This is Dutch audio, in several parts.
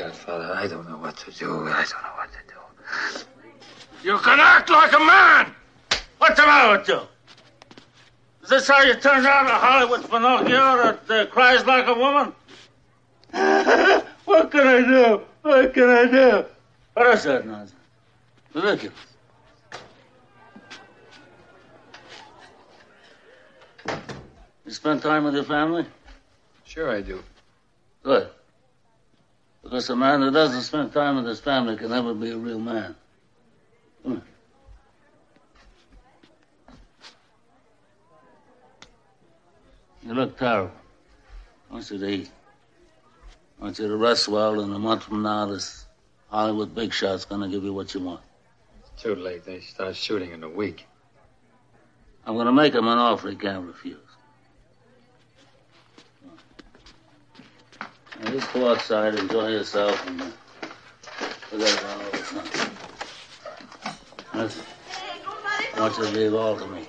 Godfather, I don't know what to do. I don't know what to do. You can act like a man! What's the matter with you? Is this how you turn out a Hollywood Pinocchio that uh, cries like a woman? what can I do? What can I do? What is that nonsense? Ridiculous. You spend time with your family? Sure, I do. Good. Because a man who doesn't spend time with his family can never be a real man. Come. You look terrible. I want you to eat. I want you to rest well, and a month from now, this Hollywood big shot's gonna give you what you want. It's too late. They start shooting in a week. I'm gonna make him an offer he can't refuse. Now, you go outside, enjoy yourself, and uh, forget about all this nonsense. I want leave all to me.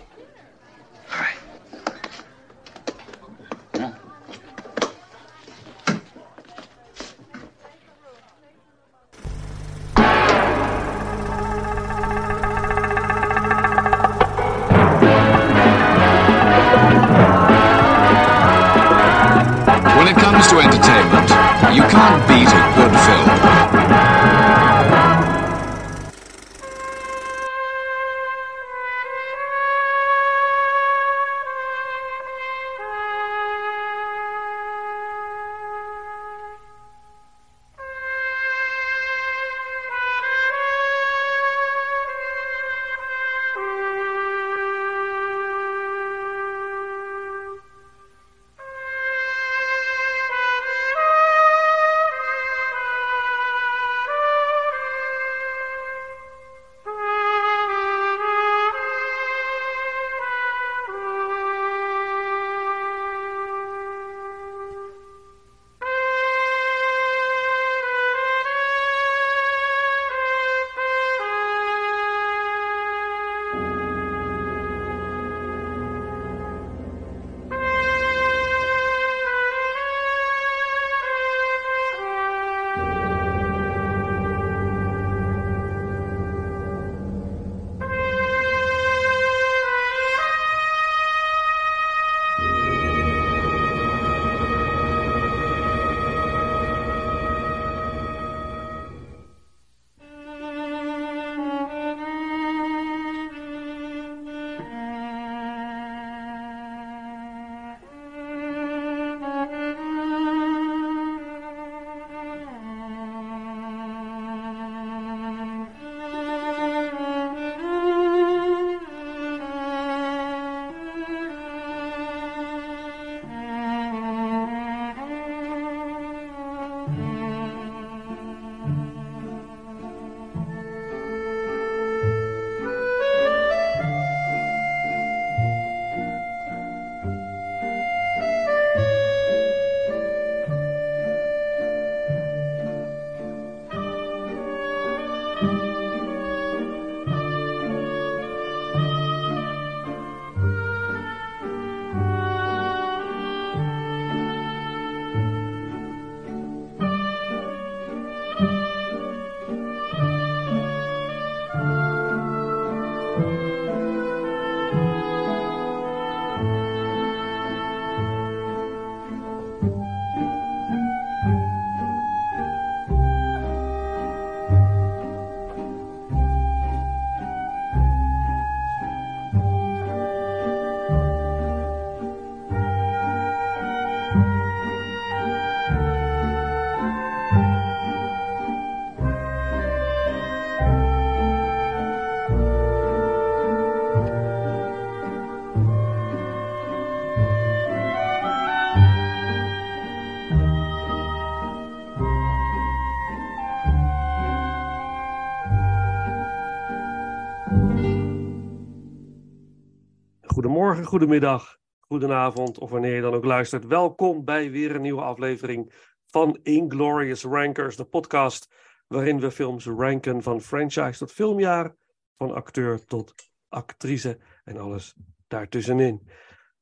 Goedemiddag, goedenavond of wanneer je dan ook luistert. Welkom bij weer een nieuwe aflevering van Inglorious Rankers, de podcast waarin we films ranken van franchise tot filmjaar, van acteur tot actrice en alles daartussenin.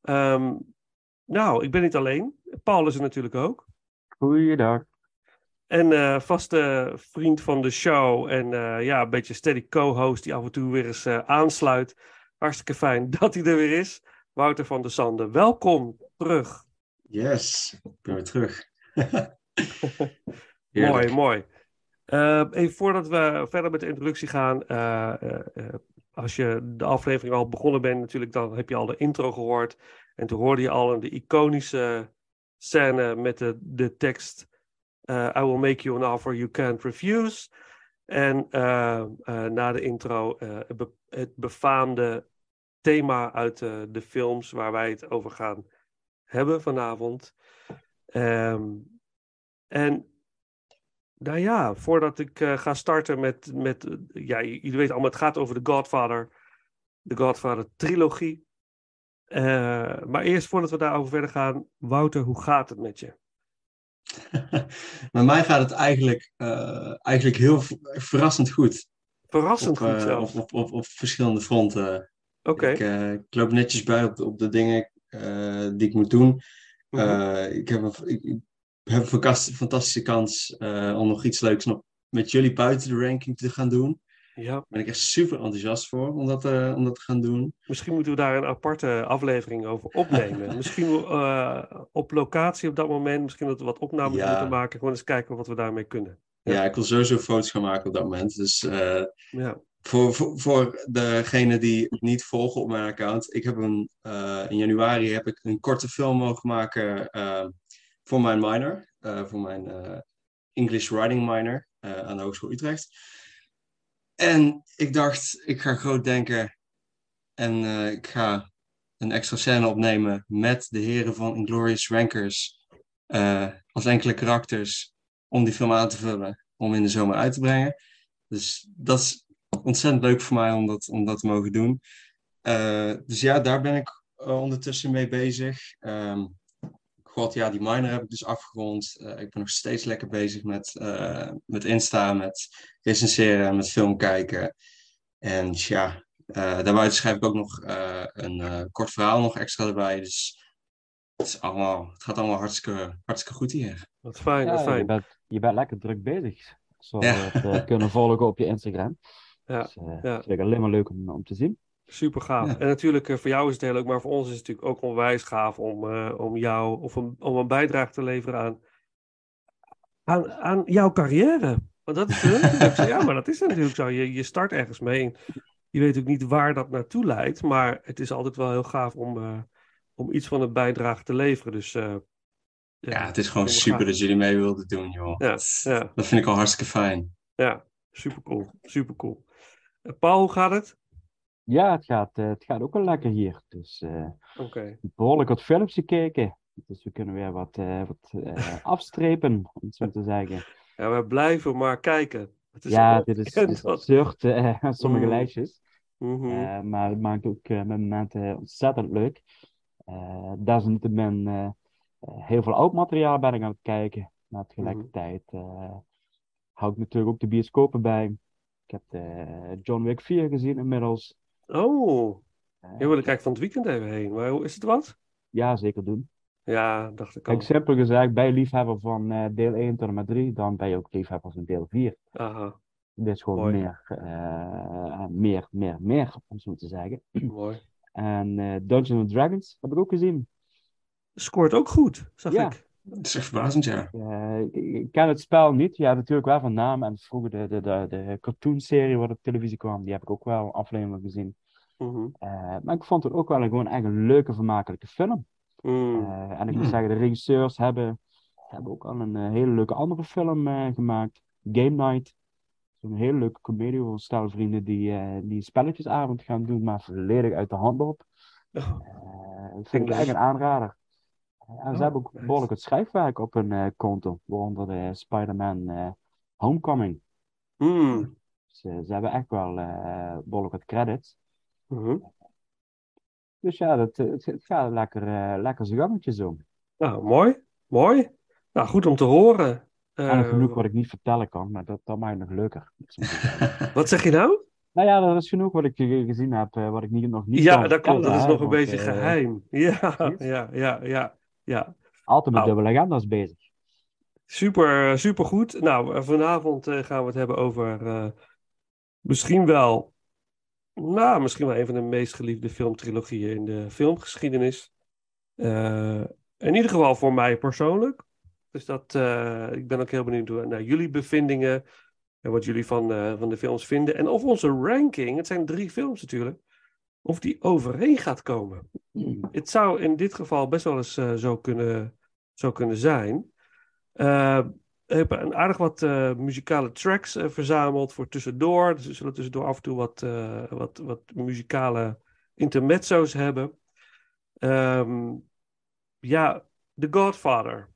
Ehm, nou, ik ben niet alleen. Paul is er natuurlijk ook. Goeiedag. En eh, vaste vriend van de show en eh, ja, een beetje steady co-host die af en toe weer eens eh, aansluit. Hartstikke fijn dat hij er weer is. Wouter van der Sande, welkom terug. Yes, ik ben weer terug. Mooi, mooi. Even voordat we verder met de introductie gaan. eh, eh, eh, als je de aflevering al begonnen bent, natuurlijk, dan heb je al de intro gehoord. En toen hoorde je al de iconische scène met de, de tekst: I will make you an offer you can't refuse. En eh, eh, na de intro be- het befaamde thema uit eh, de films waar wij het over gaan hebben vanavond. Ehm, en nou ja, voordat ik eh, ga starten met, met ja, jullie weten allemaal, het gaat over de Godfather, de Godfather trilogie. Eh, maar eerst voordat we daarover verder gaan, Wouter, hoe gaat het met je? Met mij gaat het eigenlijk, eigenlijk heel verrassend goed. Verrassend op, goed zelfs. op, op, op, op verschillende fronten. Ik, eh, ik loop netjes bij op de, op de dingen eh, die ik moet doen. Mhm. Eh, ik heb een, ik, ik heb een fantas- fantastische kans om nog iets leuks nog met jullie buiten de ranking te gaan doen. Ja, Daar ben ik echt super enthousiast voor om dat, om dat te gaan doen. misschien moeten we daar een aparte aflevering over opnemen. misschien op locatie op dat moment, misschien dat we wat opnames Ja. moeten maken. Gewoon eens kijken wat we daarmee kunnen. Ja. Ja, ik wil sowieso foto's gaan maken op dat moment. Dus Ja, Voor, voor, voor degene die het niet volgen op mijn account. Ik heb een, eh, in januari heb ik een korte film mogen maken eh, voor mijn minor. eh, voor mijn English Writing minor aan de Hogeschool Utrecht. En ik dacht, ik ga groot denken. En ik ga een extra scène opnemen met de heren van Inglorious Rankers. als enkele karakters. Om die film aan te vullen. Om in de zomer uit te brengen. Dus dat is ontzettend leuk voor mij om dat, om dat te mogen doen. Eh, dus ja, daar ben ik eh, ondertussen mee bezig. Ehm, God, ja, die minor heb ik dus afgerond. Eh, ik ben nog steeds lekker bezig met, eh, met Insta, met recenseren, met film kijken. En ja, eh, daarbuiten schrijf ik ook nog eh, een eh, kort verhaal nog extra erbij. Dus het, is allemaal, het gaat allemaal hartstikke, hartstikke goed hier. wat fijn, Ja, wat je fijn. bent, je bent lekker druk bezig. Zoals Ja. we het kunnen volgen op je Instagram. Ja, Dus, eh, ja. Is alleen maar leuk om, om te zien. Super gaaf. Ja. En natuurlijk, eh, voor jou is het heel leuk, maar voor ons is het natuurlijk ook onwijs gaaf om, eh, om jou of een, om een bijdrage te leveren aan, aan, aan jouw carrière. Want dat is natuurlijk zo. Ja, maar dat is natuurlijk zo. Je, je start ergens mee. En je weet ook niet waar dat naartoe leidt, maar het is altijd wel heel gaaf om, eh, om iets van een bijdrage te leveren. Dus eh, Ja, het is gewoon super gaaf. dat jullie mee wilden doen, joh. Ja. dat vind ik al hartstikke fijn. Ja, super cool. Super cool. Paul, hoe gaat het? Ja, het gaat, eh, het gaat ook wel lekker hier. Dus eh, behoorlijk wat films gekeken. Dus we kunnen weer wat, eh, wat afstrepen, om het zo te zeggen. Ja, we blijven maar kijken. Het is Ja, dit is, is absurd, sommige Mm. lijstjes. Mhm. Eh, maar het maakt ook met momenten ontzettend leuk. Desalniettemin heel veel oud materiaal ben ik aan het kijken. Maar tegelijkertijd eh, hou ik natuurlijk ook de bioscopen bij. Ik heb de John Wick 4 gezien inmiddels. Oh, Eh, hier wil ik van het weekend even heen. Maar hoe is het wat? ja, zeker doen. Ja, dacht ik al. Kijk, simpel gezegd, ben je liefhebber van eh, deel 1 tot en met 3, dan ben je ook liefhebber van deel 4. Aha, Dit is gewoon Mooi. meer, eh, meer, meer, meer, om zo te zeggen. mooi. En eh Dungeons and Dragons heb ik ook gezien. Scoort ook goed, zag Ja. ik. Dat is echt verbazend, ja. Eh, ik, ken het spel niet. Ja, natuurlijk wel van naam. En vroeger de, de, de, de cartoonserie wat op televisie kwam, die heb ik ook wel afleveringen gezien. Mhm. Eh, maar ik vond het ook wel een, gewoon echt een leuke, vermakelijke film. Mm. Eh, en ik moet zeggen, de regisseurs hebben, hebben ook al een hele leuke andere film gemaakt. Game Night. Zo'n hele leuke comedie voor een stel vrienden die, die een spelletjesavond gaan doen, maar volledig uit de hand. Oh, Eh, dat vind ik echt een aanrader. Eh, en ze Oh, hebben ook behoorlijk het schrijfwerk op hun eh, konto, waaronder de Spider-Man eh, Homecoming. mm. Dus, eh, ze hebben echt wel eh behoorlijk wat credits. Mhm. Dus ja, dat, eh, het, het gaat lekker, eh, lekker zijn gangetje zo. Nou, mooi. Mooi. Nou, goed om te horen. en Eh, genoeg wat ik niet vertellen kan, maar dat, dat maakt het nog leuker. wat zeg je nou? nou ja, er is genoeg wat ik eh, gezien heb, eh, wat ik niet, nog niet Ja, dat klopt. Dat is nog een beetje eh, geheim. Ja, ja, ja, ja, ja. Altijd met Nou. dubbele agenda's bezig. Super, super goed. Nou, eh, vanavond eh, gaan we het hebben over eh, misschien wel, nou, misschien wel een van de meest geliefde filmtrilogieën in de filmgeschiedenis. In ieder geval voor mij persoonlijk. Dus dat, ik ben ook heel benieuwd naar jullie bevindingen en wat jullie van, van de films vinden. En of onze ranking, het zijn drie films natuurlijk, of die overeen gaat komen. Het zou in dit geval best wel eens eh, zo, kunnen, zo kunnen zijn. Eh, we hebben een aardig wat eh, muzikale tracks verzameld voor tussendoor. Dus we zullen tussendoor af en toe wat, wat, wat muzikale intermezzo's hebben. Ehm, ja, The Godfather.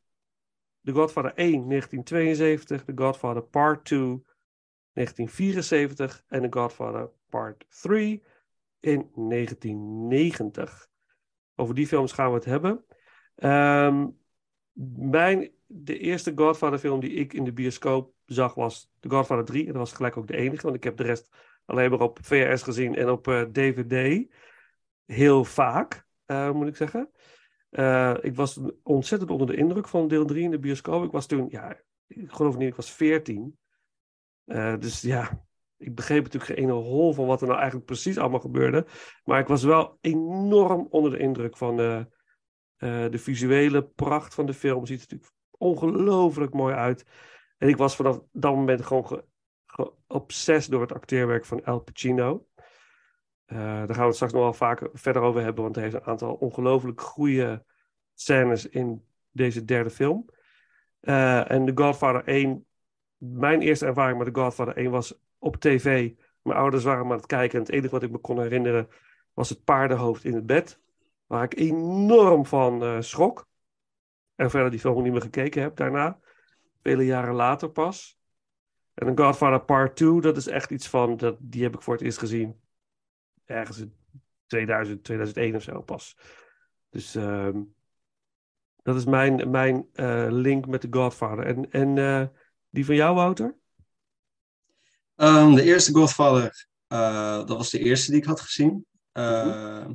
The Godfather 1, 1972. The Godfather Part 2, 1974. En The Godfather Part 3 in 1990. Over die films gaan we het hebben. Ehm, mijn, de eerste Godfather film die ik in de bioscoop zag was The Godfather 3. En dat was gelijk ook de enige, want ik heb de rest alleen maar op VHS gezien en op eh, DVD. Heel vaak, eh, moet ik zeggen. Eh, ik was ontzettend onder de indruk van deel 3 in de bioscoop. Ik was toen, ja, ik geloof niet, ik was 14. Eh, dus ja, ik begreep natuurlijk geen ene hol van wat er nou eigenlijk precies allemaal gebeurde. Maar ik was wel enorm onder de indruk van eh, eh, de visuele pracht van de film. Ziet er natuurlijk ongelooflijk mooi uit. En ik was vanaf dat moment gewoon ge, door het acteerwerk van Al Pacino. Eh, daar gaan we het straks nog wel vaker verder over hebben, want hij heeft een aantal ongelooflijk goede scènes in deze derde film. En The Godfather 1, mijn eerste ervaring met The Godfather 1 was op tv. Mijn ouders waren aan het kijken en het enige wat ik me kon herinneren was het paardenhoofd in het bed. Waar ik enorm van eh, schrok. En verder die film niet meer gekeken heb daarna. Vele jaren later pas. En The Godfather Part 2, dat is echt iets van, dat, die heb ik voor het eerst gezien. Ergens in 2000, 2001 of zo pas. Dus ehm, dat is mijn, mijn eh, link met The Godfather. En, en eh, die van jou, Wouter? Ehm, de eerste Godfather, eh, dat was de eerste die ik had gezien. Uh,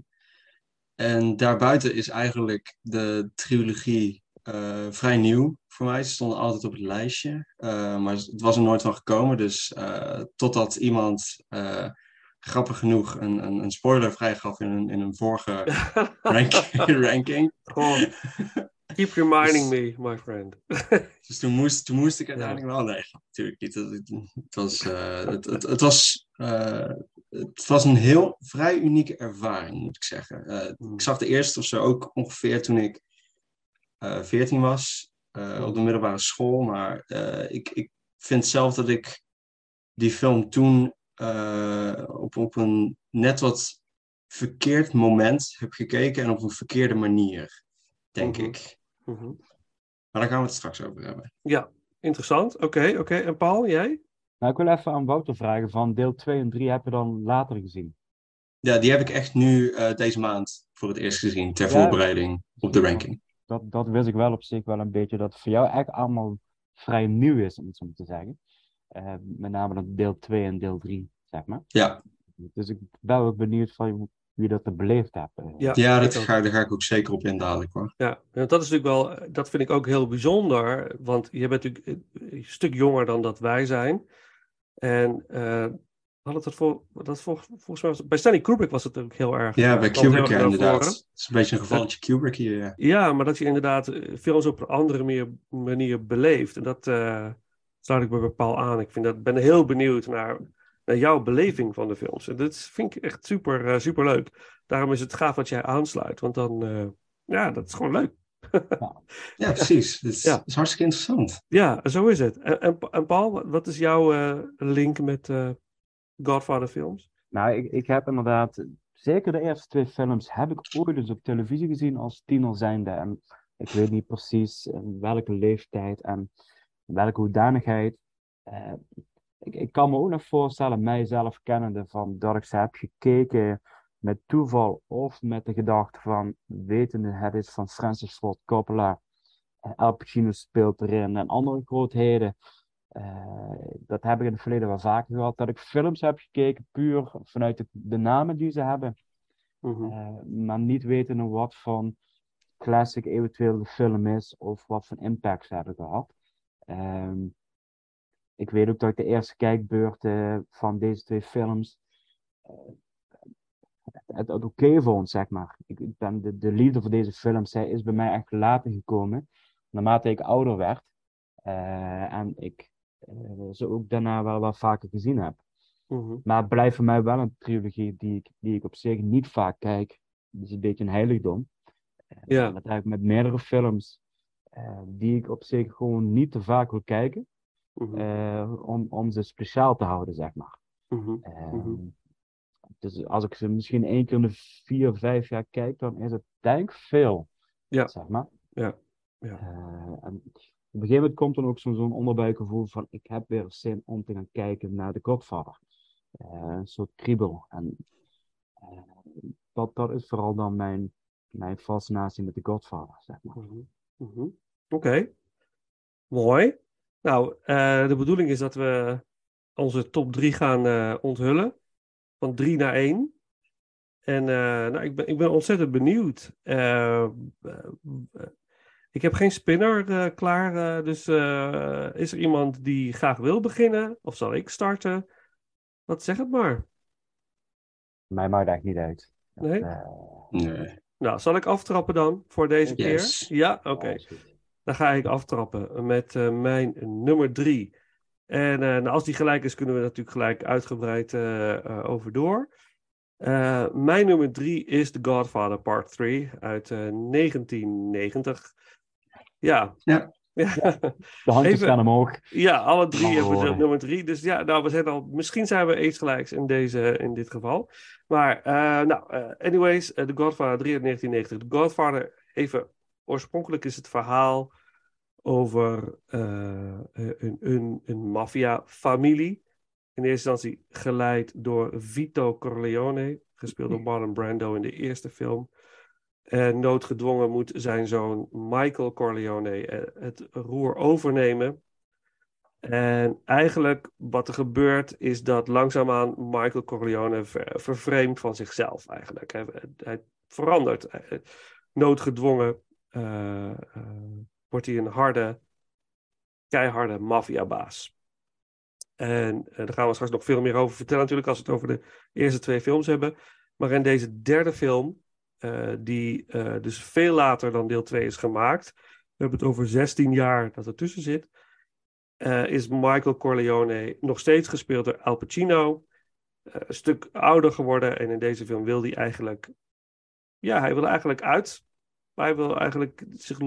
En daarbuiten is eigenlijk de trilogie eh, vrij nieuw voor mij. Ze stonden altijd op het lijstje, uh, maar het was er nooit van gekomen. Dus totdat iemand grappig genoeg een, een, een spoiler vrijgaf in een, in een vorige rank, ranking. Keep reminding dus, me, my friend. dus toen moest, toen moest ik uiteindelijk wel... Nee, natuurlijk niet. Het, was, het, het, het, was het was een heel vrij unieke ervaring, moet ik zeggen. Uh, mm. Ik zag de eerste of zo ook ongeveer toen ik uh, 14 was, uh, op de middelbare school. Maar ik, ik vind zelf dat ik die film toen op, op een net wat verkeerd moment heb gekeken en op een verkeerde manier, denk Mhm. ik. Maar daar gaan we het straks over hebben. Ja, interessant. Oké, okay, oké. Okay. En Paul, jij? Nou, ik wil even aan Wouter vragen van deel 2 en 3 heb je dan later gezien? Ja, die heb ik echt nu uh, deze maand voor het eerst gezien, ter ja, voorbereiding op de ranking. Dat, dat wist ik wel op zich wel een beetje, dat het voor jou echt allemaal vrij nieuw is, om het zo te zeggen. Uh, met name dan deel 2 en deel 3, zeg maar. Ja. Dus ik ben ook benieuwd van je dat beleefd hebt. Ja, ja dat ga, daar ga ik ook zeker op in dadelijk hoor. Ja, dat is natuurlijk wel, dat vind ik ook heel bijzonder, want je bent natuurlijk een stuk jonger dan dat wij zijn. En uh, hadden het voor, dat vol, volgens mij was, bij Stanley Kubrick was het ook heel erg. Ja, bij Kubrick ja, inderdaad. Het is een beetje een gevalletje Kubrick hier. Ja. ja, maar dat je inderdaad films op een andere manier, manier beleeft. En dat uh, sluit ik bij bepaal aan. Ik vind dat, ben heel benieuwd naar, naar jouw beleving van de films. En dat vind ik echt super, uh, super leuk. Daarom is het gaaf dat jij aansluit. Want dan, uh, ja, dat is gewoon leuk. ja. precies. Dat is, ja. is, hartstikke interessant. Ja, zo is het. En, en, en Paul, wat is jouw uh, link met uh, Godfather films? Nou, ik, ik heb inderdaad, zeker de eerste twee films heb ik ooit eens op televisie gezien als tiener zijnde. En ik weet niet precies in welke leeftijd en welke hoedanigheid. Uh, ik, ik kan me ook nog voorstellen, mijzelf kennende, van dat ik ze heb gekeken met toeval of met de gedachte van wetende het is van Francis Ford Coppola. Al Pacino speelt erin en andere grootheden. Uh, dat heb ik in het verleden wel vaker gehad. Dat ik films heb gekeken puur vanuit de, de namen die ze hebben. Mm-hmm. Uh, maar niet wetende wat van classic eventueel de film is of wat voor impact ze hebben gehad. Ehm, ik weet ook dat ik de eerste kijkbeurt eh, van deze twee films eh, het, het oké vond, zeg maar. Ik, ik ben de, de liefde voor deze films zij is bij mij echt later gekomen, naarmate ik ouder werd. Eh, en ik ze ook daarna wel wat vaker gezien heb. Mhm. Maar het blijft voor mij wel een trilogie die ik, die ik op zich niet vaak kijk. Het is een beetje een heiligdom. Ja. Dat heb ik met meerdere films die ik op zich gewoon niet te vaak wil kijken. Mhm. eh, om, om ze speciaal te houden, zeg maar. Mhm. Ehm, Mhm. Dus als ik ze misschien één keer in de vier, vijf jaar kijk, dan is het denk ik veel. Ja. Zeg maar. Ja. Ja. Eh, en op een gegeven moment komt dan ook zo'n zo'n onderbuikgevoel van ik heb weer zin om te gaan kijken naar de Godfather. Eh, een soort kriebel. En dat, dat is vooral dan mijn, mijn fascinatie met de Godfather, zeg maar. Oké, mooi. Nou, eh, de bedoeling is dat we onze top 3 gaan eh, onthullen. Van 3 naar 1. En eh, nou, ik, ben, ik ben ontzettend benieuwd. Eh, eh, eh, ik heb geen spinner eh, klaar. eh, dus eh, is er iemand die graag wil beginnen? Of zal ik starten? Wat zeg het maar. Mij maakt eigenlijk niet uit. Nee? Nee. Nou, zal ik aftrappen dan voor deze Yes. keer? Ja, oké. Dan ga ik aftrappen met eh, mijn nummer drie. En eh, nou, als die gelijk is, kunnen we natuurlijk gelijk uitgebreid eh, eh, over door. Eh, mijn nummer drie is The Godfather Part 3 uit eh, 1990. Ja. Ja. Ja. De handjes Even- gaan omhoog. Ja, alle drie hebben we nummer drie. Dus ja, nou, we zijn al, misschien zijn we eens gelijks in, deze, in dit geval. Maar, eh, nou, anyways, The Godfather 3 uit 1990. The Godfather, even oorspronkelijk is het verhaal over eh, een, een, een maffia-familie. In eerste instantie geleid door Vito Corleone, gespeeld door Marlon Brando in de eerste film. En noodgedwongen moet zijn zoon Michael Corleone eh, het roer overnemen. En eigenlijk wat er gebeurt is dat langzaamaan Michael Corleone ver- vervreemdt van zichzelf eigenlijk. Hij, hij verandert. Eh, Noodgedwongen eh, eh, wordt hij een harde, keiharde maffiabaas. En eh, daar gaan we straks nog veel meer over vertellen natuurlijk als we het over de eerste twee films hebben. Maar in deze derde film, eh, die eh, dus veel later dan deel 2 is gemaakt. We hebben het over 16 jaar dat er tussen zit. is Michael Corleone nog steeds gespeeld door Al Pacino. een stuk ouder geworden. En in deze film wil hij eigenlijk... Ja, hij wil eigenlijk uit. Hij wil eigenlijk zich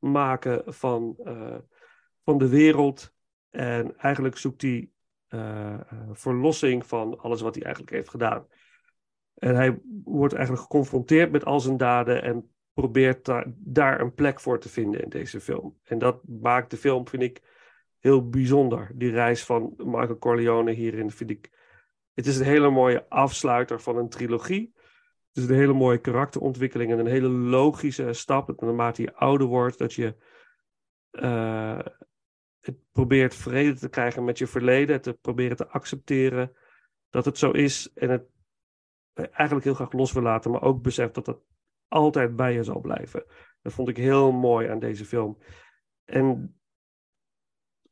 losmaken van, eh, van de wereld. En eigenlijk zoekt hij eh, eh, verlossing van alles wat hij eigenlijk heeft gedaan. En hij wordt eigenlijk geconfronteerd met al zijn daden en probeert daar, daar een plek voor te vinden in deze film. En dat maakt de film, vind ik, heel bijzonder. Die reis van Michael Corleone hierin vind ik. Het is een hele mooie afsluiter van een trilogie. Is een hele mooie karakterontwikkeling en een hele logische stap. Dat naarmate je ouder wordt, dat je eh, het probeert vrede te krijgen met je verleden. Te proberen te accepteren dat het zo is. En het eigenlijk heel graag los wil laten, maar ook beseft dat dat altijd bij je zal blijven. Dat vond ik heel mooi aan deze film. En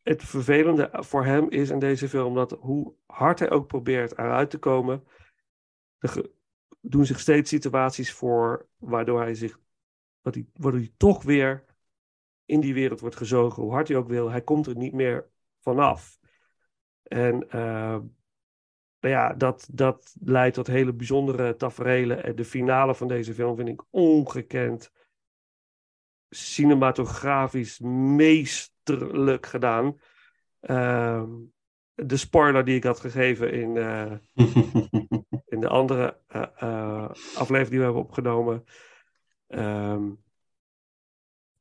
het vervelende voor hem is in deze film dat hoe hard hij ook probeert eruit te komen, doen zich steeds situaties voor waardoor hij zich, dat hij, waardoor hij toch weer in die wereld wordt gezogen, hoe hard hij ook wil, hij komt er niet meer vanaf. En eh, nou ja, dat, dat leidt tot hele bijzondere taferelen. En de finale van deze film vind ik ongekend cinematografisch meesterlijk gedaan. Ehm, de spoiler die ik had gegeven in, eh, in de andere eh, eh, aflevering die we hebben opgenomen, ehm,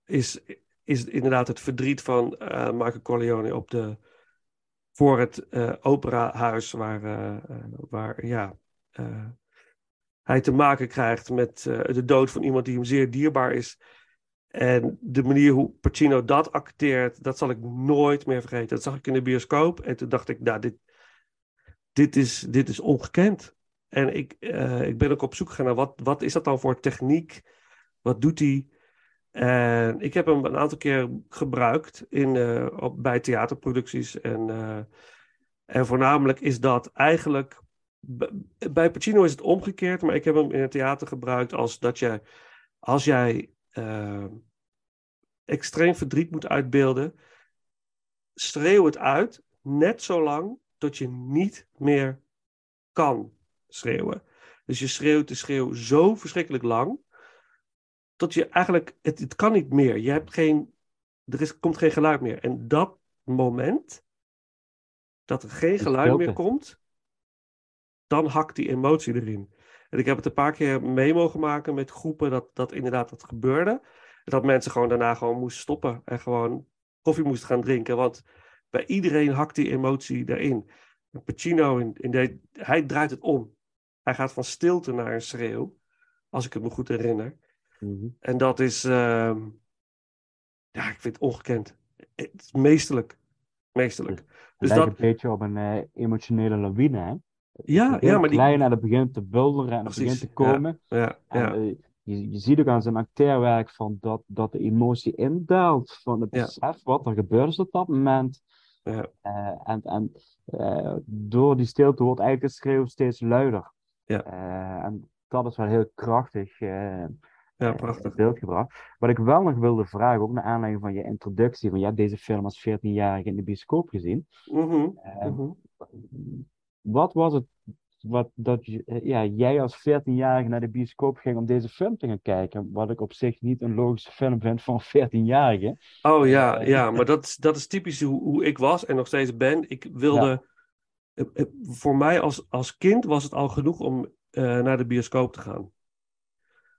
is, is inderdaad het verdriet van eh Michael Corleone op de, voor het operahuis waar, waar ja, hij te maken krijgt met de dood van iemand die hem zeer dierbaar is. En de manier hoe Pacino dat acteert, dat zal ik nooit meer vergeten. Dat zag ik in de bioscoop en toen dacht ik, nou, dit, dit, is, dit is ongekend. En ik, eh, ik ben ook op zoek gegaan naar wat, wat is dat dan voor techniek? Wat doet hij? En ik heb hem een aantal keer gebruikt in, eh, op, bij theaterproducties. En, eh, en voornamelijk is dat eigenlijk. Bij Pacino is het omgekeerd, maar ik heb hem in het theater gebruikt als dat je. Als jij extreem verdriet moet uitbeelden, schreeuw het uit, net zolang tot je niet meer kan schreeuwen. Dus je schreeuwt de schreeuw zo verschrikkelijk lang, tot je eigenlijk, het, het kan niet meer. Je hebt geen, er is, komt geen geluid meer. En dat moment, dat er geen geluid meer komt, dan hakt die emotie erin. En ik heb het een paar keer mee mogen maken met groepen dat, dat inderdaad dat gebeurde. Dat mensen gewoon daarna gewoon moesten stoppen en gewoon koffie moesten gaan drinken. Want bij iedereen hakt die emotie erin. Pacino, in, in de, hij draait het om. Hij gaat van stilte naar een schreeuw, als ik het me goed herinner. Mhm. En dat is, ehm, ja, ik vind het ongekend. Het is meesterlijk. Meesterlijk. Het Dus lijkt dat, een beetje op een eh, emotionele lawine, hè? ja, ja, maar die, klein en het begint te bulderen en het begint te ja. komen. ja, En, ja, eh, je, je ziet ook aan zijn acteerwerk van dat, dat de emotie indaalt van het besef wat er gebeurd is op dat moment. Ja. Eh, en en door die stilte wordt eigenlijk het schreeuw steeds luider. Ja. Eh, en dat is wel heel krachtig eh, ja, eh, prachtig. beeld gebracht. Wat ik wel nog wilde vragen, ook naar aanleiding van je introductie, van je hebt deze film als 14-jarige in de bioscoop gezien. Mhm, mhm. wat was het wat, dat je, ja, jij als 14-jarige naar de bioscoop ging om deze film te gaan kijken? Wat ik op zich niet een logische film vind voor een 14-jarige. Oh ja, ja, maar dat is, dat is typisch hoe, hoe ik was en nog steeds ben. Ik wilde. Voor mij als, als kind was het al genoeg om eh, naar de bioscoop te gaan.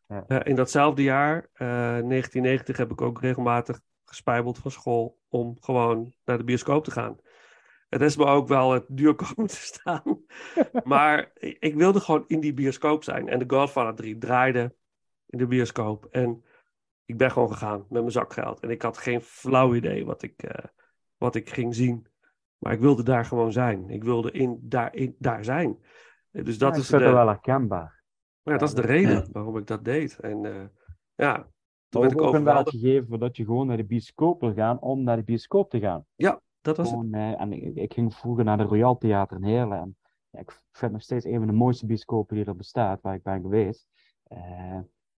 Ja. Eh, in datzelfde jaar, eh, 1990, heb ik ook regelmatig gespijbeld van school om gewoon naar de bioscoop te gaan. Het is me ook wel het duur komen te staan. maar ik wilde gewoon in die bioscoop zijn. En The Godfather 3 draaide in de bioscoop. En ik ben gewoon gegaan met mijn zakgeld. En ik had geen flauw idee wat ik, eh, wat ik ging zien. Maar ik wilde daar gewoon zijn. Ik wilde in, daar, in, daar zijn. Eh, Dus dat Ja, is vind de, wel herkenbaar. ja, dat is de Ja. reden waarom ik dat deed. En eh, ja, toen werd ik ook overweldigd. gegeven dat je gewoon naar de bioscoop wil gaan om naar de bioscoop te gaan. Dat was het. Eh, en ik, ik ging vroeger naar de Royal Theater in Heerlen. En ja, ik vind het nog steeds een van de mooiste bioscopen die er bestaat, waar ik ben geweest.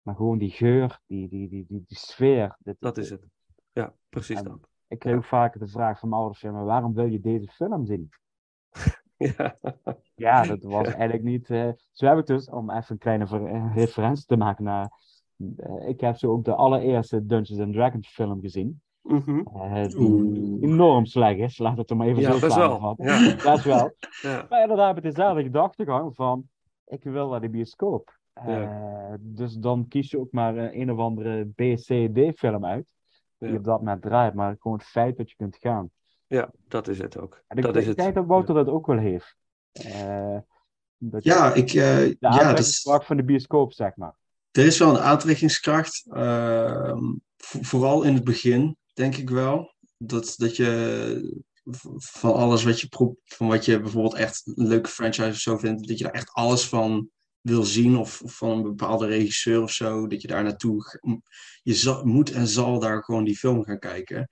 Maar gewoon die geur, die, die, die, die, die sfeer. dit- Dat is het. Ja, precies En- dat. Ik kreeg ook vaker de vraag van mijn ouders, maar waarom wil je deze film zien? Ja. Ja, dat was eigenlijk niet. eh, zo heb ik dus, om even een kleine referentie te maken naar. eh, ik heb zo ook de allereerste Dungeons and Dragons film gezien. Mhm. eh, die Oeh. enorm slecht is. Laat het er maar even Ja, zo best wel. Ja. Best wel. Ja. Maar inderdaad, met dezelfde gedachtegang van. Ik wil naar de bioscoop. Dus dan kies je ook maar een of andere B, C, D film uit. Die Ja. op dat moment draait. Maar gewoon het feit dat je kunt gaan. ja, dat is het ook. En ik, Dat ik is het. denk dat Wouter dat ook wel heeft. Eh, dat je- Ja, ik, eh, de ja dat is, van de bioscoop, zeg maar. er is wel een aantrekkingskracht. ehm, vo- vooral in het begin, denk ik wel. Dat, dat je van alles wat je, pro- van wat je bijvoorbeeld echt een leuke franchise of zo vindt, dat je daar echt alles van wil zien. Of, of van een bepaalde regisseur of zo. Dat je daar naartoe. Je zal, moet en zal daar gewoon die film gaan kijken.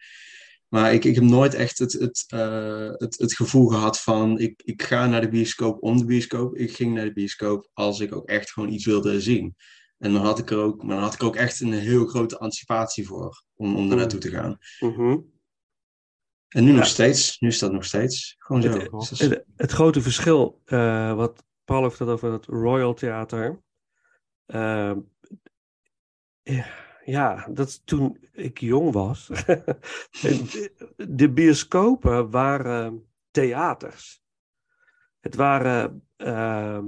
Maar ik, ik heb nooit echt het, het, eh, het, het gevoel gehad van ik, ik ga naar de bioscoop om de bioscoop. Ik ging naar de bioscoop als ik ook echt gewoon iets wilde zien. En dan had ik er ook, maar dan had ik ook echt een heel grote anticipatie voor om, om er naartoe te gaan. Mhm. En nu Ja. nog steeds, nu is dat nog steeds gewoon zo. Het- Dus Het, het grote verschil, eh, wat Paul heeft het over het Royal Theater. Ehm, ja, dat is toen ik jong was. de bioscopen waren theaters. Het waren. ehm,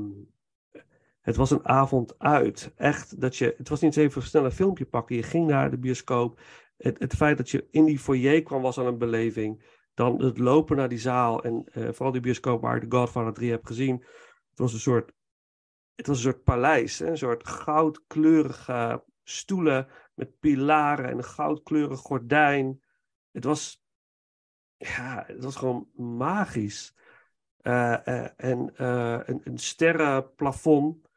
het was een avond uit. Echt dat je. Het was niet eens even snel een filmpje pakken. Je ging naar de bioscoop. Het, het feit dat je in die foyer kwam was al een beleving. Dan het lopen naar die zaal. En eh, vooral die bioscoop waar ik The Godfather 3 heb gezien. Het was een soort. Het was een soort paleis. Hè? Een soort goudkleurige stoelen. Met pilaren en een goudkleurig gordijn. Het was. Ja, het was gewoon magisch. Eh, eh, en eh, een, sterrenplafond.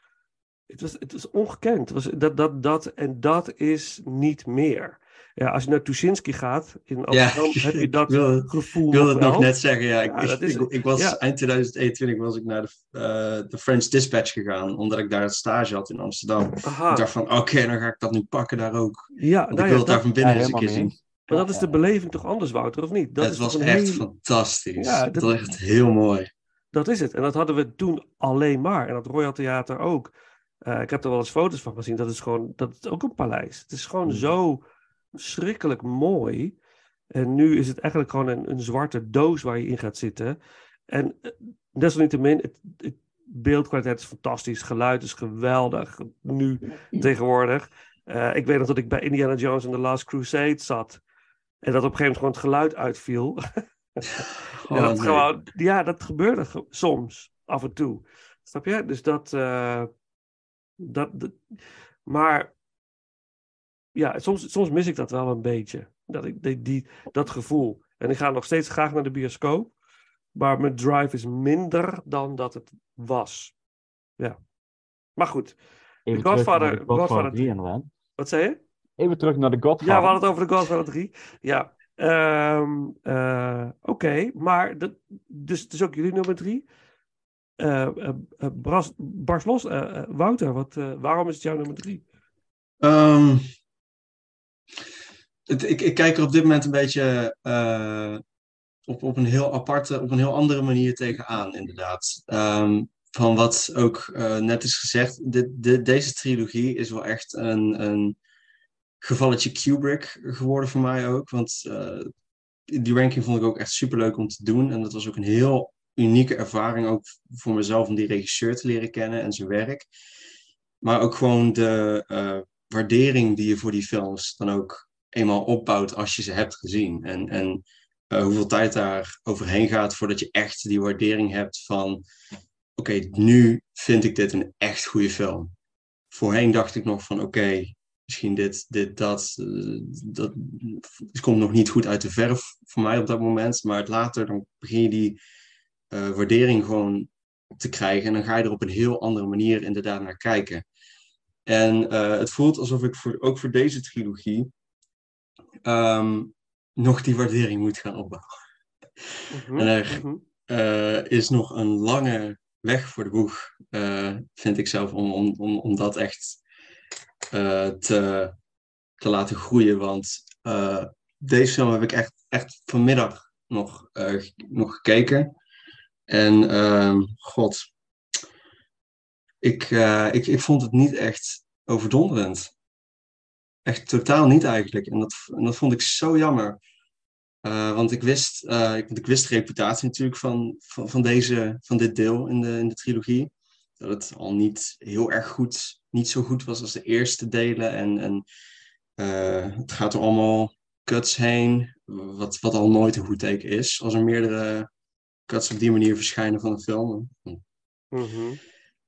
Het was, het was ongekend. Was, dat, dat, dat, en dat is niet meer. Ja, als je naar Tuschinski gaat in Amsterdam, heb je dat ik wil, gevoel ik wilde het nog net zeggen, ja. Ik, Ja, dat is ik, het. ik was Ja. eind 2021 was ik naar de, eh, de French Dispatch gegaan, omdat ik daar een stage had in Amsterdam. Aha. Ik dacht van, oké, dan ga ik dat nu pakken daar ook. Ja, Want nou ik ja, wil het daar van binnen Ja, eens een keer zien. maar dat is de beleving toch anders, Wouter, of niet? Dat het is was echt heel- fantastisch. Ja, dat dat- was echt heel mooi. Dat is het. En dat hadden we toen alleen maar. En dat Royal Theater ook. Eh, ik heb er wel eens foto's van gezien. Dat is gewoon, dat is ook een paleis. Het is gewoon Mhm. zo verschrikkelijk mooi. En nu is het eigenlijk gewoon een, een zwarte doos waar je in gaat zitten. En eh, desalniettemin, het, het beeldkwaliteit is fantastisch. Het geluid is geweldig. Nu, tegenwoordig. Eh, ik weet nog dat ik bij Indiana Jones en The Last Crusade zat. En dat op een gegeven moment gewoon het geluid uitviel. Oh, Ja, dat, nee. gewoon, ja, dat gebeurde ge- soms, af en toe. Snap je? Dus dat, eh, dat, dat- maar ja, soms, soms mis ik dat wel een beetje. Dat, ik, die, die, dat gevoel. En ik ga nog steeds graag naar de bioscoop. Maar mijn drive is minder dan dat het was. Ja. Maar goed, Even naar Godfather- de Godfather Godfather 3 inderdaad. wat zei je? Even terug naar de Godfather. Ja, we hadden het over de Godfather 3. Ja. Ehm, eh, Oké, maar dat, dus het is ook jullie nummer 3. Bras, Bars los, eh, eh, Wouter, wat, eh, waarom is het jouw nummer 3? Ehm, ik, ik kijk er op dit moment een beetje eh, op, op een heel aparte, op een heel andere manier tegenaan, inderdaad. Ehm, van wat ook eh, net is gezegd, deze trilogie is wel echt een, een gevalletje Kubrick geworden voor mij ook. Want eh, die ranking vond ik ook echt superleuk om te doen. En dat was ook een heel unieke ervaring, ook voor mezelf, om die regisseur te leren kennen en zijn werk. Maar ook gewoon de waardering die je voor die films dan ook eenmaal opbouwt als je ze hebt gezien. En, en eh, hoeveel tijd daar overheen gaat voordat je echt die waardering hebt van... Oké, nu vind ik dit een echt goede film. Voorheen dacht ik nog van oké, misschien dit, dit, dat, eh, dat. Komt nog niet goed uit de verf voor mij op dat moment. Maar later dan begin je die eh, waardering gewoon te krijgen. En dan ga je er op een heel andere manier inderdaad naar kijken. En het voelt alsof ik voor, ook voor deze trilogie ehm, nog die waardering moet gaan opbouwen. Mhm, En er- mhm. Eh, is nog een lange weg voor de boeg, eh, vind ik zelf, om, om, om, om dat echt eh, te, te laten groeien. Want deze film heb ik echt, echt vanmiddag nog, nog gekeken. En ehm, god, ik, ik, ik vond het niet echt overdonderend. Echt totaal niet eigenlijk. En dat, en dat vond ik zo jammer. Eh, want ik wist, eh, ik, ik wist de reputatie natuurlijk van, van, van, deze, van dit deel in de, in de trilogie. Dat het al niet heel erg goed, niet zo goed was als de eerste delen. En, en eh, het gaat er allemaal cuts heen, wat, wat al nooit een goed teken is. Als er meerdere cuts op die manier verschijnen van een film. Mhm.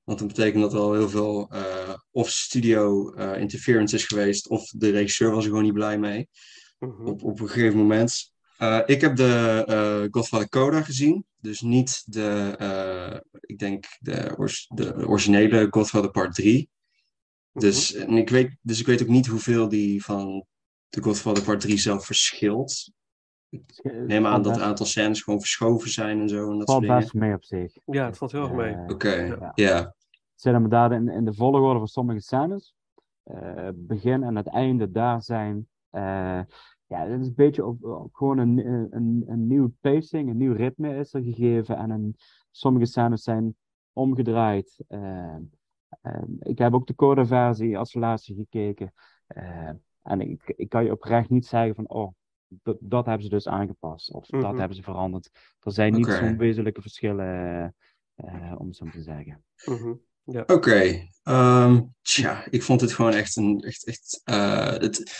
Want dat betekent dat er al heel veel eh, of studio eh, interference is geweest, of de regisseur was er gewoon niet blij mee Mhm. op, op een gegeven moment. Eh, ik heb de Godfather Coda gezien, dus niet de, ik denk de, de originele Godfather Part 3. Dus, en ik weet, dus ik weet ook niet hoeveel die van de Godfather Part 3 zelf verschilt. Ik neem aan dat een aantal scènes gewoon verschoven zijn en zo. En dat valt best mee op zich. Ja, het valt heel erg mee. Eh, Oké, Ja. ja. Het zit inderdaad in, in de volgorde van sommige scènes. Eh, het begin en het einde daar zijn. eh, ja, het is een beetje op, op gewoon een, een, een nieuw pacing, een nieuw ritme is er gegeven. En een, sommige scènes zijn omgedraaid. Ik heb ook de code-versie als laatste gekeken. Eh, en ik, ik kan je oprecht niet zeggen van, oh, dat, dat hebben ze dus aangepast. Of dat Mhm. hebben ze veranderd. Er zijn niet zo'n wezenlijke verschillen, eh, om het zo te zeggen. Mhm. Oké, ehm, tja, ik vond het gewoon echt een, echt, echt, eh, het,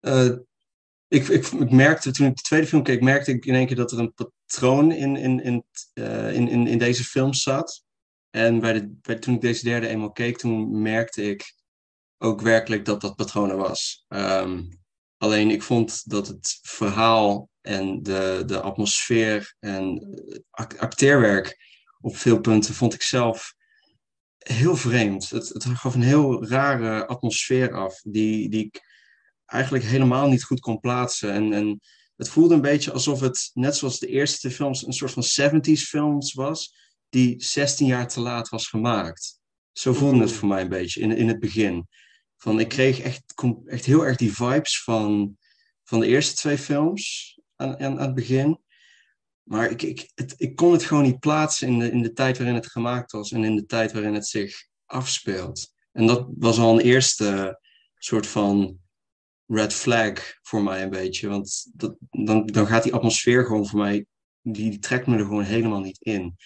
eh, ik, ik, ik merkte, toen ik de tweede film keek, merkte ik in één keer dat er een patroon in, in, in, eh, in, in, in deze film zat. En bij de, bij, toen ik deze derde eenmaal keek, toen merkte ik ook werkelijk dat dat patroon er was. Ehm, alleen ik vond dat het verhaal en de, de atmosfeer en eh, act- acteerwerk op veel punten vond ik zelf heel vreemd. Het, het gaf een heel rare atmosfeer af, die, die ik eigenlijk helemaal niet goed kon plaatsen. En, en het voelde een beetje alsof het, net zoals de eerste films, een soort van 70s films was, die 16 jaar te laat was gemaakt. Zo voelde het voor mij een beetje in, in het begin. Van, ik kreeg echt, echt heel erg die vibes van, van de eerste twee films aan, aan, aan het begin. Maar ik, ik, het, ik kon het gewoon niet plaatsen in de, in de tijd waarin het gemaakt was en in de tijd waarin het zich afspeelt. En dat was al een eerste soort van red flag voor mij een beetje. Want dat, dan, dan gaat die atmosfeer gewoon voor mij, die, die trekt me er gewoon helemaal niet in.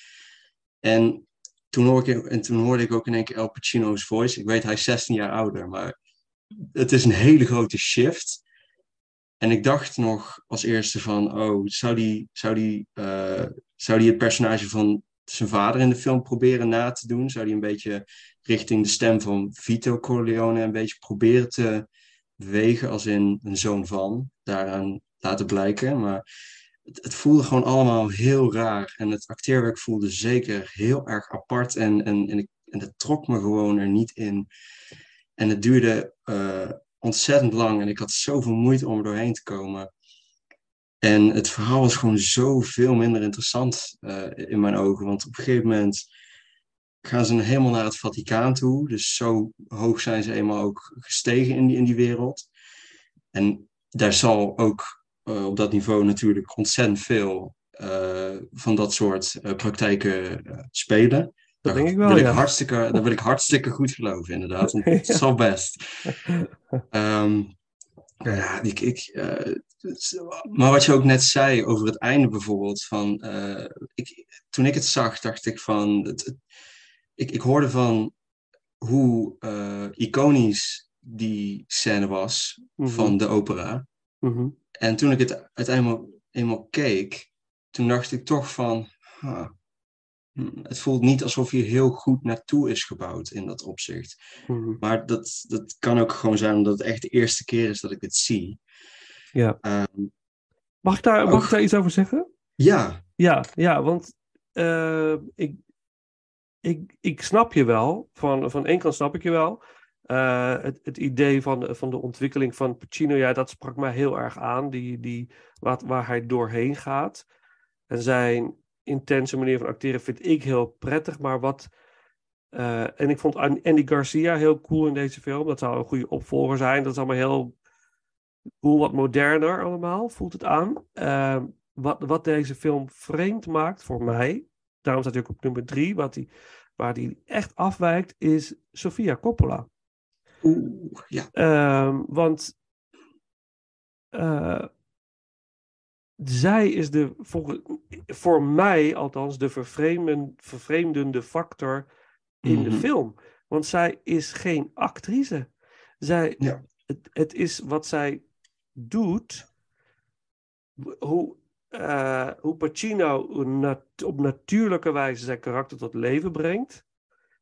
En toen, hoorde ik, en toen hoorde ik ook in één keer El Pacino's voice. Ik weet, hij is 16 jaar ouder, maar het is een hele grote shift. En ik dacht nog als eerste van, oh, zou die, zou die, eh, zou die het personage van zijn vader in de film proberen na te doen? Zou die een beetje richting de stem van Vito Corleone een beetje proberen te bewegen als in een zoon van, daaraan laten blijken. Maar het, voelde gewoon allemaal heel raar. En het acteerwerk voelde zeker heel erg apart. En, en, en, het trok me gewoon er niet in. En het duurde eh, ontzettend lang. En ik had zoveel moeite om er doorheen te komen. En het verhaal was gewoon zoveel minder interessant eh, in mijn ogen. Want op een gegeven moment gaan ze helemaal naar het Vaticaan toe. Dus zo hoog zijn ze eenmaal ook gestegen in die, in die wereld. En daar zal ook uh, op dat niveau natuurlijk ontzettend veel uh, van dat soort uh, praktijken spelen. Dat denk ik wel, wil ja. ik hartstikke, daar wil ik hartstikke goed geloven, inderdaad. Want Het zal best. Ehm, ja, ik, ik, eh, maar wat je ook net zei over het einde bijvoorbeeld. Van, eh, ik, toen ik het zag, dacht ik van. Het, het- ik, ik hoorde van hoe eh, iconisch die scène was Mhm. van de opera. Mhm. En toen ik het uiteindelijk eenmaal keek, toen dacht ik toch van. huh, hm, het voelt niet alsof hier heel goed naartoe is gebouwd in dat opzicht. Mhm. Maar dat, dat kan ook gewoon zijn omdat het echt de eerste keer is dat ik dit zie. Ja. Ehm, Mag ik, daar, mag Och. ik daar iets over zeggen? ja, Ja, ja, want eh, ik, ik, ik snap je wel. Van, van één kant snap ik je wel. Eh, het, het idee van, de- van de ontwikkeling van Pacino, ja, dat sprak mij heel erg aan. Die, die, wat, waar hij doorheen gaat. En zijn intense manier van acteren vind ik heel prettig. Maar wat. eh, en ik vond An- Andy Garcia heel cool in deze film. Dat zou een goede opvolger zijn. Dat is allemaal heel cool, wat moderner allemaal, voelt het aan. Ehm, wat, wat deze film vreemd maakt voor mij, daarom staat hij ook op nummer drie, wat die, waar die echt afwijkt, is Sofia Coppola. Oeh, ja, Ehm, want eh, zij is de, voor, voor mij althans, de vervreemden, vervreemdende factor in de Mhm. film. Want zij is geen actrice. Zij, Ja. het, het is wat zij doet, hoe, eh, hoe Pacino nat- op natuurlijke wijze zijn karakter tot leven brengt.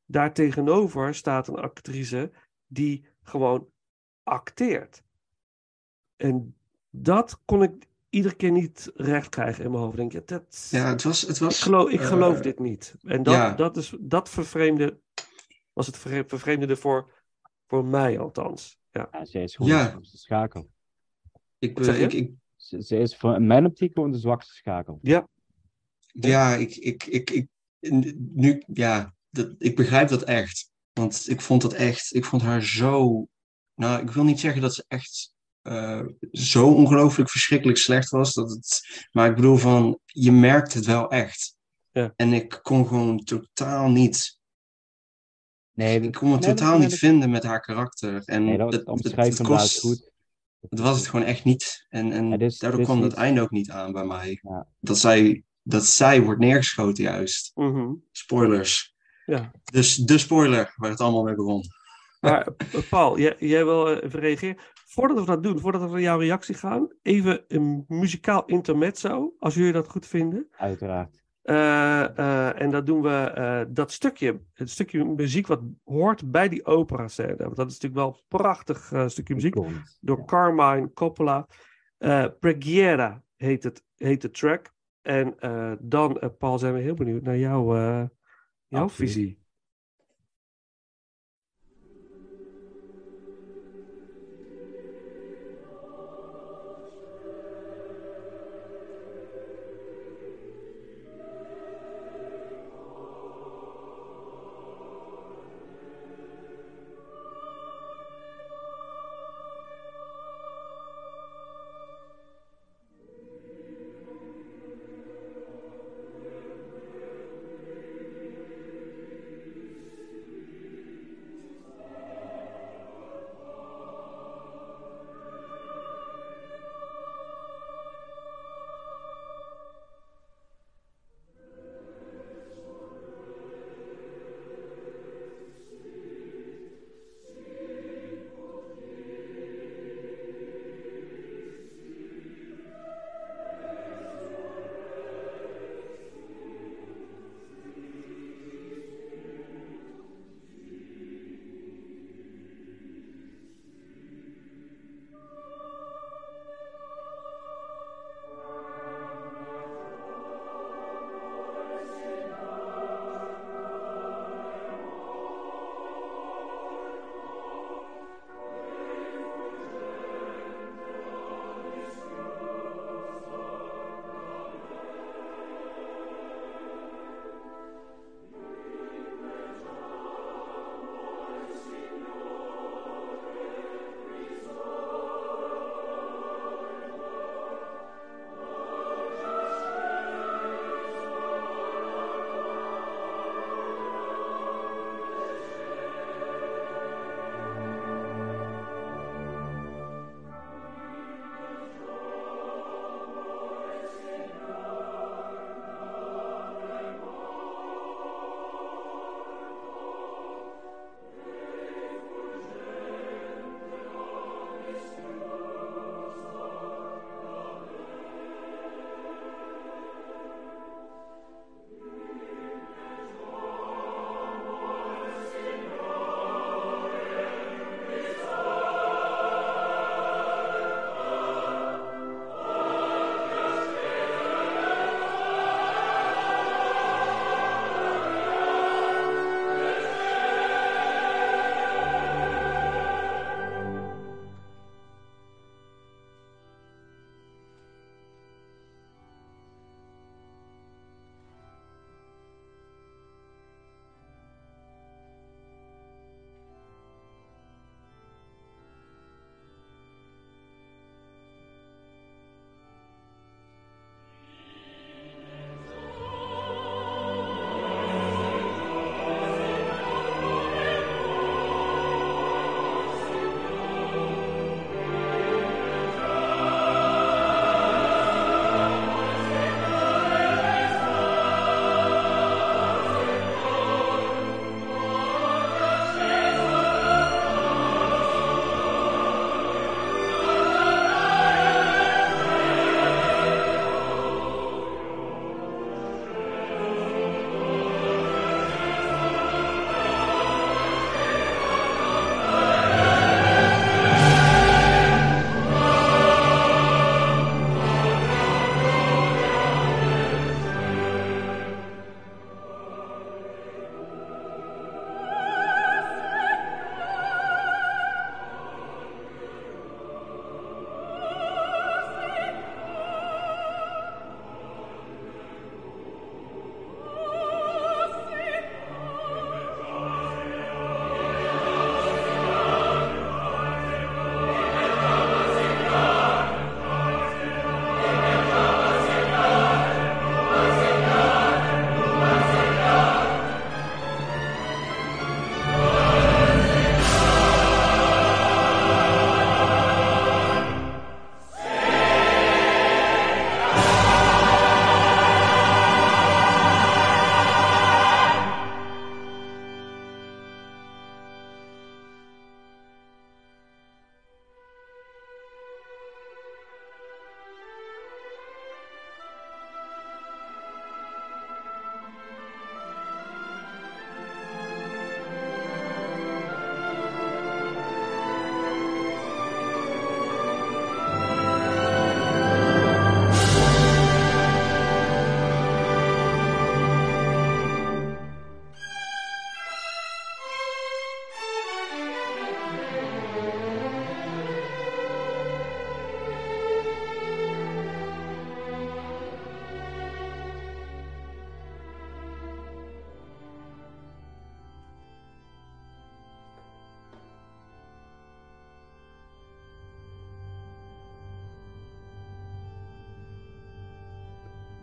Daartegenover staat een actrice die gewoon acteert. En dat kon ik iedere keer niet recht krijgen in mijn hoofd. Ik Denk, ja, dat, ja het was... Het was ik geloof, ik eh, geloof dit niet. En dat, ja. dat, is, dat vervreemde, was het vervre- vervreemdende voor, voor mij althans. Ja. Ja, zij is gewoon Ja. de zwakste schakel. Ik, je? ik, ik, Ze, zij is voor, in mijn optiek gewoon de zwakste schakel. Ja, ja, ik, ik, ik, ik, nu, ja, dat, ik begrijp dat echt. Want ik vond dat echt, ik vond haar zo, nou, ik wil niet zeggen dat ze echt eh, zo ongelooflijk verschrikkelijk slecht was. Dat het, maar ik bedoel van, je merkt het wel echt. Ja. En ik kon gewoon totaal niet, Nee, ik kon nee, totaal niet vinden met haar karakter. En Nee, dat, het- het kost- goed. Het was het gewoon echt niet. En, en Het is- daardoor het is kwam het einde ook niet aan bij mij. Ja. Dat, zij, dat zij wordt neergeschoten juist. mhm. Spoilers. Ja. Dus de spoiler waar het allemaal mee begon. Maar eh, Paul, jij, jij wil eh, even reageren. Voordat we dat doen, voordat we naar jouw reactie gaan, even een muzikaal intermezzo, als jullie dat goed vinden. Uiteraard. Eh, eh, en dat doen we, eh, dat stukje, het stukje muziek wat hoort bij die opera-scène. Want dat is natuurlijk wel een prachtig eh, stukje muziek. Door Ja. Carmine Coppola. Eh Preghiera heet, het, heet de track. En eh, dan, Paul, zijn we heel benieuwd naar jouw, eh, jouw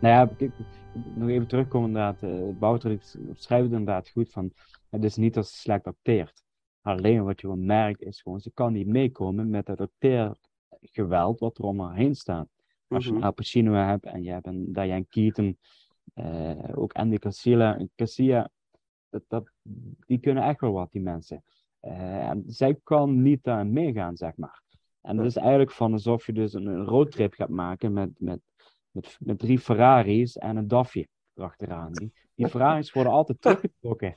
Nou ja, kijk, nog even terugkomen inderdaad. Uh, Wouter schrijft het inderdaad goed van, het is niet dat ze slecht acteert. Alleen wat je gewoon merkt is gewoon, ze kan niet meekomen met het acteergeweld wat er om haar heen staat. Als je een Al Pacino hebt en je hebt een Diane Keaton, uh, ook Andy Casilla, Casilla dat, dat, die kunnen echt wel wat, die mensen. Uh, en zij kan niet daar meegaan, zeg maar. En dat is eigenlijk van alsof je dus een roadtrip gaat maken met, met, met, met drie Ferraris en een DAFje erachteraan. Die, die Ferraris worden altijd teruggetrokken,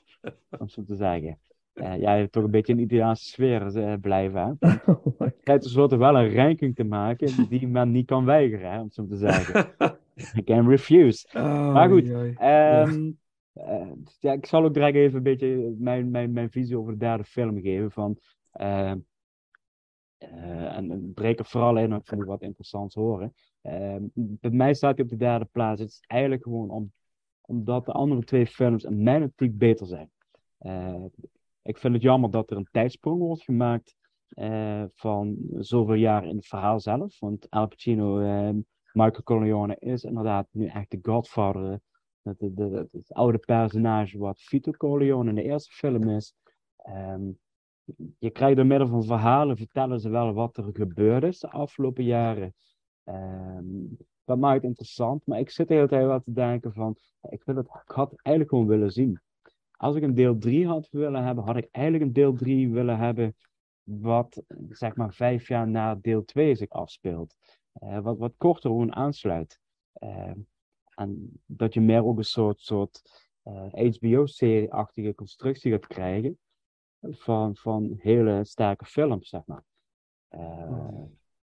om zo te zeggen. Uh, ja, je hebt toch een beetje een Italiaanse sfeer uh, blijven. Hè? Je krijgt tenslotte wel een ranking te maken die men niet kan weigeren, hè, om zo te zeggen. I can refuse. Oh, maar goed, ehm, uh, ja, ik zal ook direct even een beetje mijn, mijn, mijn visie over de derde film geven. Van, uh, en breek er vooral in, want ik vind wat interessants horen. Bij mij staat hij op de derde plaats. Het is eigenlijk gewoon om, omdat de andere twee films in mijn optiek beter zijn. ik vind het jammer dat er een tijdsprong wordt gemaakt van zoveel jaar in het verhaal zelf. Want Al Pacino, Michael Corleone is inderdaad nu echt de godfather het, het, oude personage wat Vito Corleone in de eerste film is. Um, je krijgt door middel van verhalen, vertellen ze wel wat er gebeurd is de afgelopen jaren. Um, dat maakt het interessant, maar ik zit de hele tijd wel te denken van, ik, wil het, ik had het eigenlijk gewoon willen zien. Als ik een deel 3 had willen hebben, had ik eigenlijk een deel 3 willen hebben wat, zeg maar, vijf jaar na deel 2 zich afspeelt. Uh, wat, wat korter gewoon aansluit. Uh, en dat je meer ook een soort, soort uh, HBO-serie-achtige constructie gaat krijgen van, van hele sterke films, zeg maar. Uh,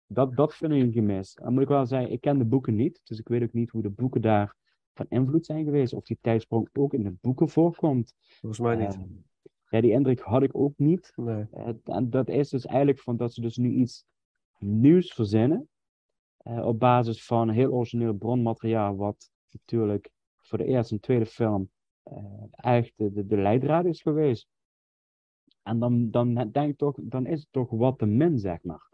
dat, dat vind ik een gemis. Dan moet ik wel zeggen, ik ken de boeken niet, dus ik weet ook niet hoe de boeken daar van invloed zijn geweest. Of die tijdsprong ook in de boeken voorkomt. Volgens mij niet. Uh, ja, die indruk had ik ook niet. Nee. en dat is dus eigenlijk van dat ze dus nu iets nieuws verzinnen. op basis van heel origineel bronmateriaal, wat natuurlijk voor de eerste en tweede film echt de, de, de leidraad is geweest. En dan, dan denk ik toch, dan is het toch wat te min, zeg maar.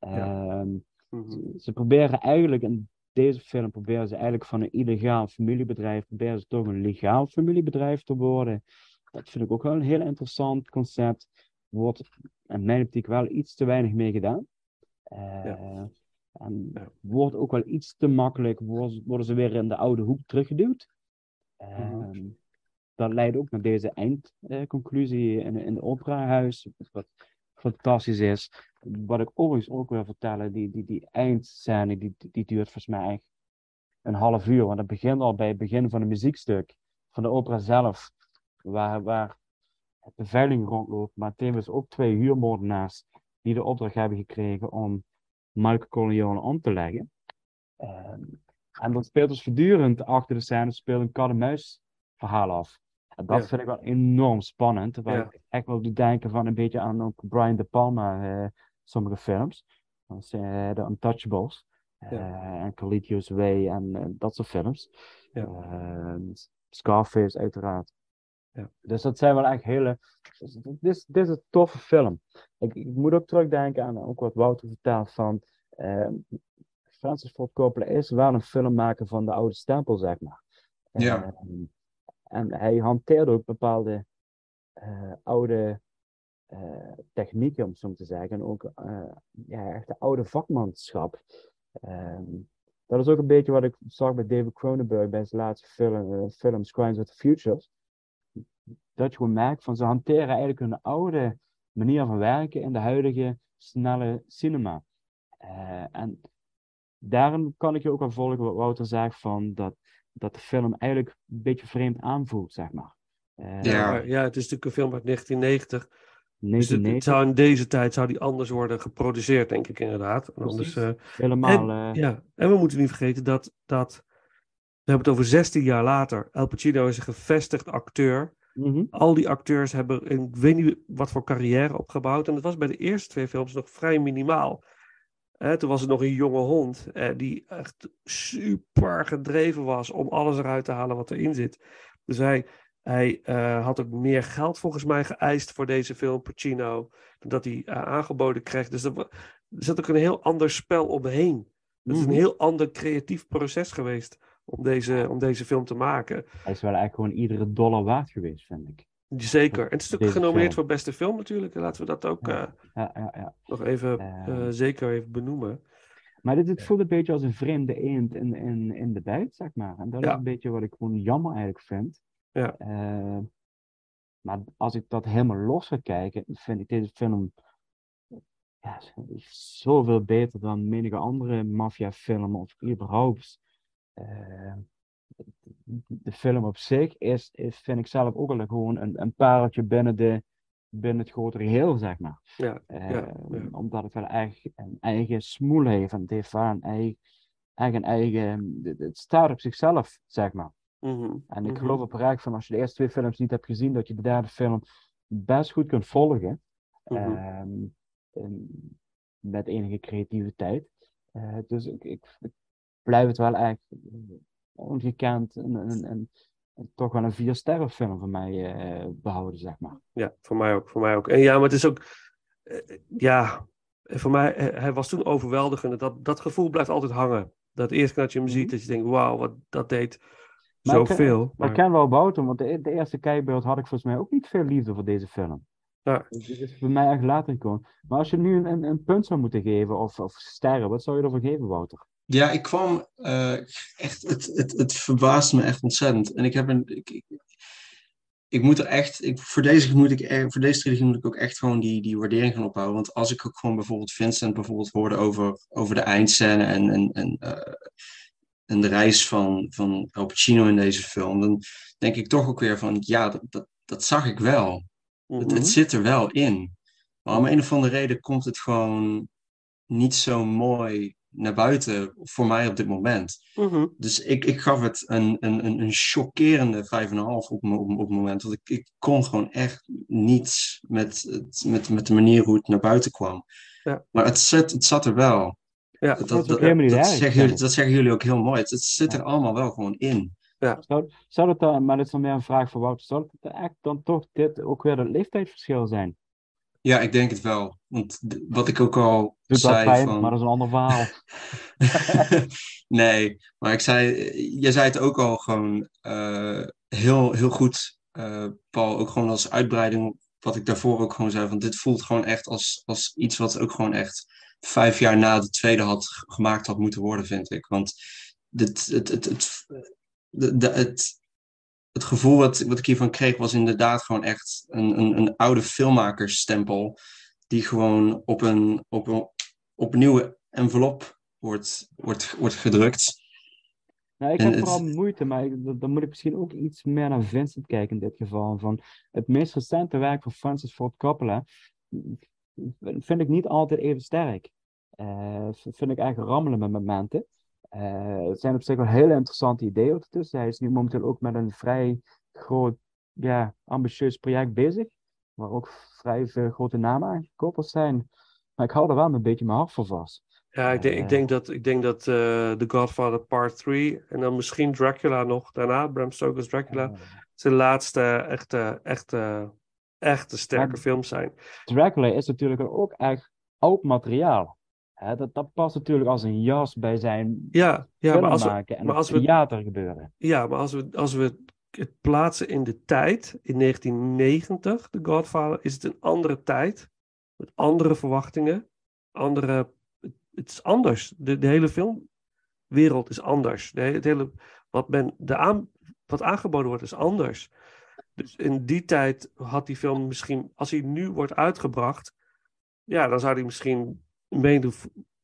Ja. Uh, Mhm. ze, ze proberen eigenlijk, in deze film proberen ze eigenlijk van een illegaal familiebedrijf, proberen ze toch een legaal familiebedrijf te worden. Dat vind ik ook wel een heel interessant concept. Wordt in mijn optiek wel iets te weinig mee gedaan. Uh, Ja. En Ja. wordt ook wel iets te makkelijk, worden, worden ze weer in de oude hoek teruggeduwd. Mhm. Ehm, dat leidt ook naar deze eindconclusie in, in het operahuis, wat fantastisch is. Wat ik overigens ook wil vertellen, die, die, die eindscène, die, die duurt volgens mij een half uur. Want het begint al bij het begin van het muziekstuk, van de opera zelf, waar, waar het beveiliging rondloopt, maar tevens ook twee huurmoordenaars die de opdracht hebben gekregen om Michael Corleone om te leggen. Ehm, en dat speelt dus voortdurend achter de scène, speelt een kat-en-muis verhaal af. En dat Ja. vind ik wel enorm spannend. Ja. ik echt wel doe denken van een beetje aan ook Brian De Palma, eh, sommige films. Als, eh, The Untouchables. eh, en Carlito's Way en eh, dat soort films. Ehm, Scarface uiteraard. Ja. Dus dat zijn wel echt hele... dus Dit is, dit is een toffe film. Ik, ik moet ook terugdenken aan ook wat Wouter vertelt van... ehm, Francis Ford Coppola is wel een filmmaker van de oude stempel, zeg maar. Ja. Ehm, en hij hanteerde ook bepaalde eh, oude eh, technieken, om zo te zeggen. En ook eh, ja, echt de oude vakmanschap. Ehm, dat is ook een beetje wat ik zag bij David Cronenberg bij zijn laatste film, eh, film Crimes of the Futures. Dat je gewoon merkt van ze hanteren eigenlijk hun oude manier van werken in de huidige snelle cinema. En daarom kan ik je ook wel volgen wat Wouter zegt van dat, dat de film eigenlijk een beetje vreemd aanvoelt, zeg maar. Eh, Ja. Maar ja, het is natuurlijk een film uit 1990. Dus het, 1990, het zou in deze tijd zou die anders worden geproduceerd, denk ik inderdaad. En anders, eh, helemaal. en, eh, ja, en we moeten niet vergeten dat, dat we hebben het over 16 jaar later. Al Pacino is een gevestigd acteur. mhm. Al die acteurs hebben een, ik weet niet wat voor carrière opgebouwd. En dat was bij de eerste twee films nog vrij minimaal. Hè, toen was het nog een jonge hond eh, die echt super gedreven was om alles eruit te halen wat erin zit. Dus hij, hij eh, had ook meer geld volgens mij geëist voor deze film, Pacino, dan dat hij eh, aangeboden kreeg. Dus er, er zat ook een heel ander spel omheen. Het is een Mhm. heel ander creatief proces geweest om deze, om deze film te maken. Hij is wel eigenlijk gewoon iedere dollar waard geweest, vind ik. Zeker. En het is Deze genomineerd film. voor beste film natuurlijk. Laten we dat ook Ja. eh, Ja, ja, ja. nog even Eh. eh, zeker even benoemen. Maar dit, dit voelt een beetje als een vreemde eend in, in, in de bijt, zeg maar. En dat Ja. is een beetje wat ik gewoon jammer eigenlijk vind. Ja. Eh, maar als ik dat helemaal los ga kijken, vind ik deze film ja, zoveel beter dan menige andere maffiafilm of überhaupt. Eh, de film op zich is, is, vind ik zelf ook al gewoon een, een pareltje binnen, de, binnen het grotere geheel, zeg maar. Ja, Eh, ja, ja. Omdat het wel echt een eigen smoel heeft. En het heeft wel een eigen, een eigen. Het staat op zichzelf, zeg maar. Mhm, En ik mhm. geloof oprecht van als je de eerste twee films niet hebt gezien, dat je de derde film best goed kunt volgen. Mhm. Ehm, met enige creativiteit. Eh, dus ik, ik, ik blijf het wel echt ongekend en, toch wel een vier sterren film voor mij eh, behouden, zeg maar. Ja, voor mij ook. Voor mij ook. En ja, maar het is ook. eh, ja, voor mij, eh, hij was toen overweldigend. Dat, dat gevoel blijft altijd hangen. Dat eerste keer dat je hem ziet, dat je denkt: wauw, wat dat deed zoveel. Maar Maar, ik ken wel Wouter, want de, de eerste kijkbeurt had ik volgens mij ook niet veel liefde voor deze film. Ja. Dus dit is voor mij echt later gekomen. Maar als je nu een, een, een punt zou moeten geven, of, of sterren, wat zou je ervoor geven, Wouter? Ja, ik kwam eh, echt, het, het, het verbaast me echt ontzettend. En ik heb een, ik, ik, ik moet er echt, ik, voor, deze moet ik, voor deze trilogie moet ik ook echt gewoon die, die waardering gaan opbouwen. Want als ik ook gewoon bijvoorbeeld Vincent bijvoorbeeld hoorde over, over de eindscène en, en, en, eh, en de reis van, van Al Pacino in deze film, dan denk ik toch ook weer van, ja, dat, dat, dat zag ik wel. Het, Mhm. het zit er wel in. Maar om een of andere reden komt het gewoon niet zo mooi naar buiten voor mij op dit moment. Mhm. Dus ik, ik gaf het een, een, een, een chockerende 5,5 op, me- op, op het moment. Want ik, ik kon gewoon echt niets met, het, met, met de manier hoe het naar buiten kwam. Ja. Maar het, zit, het zat er wel. Ja, Dat, dat dat, ook helemaal niet dat zeggen jullie, dat zeggen jullie ook heel mooi. Het, het zit Ja. er allemaal wel gewoon in. Zou, zou het dan, maar dit is dan meer een vraag voor Wouter, zou het echt dan toch dit ook weer het leeftijdsverschil zijn? Ja, ik denk het wel. Want wat ik ook al zei van... maar dat is een ander verhaal. nee, maar ik zei, jij zei het ook al gewoon eh, heel, heel goed, eh, Paul. Ook gewoon als uitbreiding, wat ik daarvoor ook gewoon zei. Van dit voelt gewoon echt als, als iets wat ook gewoon echt vijf jaar na de tweede had gemaakt had moeten worden, vind ik. Want dit, het, het, het, de, de, het, het gevoel wat, wat ik hiervan kreeg was inderdaad gewoon echt een, een, een oude filmmakersstempel. Die gewoon op een, op een, op een nieuwe envelop wordt, wordt, wordt gedrukt. Nou, ik En heb het- vooral moeite, maar ik- dan moet ik misschien ook iets meer naar Vincent kijken in dit geval. Van het meest recente werk van Francis Ford Coppola vind ik niet altijd even sterk. V- vind ik eigenlijk rammelen met momenten. Eh, het zijn op zich wel hele interessante ideeën ook tussen. Hij is nu momenteel ook met een vrij groot, ja, ambitieus project bezig. Waar ook vrij veel grote namen aan gekoppeld zijn. Maar ik hou er wel een beetje mijn hart voor vast. Ja, ik denk, ik Eh. denk dat, ik denk dat eh, The Godfather Part 3 en dan misschien Dracula nog daarna, Bram Stoker's Dracula, zijn laatste echte, echte, echte sterke Maar- films zijn. Dracula is natuurlijk ook echt oud materiaal. Hè, dat, dat past natuurlijk als een jas bij zijn Ja, ja maar als we, maken en maar het als we- theater gebeuren. ja, maar als we, als we het plaatsen in de tijd, in 1990, The Godfather, is het een andere tijd, met andere verwachtingen, andere, het, is anders. De, de hele filmwereld is anders. De, he- het hele, wat, men, de aan, wat aangeboden wordt is anders. Dus in die tijd had die film misschien, als hij nu wordt uitgebracht, ja, dan zou hij misschien mede,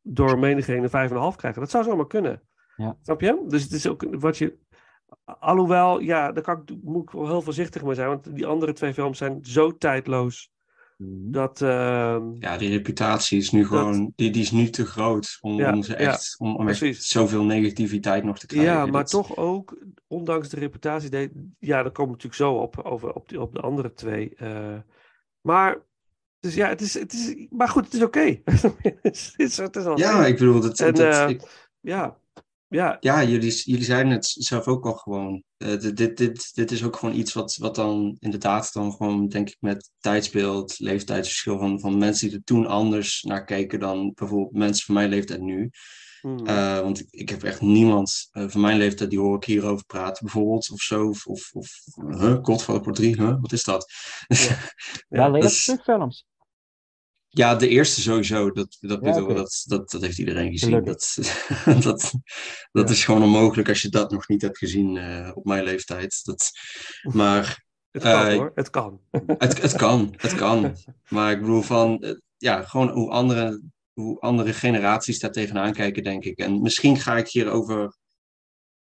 door menigeen een 5,5 krijgen. Dat zou zomaar kunnen. Ja. Snap je? Dus het is ook wat je. Alhoewel, ja, daar kan ik, moet ik wel heel voorzichtig mee zijn, want die andere twee films zijn zo tijdloos Mhm. dat. ehm, Ja, die reputatie is nu gewoon, die, die is nu te groot om, Ja, om, ze ja, echt, om, om echt zoveel negativiteit nog te krijgen. Ja, maar Dat- toch ook, ondanks de reputatie, ja, daar komen we natuurlijk zo op, over, op, die, op de andere twee. eh, maar, dus ja, het is, het is, maar goed, het is oké. het, is, het is- het is al ja, ik bedoel, dat, En, dat, eh, ik- ja, ja, ja jullie, jullie zeiden het zelf ook al gewoon. Eh, dit, dit, dit, dit is ook gewoon iets wat, wat dan inderdaad dan gewoon, denk ik, met tijdsbeeld, leeftijdsverschil van, van mensen die er toen anders naar keken dan bijvoorbeeld mensen van mijn leeftijd nu. Mhm. Eh, want ik, ik heb echt niemand van mijn leeftijd die hoor ik hierover praten, bijvoorbeeld, of zo. Of, of, of huh, Godfather Part 3, huh? wat is dat? Ja. Ja, is- terugfilms. Ja, de eerste sowieso. Dat, dat, Ja, dat, dat, dat heeft iedereen gezien. Gelukkig. Dat, dat, dat Ja. is gewoon onmogelijk als je dat nog niet hebt gezien eh, op mijn leeftijd. Dat, maar Het kan eh, hoor, het kan. het, het kan, het kan. Maar ik bedoel van, eh, ja, gewoon hoe andere, hoe andere generaties daar tegenaan kijken, denk ik. En misschien ga ik hier over,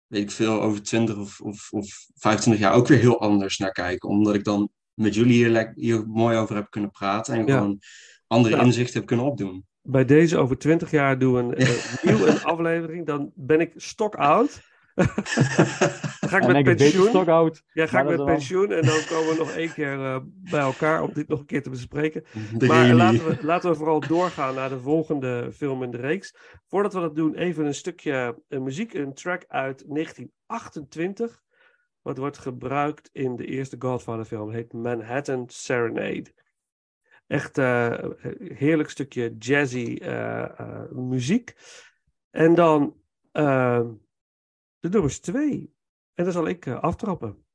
weet ik veel, over 20 of, of, of 25 jaar ook weer heel anders naar kijken. Omdat ik dan met jullie hier, hier mooi over heb kunnen praten en Ja. gewoon andere Ja. inzichten heb kunnen opdoen. Bij deze over 20 jaar doen we een, eh, nieuw een aflevering. Dan ben ik stok oud. dan ga ik En met pensioen. stokoud. Ja, ga ik met pensioen en dan komen we nog één keer eh, bij elkaar om dit nog een keer te bespreken. De Maar laten we, laten we vooral doorgaan naar de volgende film in de reeks. Voordat we dat doen, even een stukje eh, muziek, een track uit 1928. Wat wordt gebruikt in de eerste Godfather film. heet Manhattan Serenade. Echt eh, heerlijk stukje jazzy eh, eh, muziek. En dan de nummers twee. En dan zal ik aftrappen.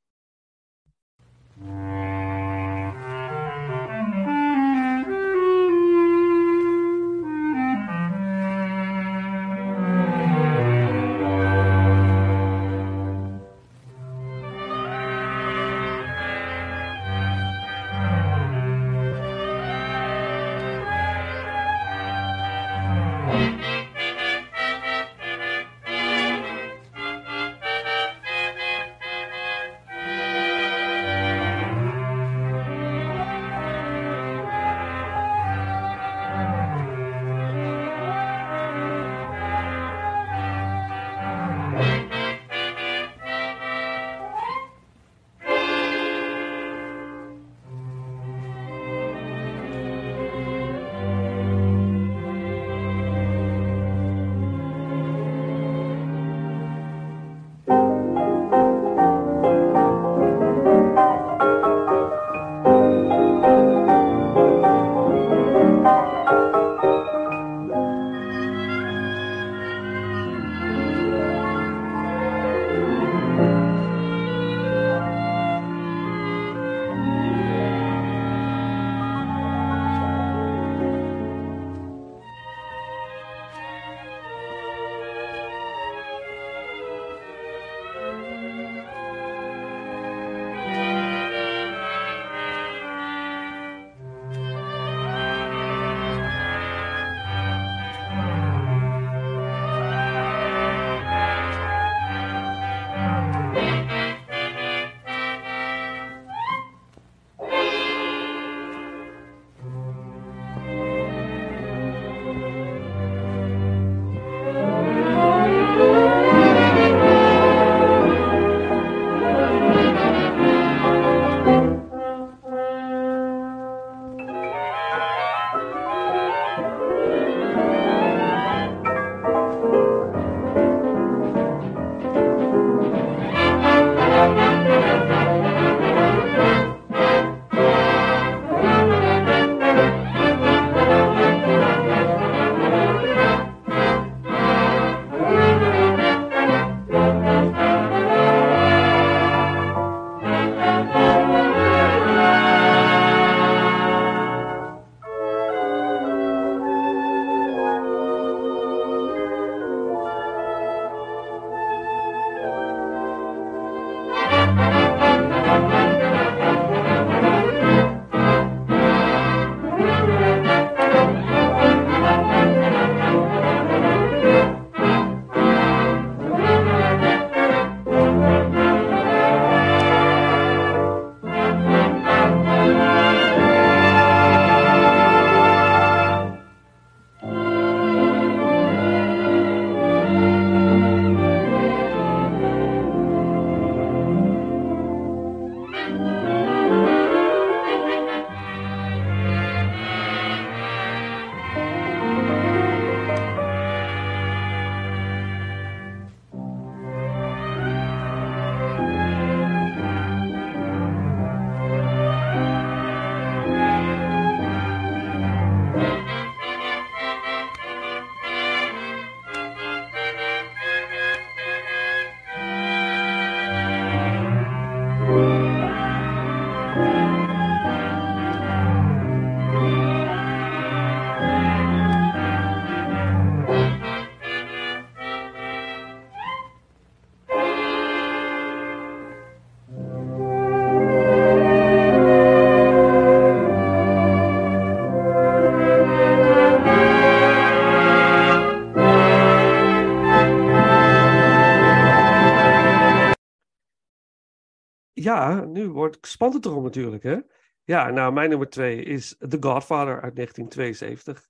Ja, nu wordt spant het erom natuurlijk, hè? Ja, nou, mijn nummer twee is The Godfather uit 1972.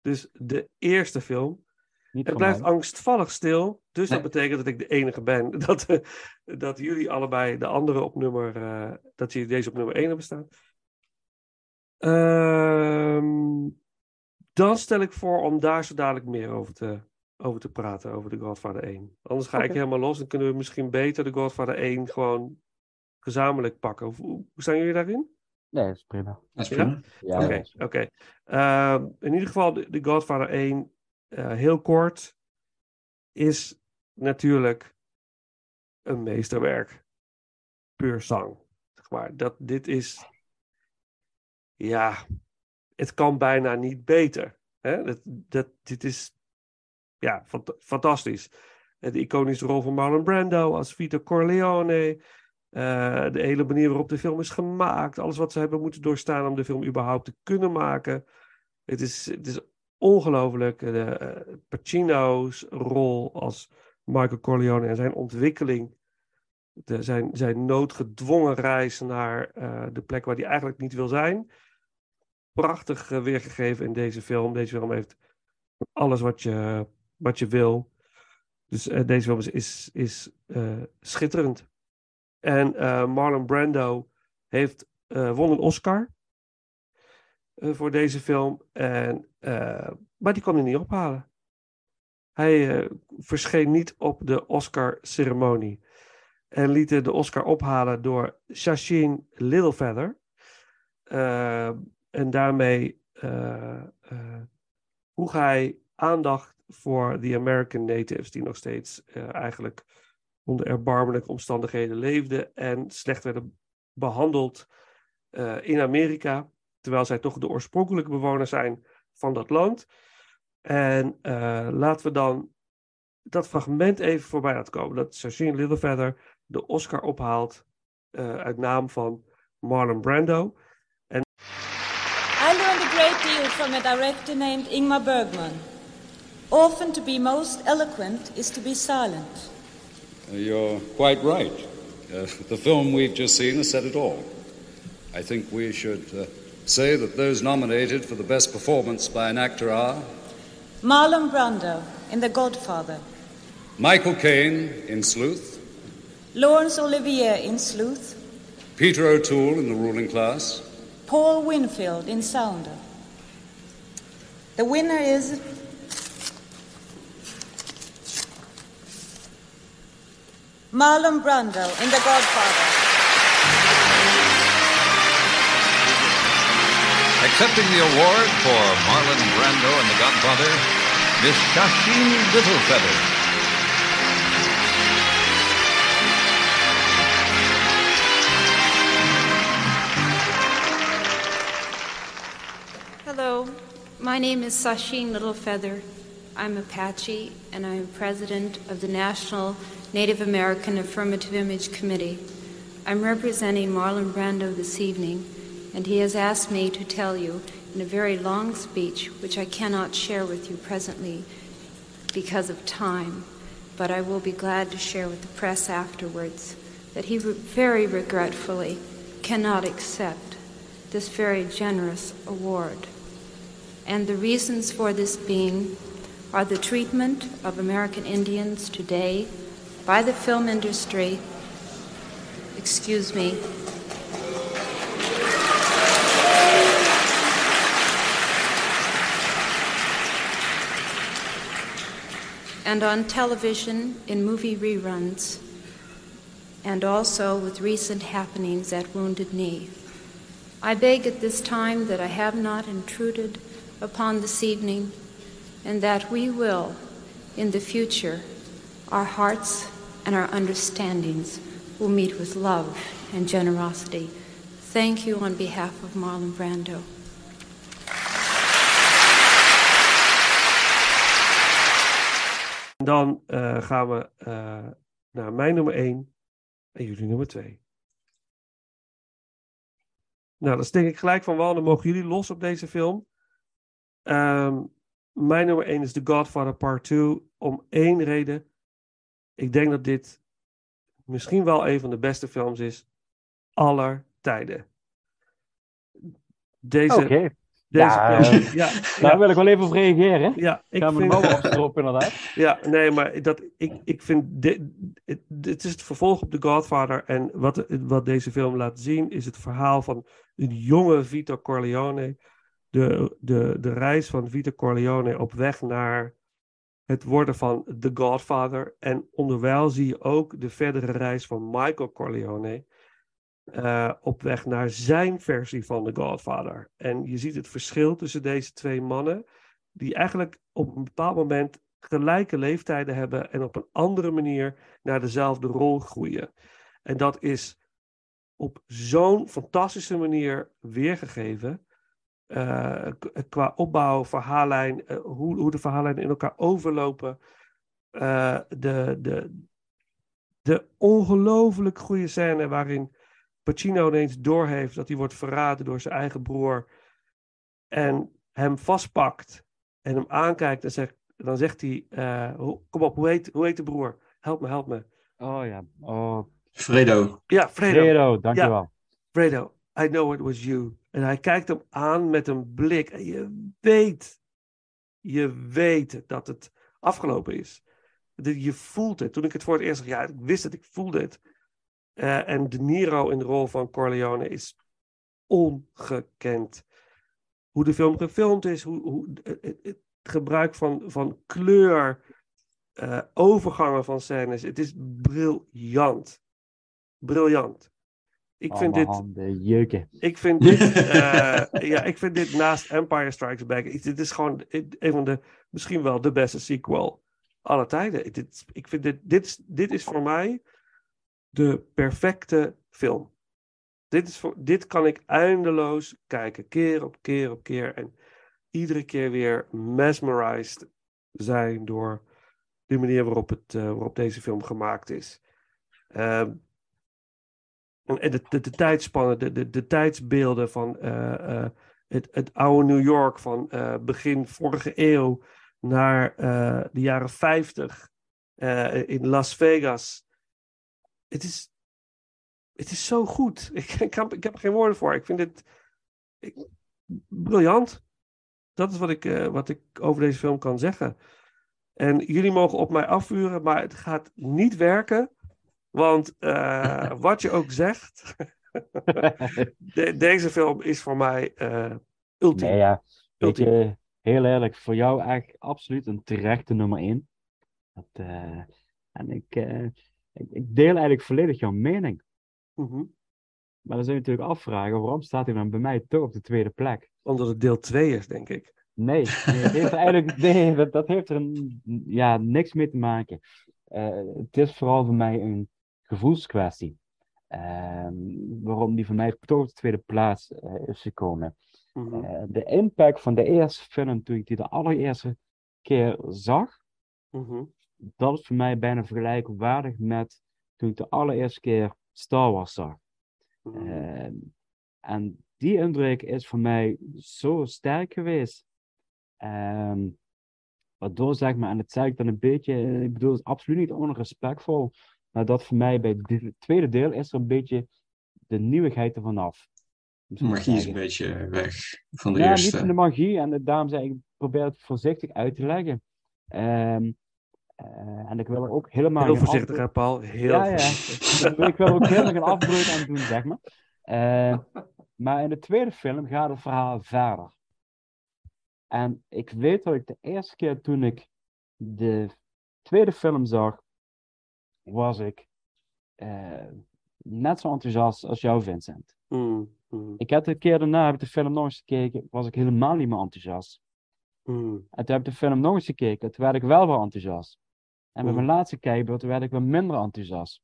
Dus de eerste film. Niet Het blijft mij. angstvallig stil. Dus Nee. dat betekent dat ik de enige ben. Dat, eh, dat jullie allebei de andere op nummer. eh, dat jullie deze op nummer 1 hebben staan. Ehm, dan stel ik voor om daar zo dadelijk meer over te, over te praten. Over The Godfather 1. Anders ga ik helemaal los. Dan kunnen we misschien beter The Godfather 1 gewoon gezamenlijk pakken. Hoe, hoe staan jullie daarin? Nee, dat is prima. Dat is Ja? prima. Ja, Oké. Ehm, in ieder geval, de, de Godfather 1, eh, heel kort, is natuurlijk een meesterwerk. Puur zang. Zeg maar. dat, dit is, ja, het kan bijna niet beter. Hè? Dat, dat, dit is, ja, fant- fantastisch. De iconische rol van Marlon Brando als Vito Corleone. Eh, de hele manier waarop de film is gemaakt. Alles wat ze hebben moeten doorstaan om de film überhaupt te kunnen maken. Het is, het is ongelooflijk. De, eh, Pacino's rol als Michael Corleone en zijn ontwikkeling. Zijn, zijn noodgedwongen reis naar eh, de plek waar hij eigenlijk niet wil zijn. Prachtig eh, weergegeven in deze film. Deze film heeft alles wat je, wat je wil. Dus eh, deze film is, is, is eh, schitterend. En eh, Marlon Brando heeft, eh, won een Oscar eh, voor deze film. En, maar die kon hij niet ophalen. Hij verscheen niet op de Oscar-ceremonie. En liet de Oscar ophalen door Shashin Littlefeather. En daarmee vroeg hij aandacht voor de American Natives, die nog steeds eigenlijk onder erbarmelijke omstandigheden leefden en slecht werden behandeld eh, in Amerika, terwijl zij toch de oorspronkelijke bewoners zijn van dat land. En eh, laten we dan dat fragment even voorbij laten komen, dat Shashin Littlefeather de Oscar ophaalt eh, uit naam van Marlon Brando. I learned a great deal from a director named Ingmar Bergman. Often to be most eloquent is to be silent. You're quite right. Uh, the film we've just seen has said it all. I think we should uh, say that those nominated for the best performance by an actor are Marlon Brando in The Godfather, Michael Caine in Sleuth, Laurence Olivier in Sleuth, Peter O'Toole in The Ruling Class, Paul Winfield in Sounder. The winner is Marlon Brando in The Godfather. Accepting the award for Marlon Brando and The Godfather, Miss Shasheen Littlefeather. Hello, my name is Sasheen Littlefeather. I'm Apache, and I am president of the National Native American Affirmative Image Committee. I'm representing Marlon Brando this evening, and he has asked me to tell you in a very long speech, which I cannot share with you presently because of time, but I will be glad to share with the press afterwards, that he very regretfully cannot accept this very generous award. And the reasons for this being are the treatment of American Indians today by the film industry, excuse me, and on television in movie reruns, and also with recent happenings at Wounded Knee. I beg at this time that I have not intruded upon this evening, and that we will, in the future, our hearts and our understandings will meet with love and generosity. Thank you on behalf of Marlon Brando. Dan eh, gaan we eh, naar mijn nummer 1 en jullie nummer 2. Nou, dat is denk ik gelijk van wel. Dan mogen jullie los op deze film. Ehm, mijn nummer 1 is The Godfather Part 2. Om één reden. Ik denk dat dit misschien wel een van de beste films is aller tijden. Deze, deze Ja, film- ja, Daar ja, wil ik wel even op reageren. ja, ik Gaan we vind... ook opstropen, inderdaad. Ja, nee, maar dat, ik, ik vind. Dit, het, dit is het vervolg op The Godfather. En wat, wat deze film laat zien is het verhaal van een jonge Vito Corleone. De, de, de reis van Vito Corleone op weg naar het worden van The Godfather. En onderwijl zie je ook de verdere reis van Michael Corleone. eh, op weg naar zijn versie van The Godfather. En je ziet het verschil tussen deze twee mannen. Die eigenlijk op een bepaald moment gelijke leeftijden hebben en op een andere manier naar dezelfde rol groeien. En dat is op zo'n fantastische manier weergegeven. Eh, k- qua opbouw, verhaallijn, eh, hoe, hoe de verhaallijnen in elkaar overlopen. eh, de, de, de ongelooflijk goede scène waarin Pacino ineens doorheeft dat hij wordt verraden door zijn eigen broer. En hem vastpakt en hem aankijkt en zegt, dan zegt hij, eh, kom op, hoe heet, hoe heet de broer? Help me, help me. Oh ja. Oh, Fredo. Ja, Fredo. Fredo, dankjewel. Fredo, I know it was you. En hij kijkt hem aan met een blik. En je weet, je weet dat het afgelopen is. Je voelt het. Toen ik het voor het eerst zag, ja, ik wist het, ik voelde het. Eh, en De Niro in de rol van Corleone is ongekend. Hoe de film gefilmd is, hoe, hoe, het gebruik van, van kleur, eh, overgangen van scènes. Het is briljant. Briljant. Ik vind dit, handen jeuken. ik vind dit, ja, ik vind dit naast Empire Strikes Back, ik- dit is gewoon een van de, misschien wel de beste sequel aller tijden. Ik- Dit, ik vind dit, dit, is, dit is voor mij de perfecte film. Dit, is voor, dit kan ik eindeloos kijken, keer op keer op keer. En iedere keer weer mesmerized zijn door de manier waarop, het, eh, waarop deze film gemaakt is. Ehm, de, de, de tijdspannen, de, de, de tijdsbeelden van eh, eh, het, het oude New York van eh, begin vorige eeuw naar eh, de jaren 50 eh, in Las Vegas. Het is, het is zo goed. Ik, ik, heb, ik heb er geen woorden voor. Ik vind het ik- briljant. Dat is wat ik, eh, wat ik over deze film kan zeggen. En jullie mogen op mij afvuren, maar het gaat niet werken. Want eh, wat je ook zegt, de- deze film is voor mij eh ultiem. Nee, ja. Ultiem. je, heel eerlijk, voor jou echt absoluut een terechte nummer 1. Dat, eh, en ik, ik, ik deel eigenlijk volledig jouw mening. Mhm. Maar dan zou je natuurlijk afvragen, waarom staat hij dan bij mij toch op de tweede plek? Omdat het deel 2 is, denk ik. Nee, nee, het heeft eigenlijk, nee dat, dat heeft er een, ja, niks mee te maken. Het is vooral voor mij een gevoelskwestie. Ehm, waarom die voor mij toch op de tweede plaats eh, is gekomen. Mhm. Eh, de impact van de eerste film, toen ik die de allereerste keer zag, Mhm. dat is voor mij bijna vergelijkbaardig met toen ik de allereerste keer Star Wars zag. Mhm. Ehm, en die indruk is voor mij zo sterk geweest. Ehm, waardoor zeg maar, en het zeg ik dan een beetje, ik bedoel het is absoluut niet onrespectvol, maar dat voor mij bij het tweede deel is er een beetje de nieuwigheid ervan af. De magie is een beetje weg van de Ja, niet eerste. van de magie. En het- daarom zeg ik, ik probeer het voorzichtig uit te leggen. Ehm, eh, en ik wil er ook helemaal Heel voorzichtig, afbreuk- hè, Paul? Heel ja, ja. voorzichtig. Ik wil er ook helemaal geen afbreuk aan doen, zeg maar. Eh, maar in de tweede film gaat het verhaal verder. En ik weet dat ik de eerste keer toen ik de tweede film zag, was ik eh, net zo enthousiast als jou, Vincent. Mm, mm, Ik heb de keer daarna heb ik de film nog eens gekeken, was ik helemaal niet meer enthousiast. mm. En toen heb ik de film nog eens gekeken, toen werd ik wel wel enthousiast. En bij Mm. mijn laatste kijkbeurt werd ik wel minder enthousiast.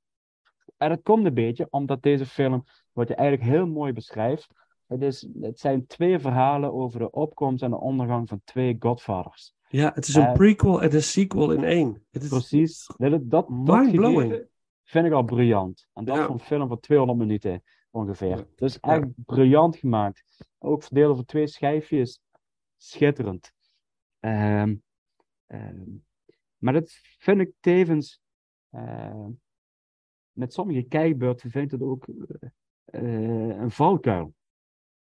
En dat komt een beetje omdat deze film, wat je eigenlijk heel mooi beschrijft, het, is, het zijn twee verhalen over de opkomst en de ondergang van twee Godfathers. Ja, het is een Eh, prequel en een sequel in één. Is Precies. Dat, dat, Mind-blowing. vind ik al briljant. En dat Ja. voor een film van 200 minuten ongeveer. Ja. Dus Ja. echt briljant gemaakt. Ook verdelen over twee schijfjes. Schitterend. Ehm, ehm, maar dat vind ik tevens. ehm, met sommige kijkbeurten vind ik het ook. eh, een valkuil,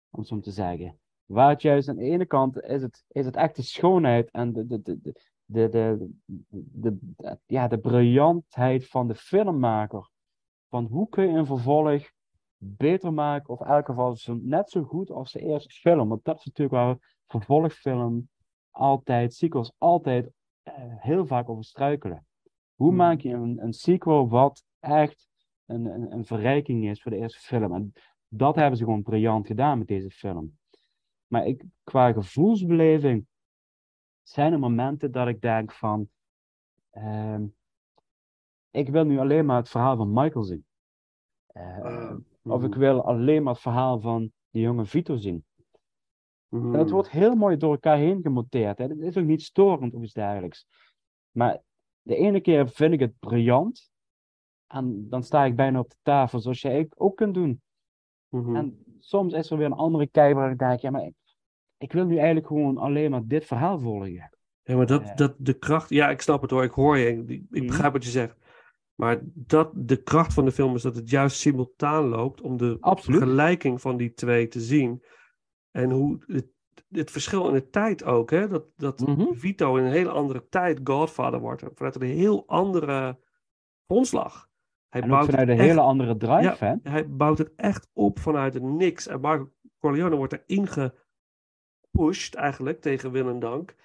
om zo te zeggen. Waar het juist aan de ene kant is het, is het echt de schoonheid en de, de, de, de, de, de, de, ja, de briljantheid van de filmmaker. Van hoe kun je een vervolg beter maken, of in elk geval zo, net zo goed als de eerste film. Want dat is natuurlijk waar vervolgfilm altijd, sequels altijd eh, heel vaak over struikelen. Hoe Hmm. maak je een, een sequel wat echt een, een, een verrijking is voor de eerste film? En dat hebben ze gewoon briljant gedaan met deze film. Maar ik, qua gevoelsbeleving zijn er momenten dat ik denk van, ehm, ik wil nu alleen maar het verhaal van Michael zien. Eh, Ah, Of ik mhm. wil alleen maar het verhaal van die jonge Vito zien. Mhm. En het wordt heel mooi door elkaar heen gemonteerd. Het is ook niet storend of iets dergelijks. Maar de ene keer vind ik het briljant. En dan sta ik bijna op de tafel, zoals jij ook kunt doen. Mhm. En soms is er weer een andere kijk waar ik denk, ja, maar ik, ik wil nu eigenlijk gewoon alleen maar dit verhaal volgen. Ja, maar dat, Ja. dat de kracht. Ja, ik snap het hoor. Ik hoor je. Ik, ik Mhm. begrijp wat je zegt. Maar dat de kracht van de film is dat het juist simultaan loopt om de Absoluut. vergelijking van die twee te zien. En hoe het, het verschil in de tijd ook. Hè? Dat, dat Mhm. Vito in een hele andere tijd Godfather wordt. Vanuit een heel andere grondslag. Hij En bouwt vanuit een echt- hele andere drive, hè? hij bouwt het echt op vanuit het niks. En Marco Corleone wordt erin gepusht eigenlijk tegen wil en dank.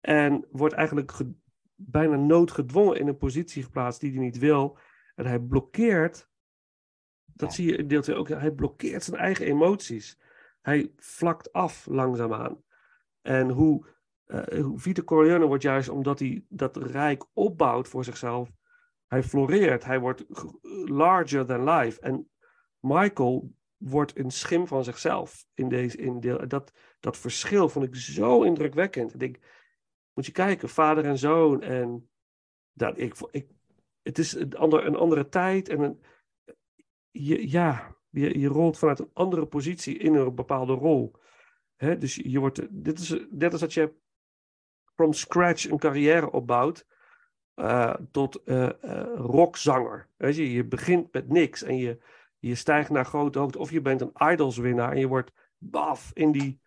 En wordt eigenlijk ge- bijna noodgedwongen in een positie geplaatst die hij niet wil. En hij blokkeert, dat Ja. zie je in deel 2 ook, hij blokkeert zijn eigen emoties. Hij vlakt af langzaamaan. En hoe, eh hoe Vito Corleone wordt juist omdat hij dat rijk opbouwt voor zichzelf, hij floreert, hij wordt larger than life. En Michael wordt een schim van zichzelf in deze in deel. Dat, dat verschil vond ik zo indrukwekkend. Ik moet je kijken, vader en zoon. En dat, ik, ik, het is een, ander, een andere tijd. En een, je, ja, je, je rolt vanuit een andere positie in een bepaalde rol. Hè? Dus je wordt, dit is net als dat je from scratch een carrière opbouwt eh, tot eh, eh, rockzanger. Weet je, je begint met niks en je, je stijgt naar grote hoogte. Of je bent een idolswinnaar en je wordt baf in die,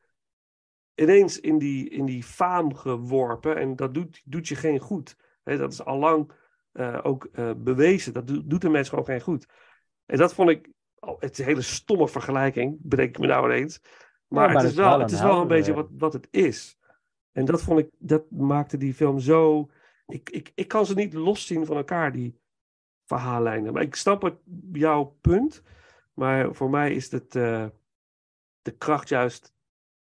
ineens in die, in die faam geworpen. En dat doet, doet je geen goed. Dat is allang eh ook eh, bewezen. Dat doet, doet de mens gewoon geen goed. En dat vond ik, oh, het is een hele stomme vergelijking, bedenk ik me nou ineens. Maar, maar het, is wel, wel het een is wel een beetje wat, wat het is. En dat vond ik, dat maakte die film zo. Ik, ik, ik kan ze niet loszien van elkaar, die verhaallijnen. Maar ik snap het, jouw punt. Maar voor mij is het eh, de kracht juist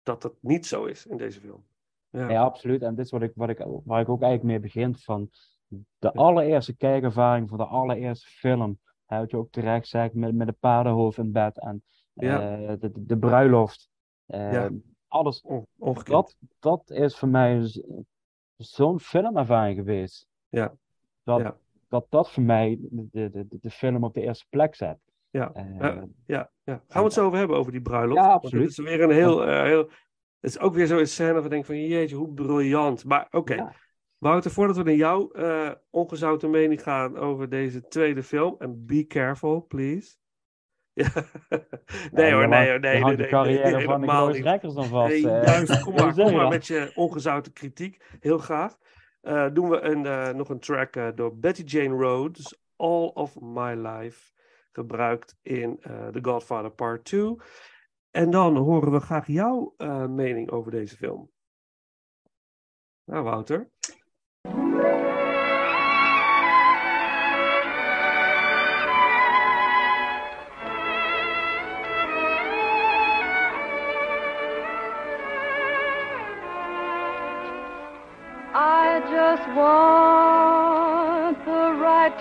dat het niet zo is in deze film. Ja, Ja, absoluut. En dit is wat ik, wat ik, waar ik ook eigenlijk mee begin. Van de allereerste kijkervaring van de allereerste film. Hè, wat je ook terecht zegt, met, met de paardenhoofd in bed. En Ja. eh, de, de, bruiloft. Eh, Ja. Alles. on-. Dat, dat is voor mij zo'n filmervaring geweest. Ja. Dat, Ja. Dat dat voor mij de, de, de, de film op de eerste plek zet. Ja. Eh, Ja, ja, ja. Gaan we het zo over hebben, over die bruiloft? Ja, absoluut. Het is weer een heel, eh, heel... Het is ook weer zo'n scène waar ik denk van, jeetje, hoe briljant. Maar oké, Ja. Wouter, voordat we naar jouw eh, ongezouten mening gaan over deze tweede film, en be careful, please. Ja. nee Ja, hoor, nee hoor, nee, nee, nee, de carrière nee, van de. Rekkers dan vast. Nee, eh. juist, kom maar, kom maar met je ongezouten kritiek. Heel graag. Eh, doen we een, eh, nog een track eh, door Betty Jane Rhodes, All of My Life, gebruikt in The Godfather Part 2. En dan horen we graag jouw mening over deze film. Nou, Wouter.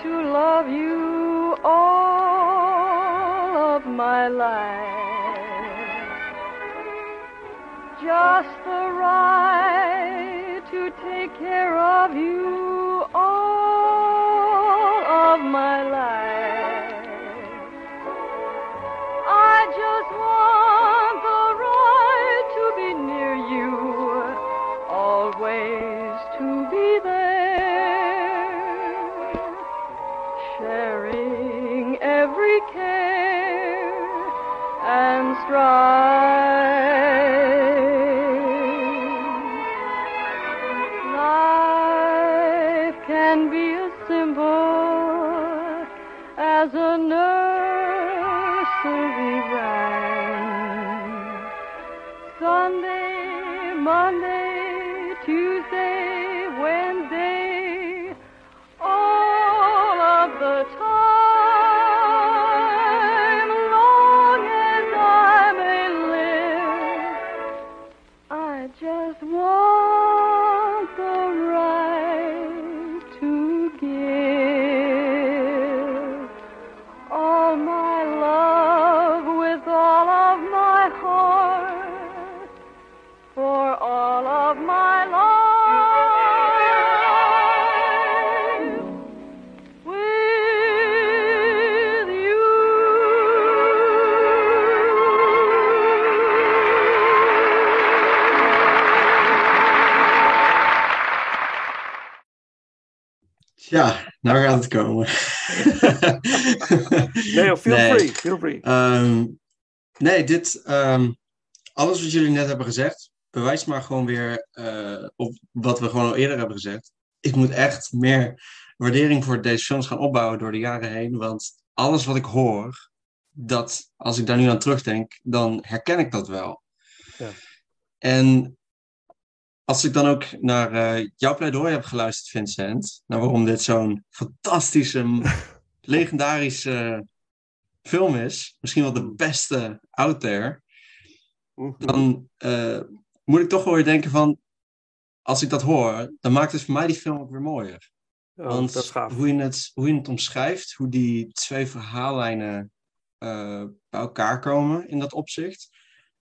To love you all of my life. Just the right to take care of you all of my life. In Ja, nou gaat het komen. Nee, feel Nee. free, feel free. Ehm, nee, dit, ehm, alles wat jullie net hebben gezegd, bewijst maar gewoon weer eh, op wat we gewoon al eerder hebben gezegd. Ik moet echt meer waardering voor deze films gaan opbouwen door de jaren heen. Want alles wat ik hoor, dat als ik daar nu aan terugdenk, dan herken ik dat wel. Ja. En als ik dan ook naar eh, jouw pleidooi heb geluisterd, Vincent, naar waarom dit zo'n fantastische, legendarische film is, misschien wel de beste out there, dan eh, moet ik toch wel weer denken van, als ik dat hoor, dan maakt het voor mij die film ook weer mooier. Oh, Want dat is gaaf. hoe je, het, hoe je het omschrijft, hoe die twee verhaallijnen eh, bij elkaar komen in dat opzicht.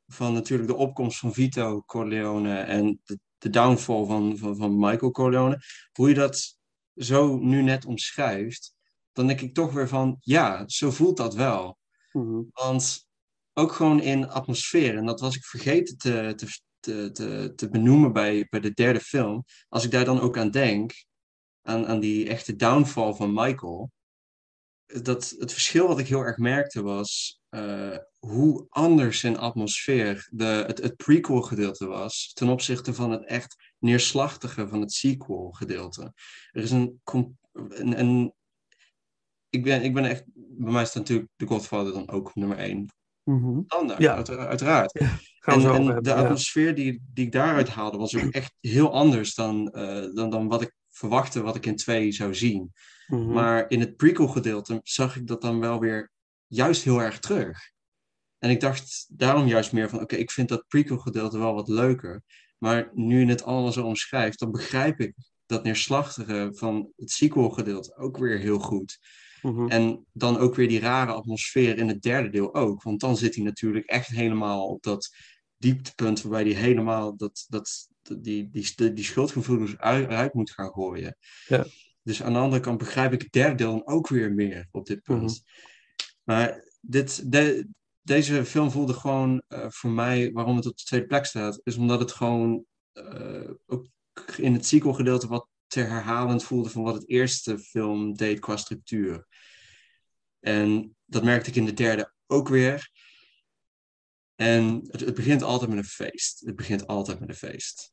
Van natuurlijk de opkomst van Vito Corleone en de, de downfall van, van, van Michael Corleone. Hoe je dat zo nu net omschrijft, dan denk ik toch weer van, ja, zo voelt dat wel. Mhm. Want ook gewoon in atmosfeer, en dat was ik vergeten te, te, te, te, te benoemen bij, bij de derde film. Als ik daar dan ook aan denk, aan, aan die echte downfall van Michael. Dat het verschil wat ik heel erg merkte was eh, hoe anders in atmosfeer de, het, het prequel gedeelte was ten opzichte van het echt neerslachtige van het sequel gedeelte. Er is een, een, een ik ben, ik ben echt, bij mij staat natuurlijk The Godfather dan ook nummer één. Standaard, Ja. uit- uiteraard. en hebben, de ja. atmosfeer die, die ik daaruit haalde was ook echt heel anders dan, eh, dan, dan wat ik verwachtte, wat ik in twee zou zien. Mhm. Maar in het prequel gedeelte zag ik dat dan wel weer juist heel erg terug. En ik dacht daarom juist meer van, oké, ik vind dat prequel gedeelte wel wat leuker. Maar nu je het allemaal zo omschrijft, dan begrijp ik dat neerslachtige van het sequel gedeelte ook weer heel goed. Mhm. En dan ook weer die rare atmosfeer in het derde deel ook. Want dan zit hij natuurlijk echt helemaal op dat dieptepunt waarbij hij helemaal dat, dat, die, die, die, die schuldgevoelens uit, uit moet gaan gooien. Ja. Dus aan de andere kant begrijp ik het derde deel ook weer meer op dit punt. Maar dit, de, deze film voelde gewoon eh, voor mij, waarom het op de tweede plek staat, is omdat het gewoon eh, ook in het sequel gedeelte wat te herhalend voelde van wat het eerste film deed qua structuur. En dat merkte ik in de derde ook weer. En het, het begint altijd met een feest. Het begint altijd met een feest.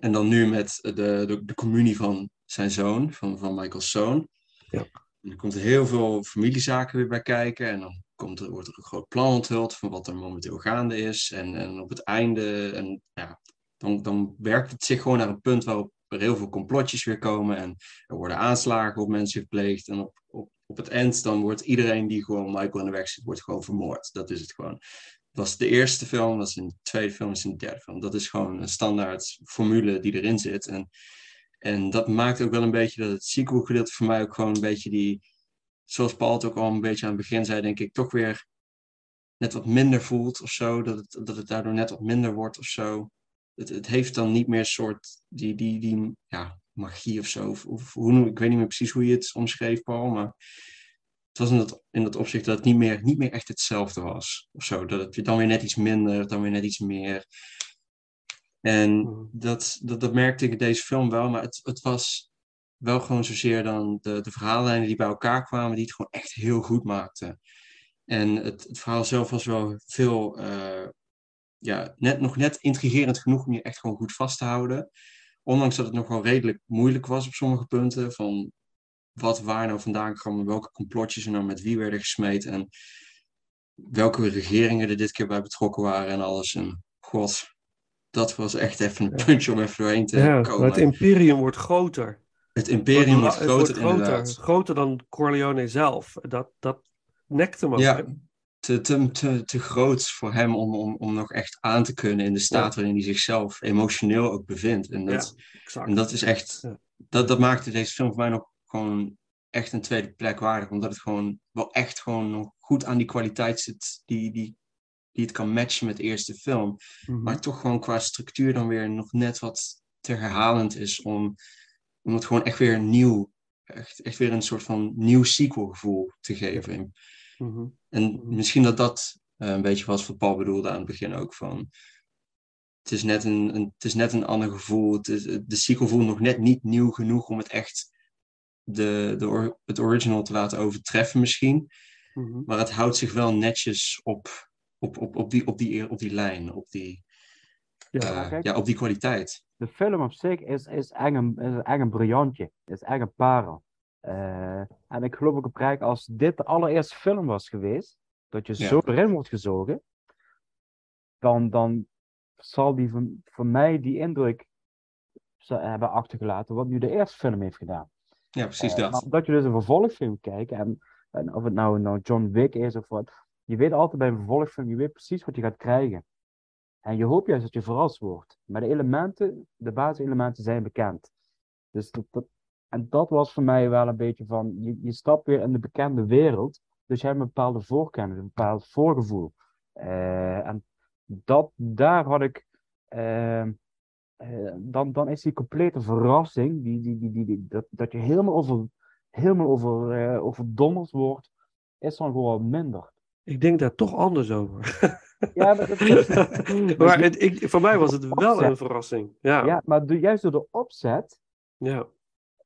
En dan nu met de, de, de communie van zijn zoon, van, van Michael's zoon. Ja. Er komt heel veel familiezaken weer bij kijken. En dan komt er, wordt er een groot plan onthuld van wat er momenteel gaande is. En, en op het einde, en, ja, dan, dan werkt het zich gewoon naar een punt waarop er heel veel complotjes weer komen. En er worden aanslagen op mensen gepleegd. En op, op, op het eind dan wordt iedereen die gewoon Michael in de weg zit, wordt gewoon vermoord. Dat is het gewoon. Dat was de eerste film, dat is de tweede film, dat is de derde film. Dat is gewoon een standaard formule die erin zit. En, en dat maakt ook wel een beetje dat het sequel gedeelte voor mij ook gewoon een beetje die, zoals Paul het ook al een beetje aan het begin zei, denk ik, toch weer net wat minder voelt of zo. Dat het, dat het daardoor net wat minder wordt of zo. Het, het heeft dan niet meer een soort die, die, die ja, magie of zo. Of, of hoe, ik weet niet meer precies hoe je het omschreef, Paul, maar het was in dat, in dat opzicht dat het niet meer, niet meer echt hetzelfde was. Of zo. Dat het dan weer net iets minder, dan weer net iets meer. En dat, dat, dat merkte ik in deze film wel, maar het, het was wel gewoon zozeer dan de, de verhaallijnen die bij elkaar kwamen, die het gewoon echt heel goed maakten. En het, het verhaal zelf was wel veel, eh, ja, net, nog net intrigerend genoeg om je echt gewoon goed vast te houden. Ondanks dat het nog wel redelijk moeilijk was op sommige punten. Van wat waar nou vandaan kwam, en welke complotjes er nou met wie werden gesmeed. En welke regeringen er dit keer bij betrokken waren en alles. En god, dat was echt even een puntje om even doorheen te Ja, komen. het imperium wordt groter. Het imperium wordt Het groter, groter, inderdaad. groter dan Corleone zelf. Dat, dat nekte me. Ja, te, te, te, te groot voor hem om, om, om nog echt aan te kunnen in de staat waarin hij zichzelf emotioneel ook bevindt. En dat, Ja, en dat is echt, Ja. dat, dat maakte deze film voor mij nog gewoon echt een tweede plek waardig. Omdat het gewoon wel echt gewoon nog goed aan die kwaliteit zit die, die, die het kan matchen met de eerste film. Mhm. Maar toch gewoon qua structuur dan weer nog net wat te herhalend is om, om het gewoon echt weer nieuw, echt, echt weer een soort van nieuw sequel gevoel te geven. Mhm. En misschien dat dat eh, een beetje was wat Paul bedoelde aan het begin ook van. Het is net een, een, het is net een ander gevoel. Het is, de sequel voelt nog net niet nieuw genoeg om het echt de, de, or- het original te laten overtreffen misschien. Mhm. Maar het houdt zich wel netjes op, op, op, op, die, op, die, op die lijn, op die, Ja, eh, ja, op die kwaliteit. de film op zich is, is, echt, een, is echt een briljantje. Is echt een parel. Eh, en ik geloof ook oprecht, als dit de allereerste film was geweest, dat je Ja. zo erin wordt gezogen, dan, dan zal die van, van mij die indruk hebben achtergelaten wat nu de eerste film heeft gedaan. Ja, precies Eh, dat. omdat je dus een vervolgfilm kijkt, en, en of het nou, nou John Wick is of wat, je weet altijd bij een vervolgfilm, je weet precies wat je gaat krijgen. En je hoopt juist dat je verrast wordt. Maar de elementen, de basiselementen zijn bekend. Dus dat, en dat was voor mij wel een beetje van, je, stapt weer in de bekende wereld, dus je hebt een bepaalde voorkennis, een bepaald voorgevoel. Eh, en dat, daar had ik, eh, eh, dan, dan is die complete verrassing, die, die, die, die, die- dat, dat je helemaal over, helemaal over, eh, overdonderd wordt, is dan gewoon minder. Ik denk daar toch anders over. Ja, maar, dat is- maar het, ik, voor mij was het wel een verrassing. Ja, ja, maar do- juist door de opzet ja.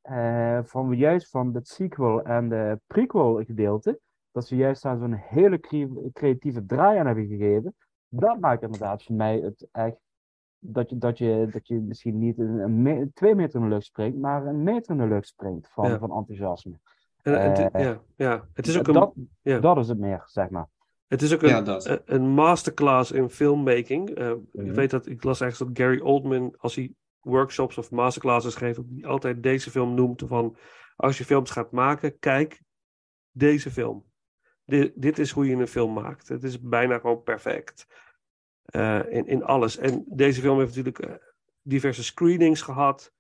eh, van juist van het sequel en de prequel gedeelte, dat ze juist daar zo'n hele cre- creatieve draai aan hebben gegeven, dat maakt inderdaad voor mij het echt dat je, dat je, dat je misschien niet een, een me- twee meter in de lucht springt, maar een meter in de lucht springt van, Ja. van enthousiasme. En, het- Eh, ja, ja. Het is ook een, dat, ja. dat is het meer, zeg maar. Het is ook een, Ja, een, masterclass in filmmaking. Eh, Ik Mhm. weet dat ik las ergens dat Gary Oldman, als hij workshops of masterclasses geeft, dat hij altijd deze film noemt van als je films gaat maken, kijk deze film. Dit, dit is hoe je een film maakt. Het is bijna gewoon perfect. Eh, in, in alles. En deze film heeft natuurlijk diverse screenings gehad.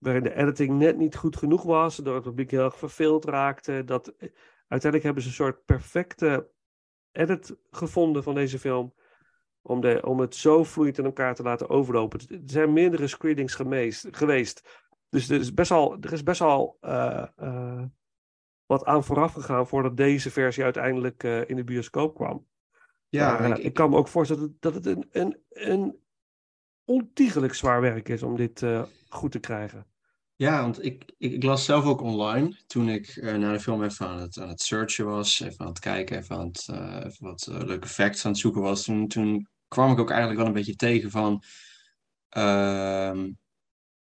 Waarin de editing net niet goed genoeg was. Door het publiek heel erg verveeld raakte. Dat, eh, uiteindelijk hebben ze een soort perfecte edit gevonden van deze film. Om, de, om het zo vloeiend in elkaar te laten overlopen. Er zijn meerdere screenings gemeest, geweest. Dus er is best wel, er is best eh, eh, wat aan vooraf gegaan voordat deze versie uiteindelijk in de bioscoop kwam. Ja, Maar, ik- ik, ik- kan me ook voorstellen dat het een, een, een ontiegelijk zwaar werk is om dit eh, goed te krijgen. Ja, want ik, ik, las zelf ook online toen ik eh, naar de film even aan het, aan het searchen was, even aan het kijken, even, aan het, eh, even wat leuke facts aan het zoeken was. Toen, toen kwam ik ook eigenlijk wel een beetje tegen van, ehm,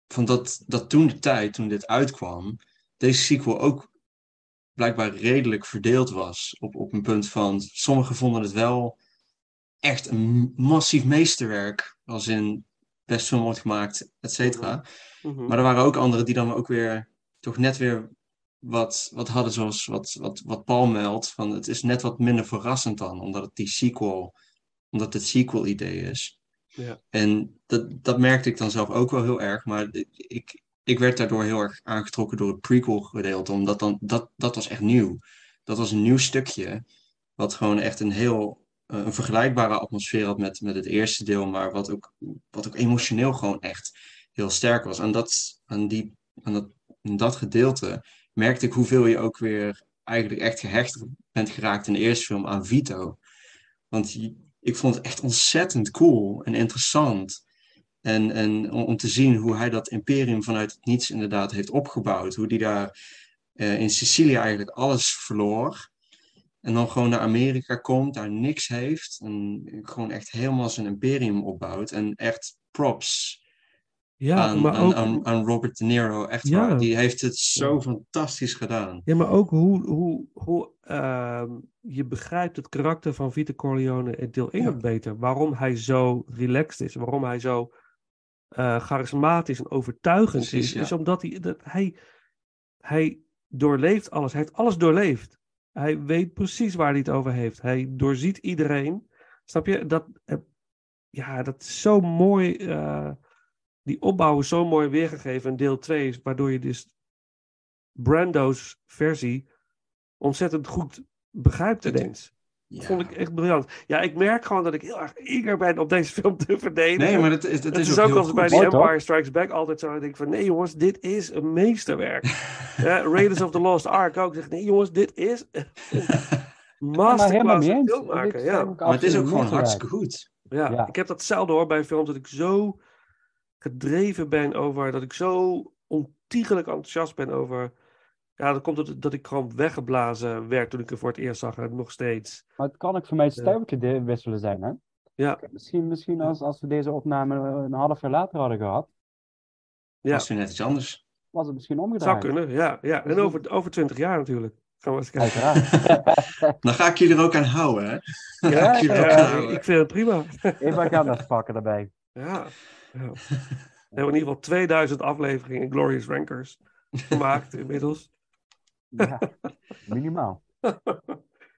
van dat, dat toen de tijd, toen dit uitkwam, deze sequel ook blijkbaar redelijk verdeeld was. Op, op een punt van, sommigen vonden het wel echt een massief meesterwerk, als in best film wordt gemaakt, et cetera. Mhm. Maar er waren ook anderen die dan ook weer toch net weer wat, wat hadden, zoals wat, wat, wat Paul meldt. Van het is net wat minder verrassend dan, omdat het die sequel, omdat het sequel idee is. Ja. En dat, dat merkte ik dan zelf ook wel heel erg. Maar ik, ik werd daardoor heel erg aangetrokken door het prequel gedeelte. Omdat dan, dat, dat was echt nieuw. Dat was een nieuw stukje. Wat gewoon echt een heel een vergelijkbare atmosfeer had met, met het eerste deel. Maar wat ook, wat ook emotioneel gewoon echt heel sterk was. En dat, aan, die, aan dat, dat gedeelte merkte ik hoeveel je ook weer eigenlijk echt gehecht bent geraakt in de eerste film aan Vito. Want ik vond het echt ontzettend cool en interessant. En, en om, om te zien hoe hij dat imperium vanuit het niets inderdaad heeft opgebouwd. Hoe die daar eh, in Sicilië eigenlijk alles verloor. En dan gewoon naar Amerika komt, daar niks heeft. En gewoon echt helemaal zijn imperium opbouwt. En echt props Ja, aan, maar ook, aan, aan Robert De Niro. Echt Ja. waar. Die heeft het zo fantastisch gedaan. ja, maar ook hoe, hoe, hoe ehm, je begrijpt het karakter van Vito Corleone in deel 1 Ja. ook beter. Waarom hij zo relaxed is, waarom hij zo eh, charismatisch en overtuigend Precies, is. Is omdat hij, dat hij, hij doorleeft alles. Hij heeft alles doorleefd. Hij weet precies waar hij het over heeft. Hij doorziet iedereen. Snap je? Dat, eh, ja, dat is zo mooi. eh, die opbouw is zo mooi weergegeven in deel 2, waardoor je dus Brando's versie ontzettend goed begrijpt ineens. Ja. Vond ik echt briljant. Ja, ik merk gewoon dat ik heel erg eager ben om deze film te verdedigen. Nee, maar het, is- het, Het is, is ook als bij toch? Empire Strikes Back altijd zo. denk ik van, nee jongens, dit is een meesterwerk. ja, Raiders of the Lost Ark ook. Zeg, nee jongens, dit is masterclass eens. film maken. Ik Ja. Maar het is ook gewoon hartstikke goed. Ja, Ja. ik heb dat zelden hoor bij films dat ik zo gedreven ben over, dat ik zo ontiegelijk enthousiast ben over. Ja, dat komt dat, dat ik gewoon weggeblazen werd toen ik er voor het eerst zag en nog steeds. Maar het kan ook voor mij het Ja. stemmetje de- wisselen zijn, hè? Ja, Misschien, misschien als, als we deze opname een half jaar later hadden gehad, ja. Is weer net iets anders. was het misschien zou omgedraaid. kunnen. Ja, ja. En over, over 20 jaar natuurlijk. Gaan we eens kijken. Uiteraard. Dan ga ik je er ook aan houden, hè? Ja, ik je ook Ja, aan ik, houden. ik vind het prima. Even agendas pakken daarbij. Ja. ja. We hebben in ieder geval 2000 afleveringen in Glorious Rankers gemaakt inmiddels. Ja, minimaal.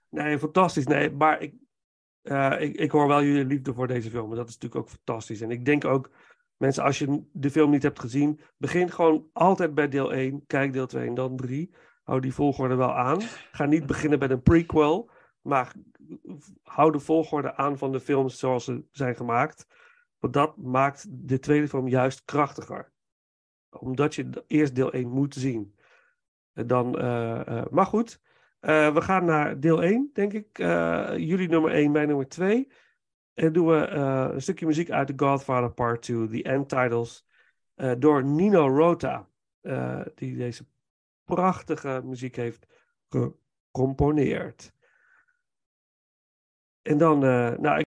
nee, fantastisch. Nee, maar ik, eh, ik, ik hoor wel jullie liefde voor deze film. En dat is natuurlijk ook fantastisch. En ik denk ook, mensen, als je de film niet hebt gezien, begin gewoon altijd bij deel 1. Kijk deel 2 en dan 3. Hou die volgorde wel aan. Ga niet beginnen met een prequel. Maar hou de volgorde aan van de films zoals ze zijn gemaakt. Want dat maakt de tweede film juist krachtiger. Omdat je eerst deel 1 moet zien. Dan, eh, eh, maar goed, eh, we gaan naar deel 1, denk ik. Jullie nummer 1, mijn nummer 2. En doen we een stukje muziek uit The Godfather Part 2, The End Titles, door Nino Rota, die deze prachtige muziek heeft gecomponeerd. En dan, nou,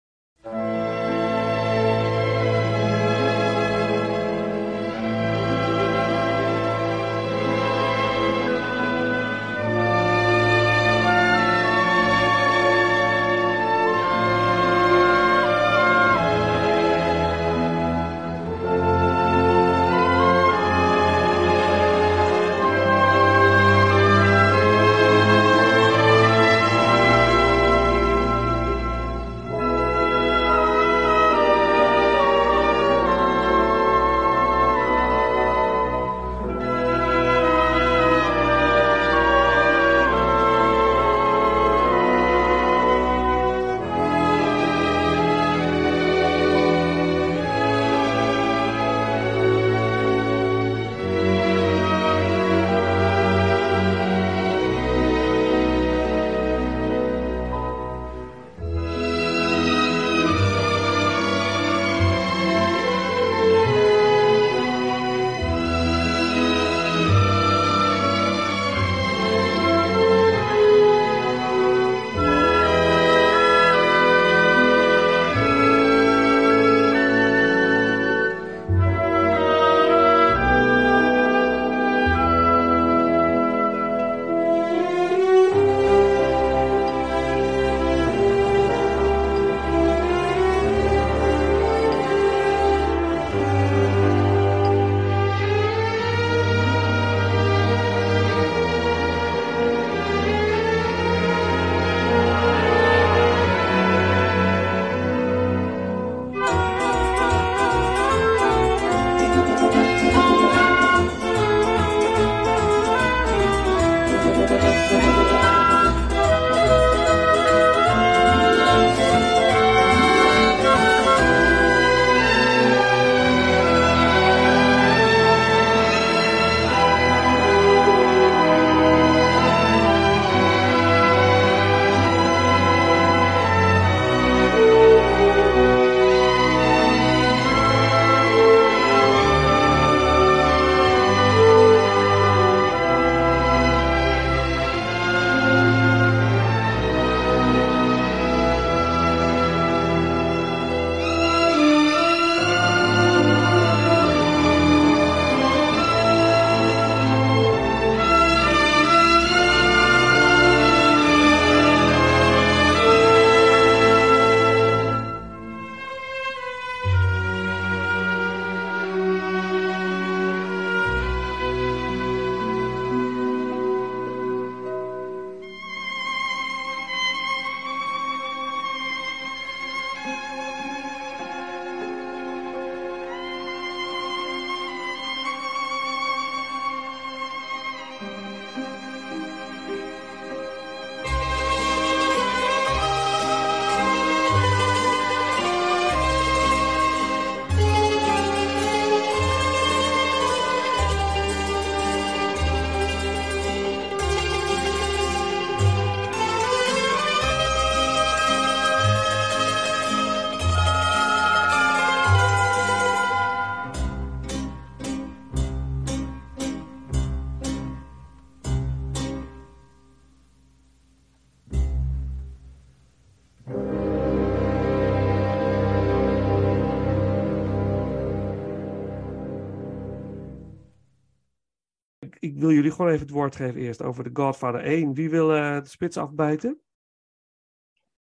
wil jullie gewoon even het woord geven eerst over The Godfather 1. Wie wil eh, de spits afbijten?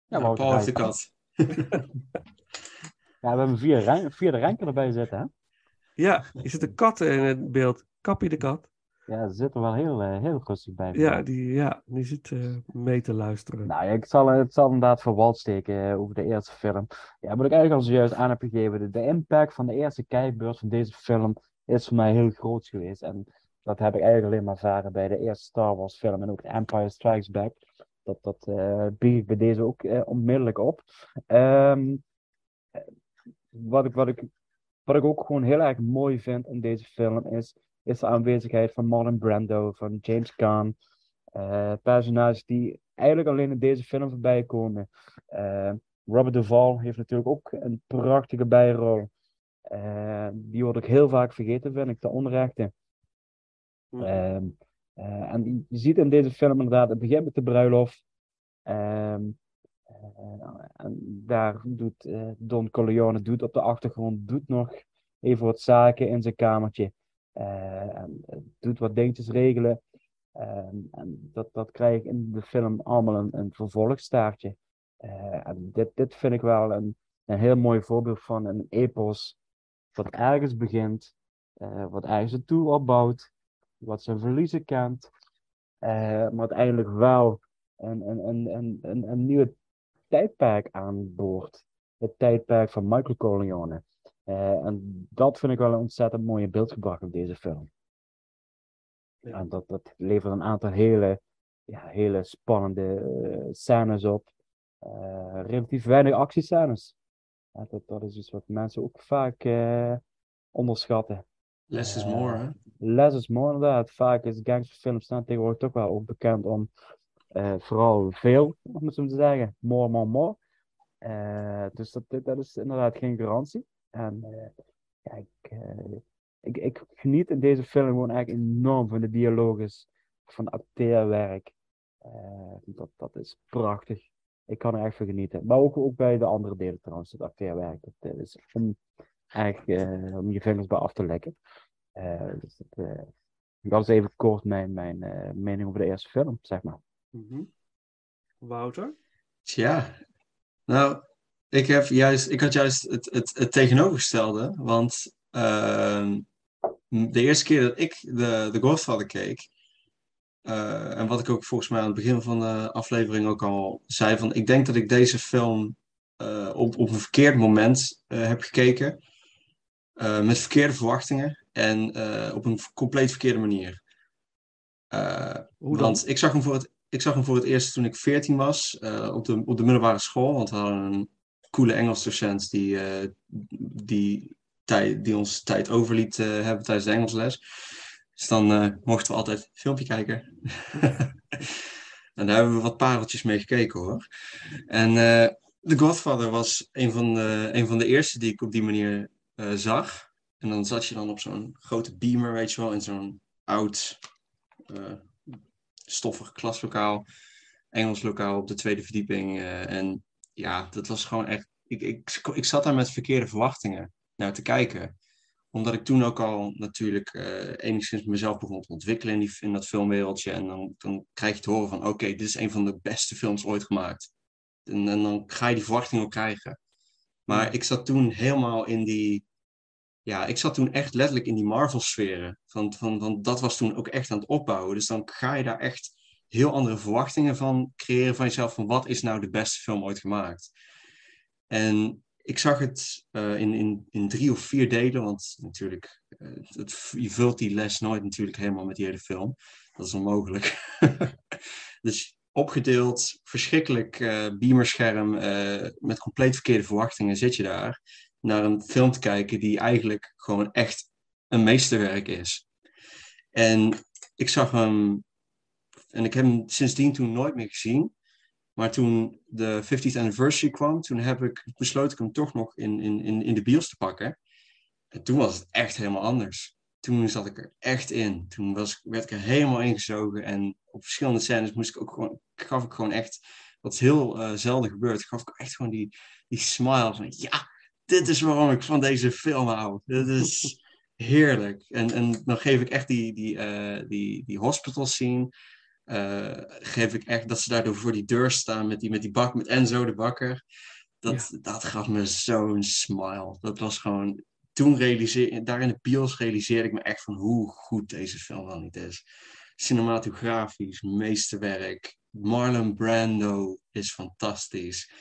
Ja, Wouter Paul heeft de kat. Ja, we hebben vier, rijn- vierde ranker erbij zitten, hè? Ja, er zit een kat in het beeld. Kappie de kat. Ja, ze zitten wel heel, eh, heel rustig bij. Ja, die, ja, die zit eh, mee te luisteren. Nou, ja, ik zal, het zal inderdaad voor wal steken over de eerste film. Ja, wat ik eigenlijk al zojuist aan heb gegeven, de, de impact van de eerste kijkbeurt van deze film is voor mij heel groot geweest. En dat heb ik eigenlijk alleen maar ervaren bij de eerste Star Wars film en ook Empire Strikes Back. Dat, dat eh bied ik bij deze ook eh, onmiddellijk op. Ehm, eh, wat, ik, wat, ik, wat ik ook gewoon heel erg mooi vind in deze film is, is de aanwezigheid van Marlon Brando, van James Caan. eh, personages die eigenlijk alleen in deze film voorbij komen. Eh, Robert Duvall heeft natuurlijk ook een prachtige bijrol. Eh, die wordt ook heel vaak vergeten, vind ik, te onrechte. Ehm, eh, en je ziet in deze film inderdaad, het begint met de bruiloft. Ehm, eh, en daar doet eh, Don Corleone doet op de achtergrond doet nog even wat zaken in zijn kamertje. En doet wat dingetjes regelen. Ehm, en dat, dat krijg ik in de film allemaal een, een vervolgstaartje. En dit, dit vind ik wel een, een heel mooi voorbeeld van een epos wat ergens begint, wat ergens naartoe opbouwt, wat zijn verliezen kent, eh, maar uiteindelijk wel een, een, een, een, een, een nieuwe tijdperk aanboort. Het tijdperk van Michael Corleone. Eh, en dat vind ik wel een ontzettend mooie beeld gebracht op deze film. En dat, dat levert een aantal hele, ja, hele spannende eh, scènes op. Relatief weinig actiescènes. Ja, dat, dat is iets wat mensen ook vaak onderschatten. Less is more, hè? Less is more, inderdaad. Vaak is gangsterfilms staan tegenwoordig toch wel ook bekend om eh, vooral veel, om het zo te zeggen. More, more, more. Eh, dus dat, dat is inderdaad geen garantie. En eh, ja, ik, ik, geniet in deze film gewoon eigenlijk enorm van de dialoges, van acteerwerk. Dat, dat is prachtig. Ik kan er echt van genieten. Maar ook, ook bij de andere delen trouwens, het acteerwerk. Dat is om, echt, eh, om je vingers bij af te lekken. Eh, dus dat, eh, dat is even kort mijn, mijn eh, mening over de eerste film, zeg maar. Mhm. Wouter? Tja, nou, ik, heb juist, ik had juist het, het, het tegenovergestelde. Want ehm, de eerste keer dat ik de, de Godfather keek, eh, en wat ik ook volgens mij aan het begin van de aflevering ook al zei, van ik denk dat ik deze film eh, op, op een verkeerd moment eh, heb gekeken, eh, met verkeerde verwachtingen en eh, op een compleet verkeerde manier. Eh, want ik zag, hem voor het, ik zag hem voor het eerst toen ik 14 was, op, de, op de middelbare school. Want we hadden een coole Engels docent die, die, die ons tijd over liet eh, hebben tijdens de Engelsles. Dus dan mochten we altijd een filmpje kijken. en daar hebben we wat pareltjes mee gekeken hoor. En The Godfather was een van, de, een van de eerste die ik op die manier eh, zag. En dan zat je dan op zo'n grote beamer, weet je wel, in zo'n oud eh, stoffig klaslokaal, Engels lokaal op de tweede verdieping. eh, en ja, dat was gewoon echt. Ik, ik, ik zat daar met verkeerde verwachtingen naar te kijken. Omdat ik toen ook al natuurlijk enigszins mezelf begon te ontwikkelen in, die, in dat filmwereldje. En dan, dan krijg je te horen van: oké, dit is een van de beste films ooit gemaakt. En, en dan ga je die verwachting ook krijgen. Maar ik zat toen helemaal in die. Ja, ik zat toen echt letterlijk in die Marvel-sferen. Van, van, van, dat was toen ook echt aan het opbouwen. Dus dan ga je daar echt heel andere verwachtingen van creëren van jezelf. Van wat is nou de beste film ooit gemaakt? En ik zag het eh, in, in, in drie of vier delen. Want natuurlijk, eh, het, je vult die les nooit natuurlijk helemaal met die hele film. Dat is onmogelijk. dus opgedeeld, verschrikkelijk eh beamerscherm, met compleet verkeerde verwachtingen zit je daar naar een film te kijken die eigenlijk gewoon echt een meesterwerk is. En ik zag hem, en ik heb hem sindsdien toen nooit meer gezien. Maar toen de 50th anniversary kwam, toen heb ik besloten ik hem toch nog in, in, in, de bios te pakken. En toen was het echt helemaal anders. Toen zat ik er echt in. Toen was, werd ik er helemaal ingezogen. En op verschillende scènes moest ik ook gewoon, gaf ik gewoon echt, wat heel eh, zelden gebeurt, gaf ik echt gewoon die, die smile van, ja, dit is waarom ik van deze film hou. Dit is heerlijk. En, en dan geef ik echt die, die, eh, die, die hospital scene. eh, geef ik echt dat ze daardoor voor die deur staan met die, met die bak, met Enzo de bakker. Dat, dat gaf me zo'n smile. Dat was gewoon. Toen realiseer daar in de bios realiseerde ik me echt van hoe goed deze film wel niet is. Cinematografisch, meesterwerk. Marlon Brando is fantastisch.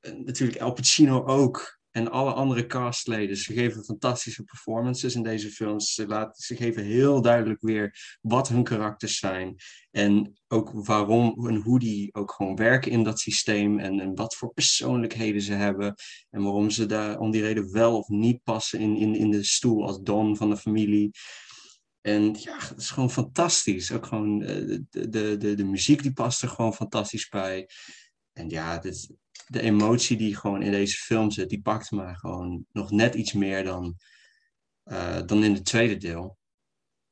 Eh, natuurlijk Al Pacino ook. En alle andere castleden. Ze geven fantastische performances in deze films. Ze, laten, ze geven heel duidelijk weer wat hun karakters zijn. En ook waarom en hoe die ook gewoon werken in dat systeem. En, en wat voor persoonlijkheden ze hebben. En waarom ze daar om die reden wel of niet passen in, in, in de stoel als Don van de familie. En ja, het is gewoon fantastisch. Ook gewoon eh, de, de, de, de muziek die past er gewoon fantastisch bij. En ja, dit, de emotie die gewoon in deze film zit, die pakt me gewoon nog net iets meer dan, eh, dan in het tweede deel.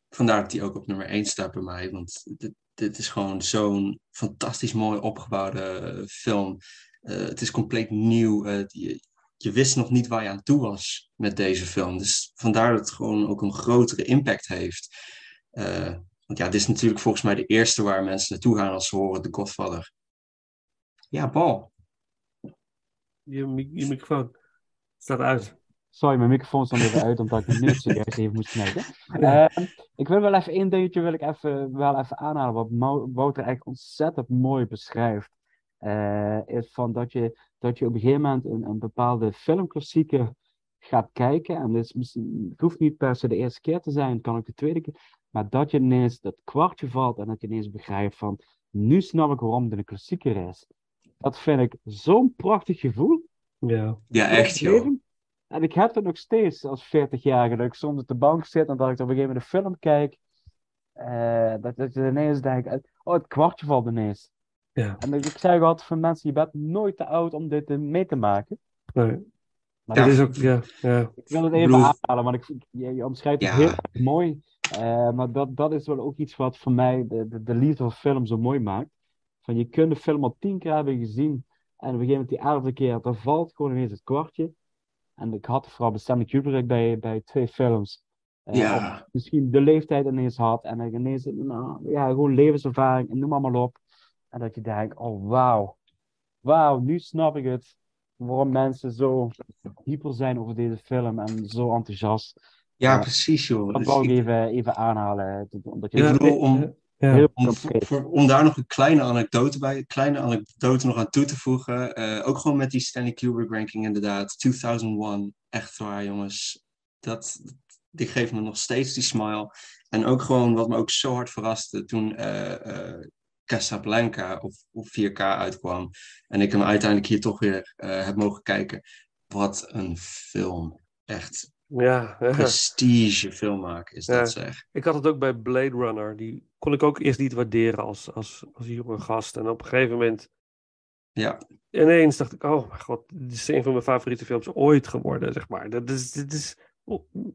Vandaar dat die ook op nummer 1 staat bij mij. Want dit, dit is gewoon zo'n fantastisch mooi opgebouwde film. Eh, het is compleet nieuw. Eh, je, je wist nog niet waar je aan toe was met deze film. Dus vandaar dat het gewoon ook een grotere impact heeft. Want ja, dit is natuurlijk volgens mij de eerste waar mensen naartoe gaan als ze horen The Godfather. Ja, Paul. Je, mi- je microfoon staat uit. Sorry, mijn microfoon stond even uit omdat ik het nieuws serieus even moest snijden. Ehm, ik wil wel even één dingetje wil ik even, wel even aanhalen, wat Wouter echt ontzettend mooi beschrijft. Eh, is van dat je, dat je op een gegeven moment een, een bepaalde filmklassieker gaat kijken. En dit misschien, het hoeft niet per se de eerste keer te zijn, het kan ook de tweede keer. Maar dat je ineens dat kwartje valt en dat je ineens begrijpt van, nu snap ik waarom dit een klassieker is. Dat vind ik zo'n prachtig gevoel. Ja. Ja, echt, joh. En ik heb het nog steeds als 40-jarige, dat ik soms op de bank zit en dat ik op een gegeven moment een film kijk. eh, dat, dat je ineens denkt, oh, het kwartje valt ineens. Ja. En ik, ik zeg altijd van mensen, je bent nooit te oud om dit eh, mee te maken. Nee. Maar Dat dat- is ook, ja. ja. ik wil het even aanhalen, want ik, je, je omschrijft het Ja. heel mooi. Eh, maar dat, dat is wel ook iets wat voor mij de, de, de liefde van film zo mooi maakt. Van je kunt de film al tien keer hebben gezien. En op een gegeven moment die elfde keer, dan valt gewoon ineens het kwartje. En ik had vooral Stanley Kubrick bij, bij twee films. eh, Ja. misschien de leeftijd ineens had. En ik ineens, nou, ja, gewoon levenservaring en noem maar, maar op. En dat je denkt, oh wauw. Wauw, nu snap ik het. Waarom mensen zo hyper zijn over deze film en zo enthousiast. Ja, Ja. precies, joh. Dat Dus wou ik even, even aanhalen. Omdat je Ja, om, Ja. heel om, concreet. voor- om daar nog een kleine anekdote bij, een kleine anekdote nog aan toe te voegen. eh, ook gewoon met die Stanley Kubrick ranking inderdaad. 2001, echt waar jongens. Dat, die geeft me nog steeds die smile. En ook gewoon wat me ook zo hard verraste toen eh, eh, Casablanca op, op 4K uitkwam. En ik hem uiteindelijk hier toch weer eh, heb mogen kijken. Wat een film. Echt Ja. prestige filmmaker is dat zeg. Ik had het ook bij Blade Runner. Die kon ik ook eerst niet waarderen als, als, als jonge gast. En op een gegeven moment Ja, ineens dacht ik, oh mijn god, dit is een van mijn favoriete films ooit geworden, zeg maar. Dat is, dit is,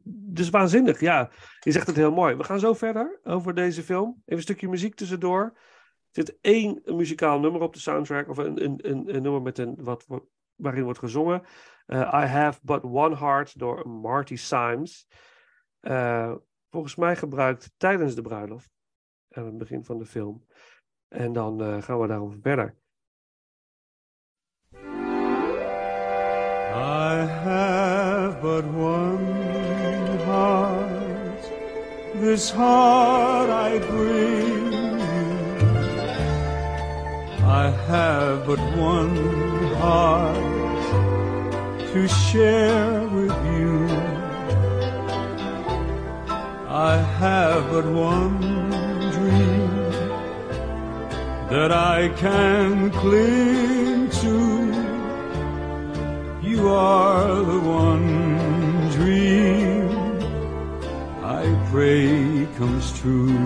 dus waanzinnig, ja. Je zegt het heel mooi. We gaan zo verder over deze film. Even een stukje muziek tussendoor. Er zit één muzikaal nummer op de soundtrack, of een, een, een, een nummer met een, wat, waarin wordt gezongen. Eh, I Have But One Heart door Marty Symes. Eh, volgens mij gebruikt tijdens de bruiloft, aan het begin van de film. En dan eh, gaan we daarover verder. I have but one heart, this heart I bring you. I have but one heart to share with you. I have but one dream that I can cling to. You are the one dream I pray comes true.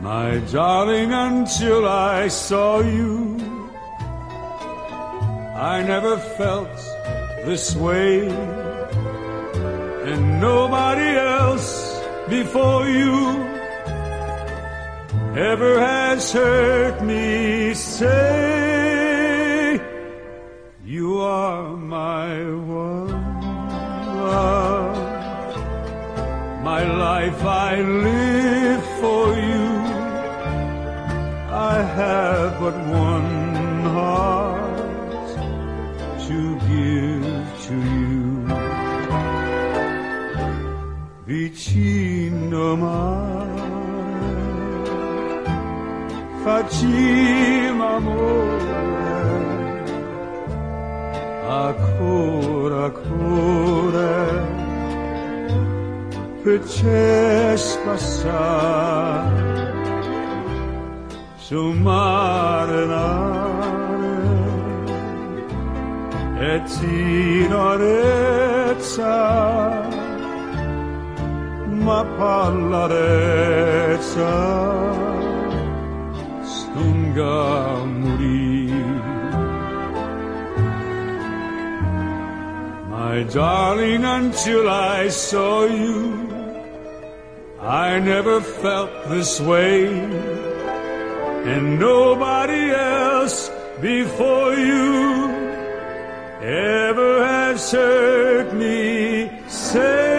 My darling, until I saw you, I never felt this way, and nobody else before you ever has heard me say, You are my one love. My life I live for you. I have but one Vicino mare, facciamo amore, ancora, ancora, per passare sul mare nare e tinorezza ma stunga morì. My darling until I saw you I never felt this way. And nobody else before you ever has heard me say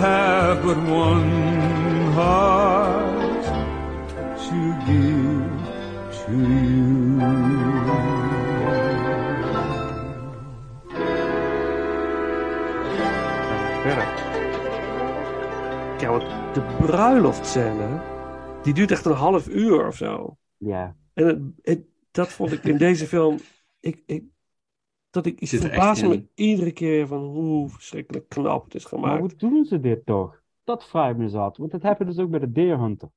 have but one heart to give to you verder. Ja, want de bruiloftscène, die duurt echt een half uur of zo. Ja. En het, het- dat vond ik in deze film, ik, ik, dat ik, ik Zit er verbaas echt me iedere keer van hoe verschrikkelijk knap het is Maar gemaakt. hoe doen ze dit toch? Dat vraag ik me eens af. Want dat hebben dus ook bij de Deer Hunter.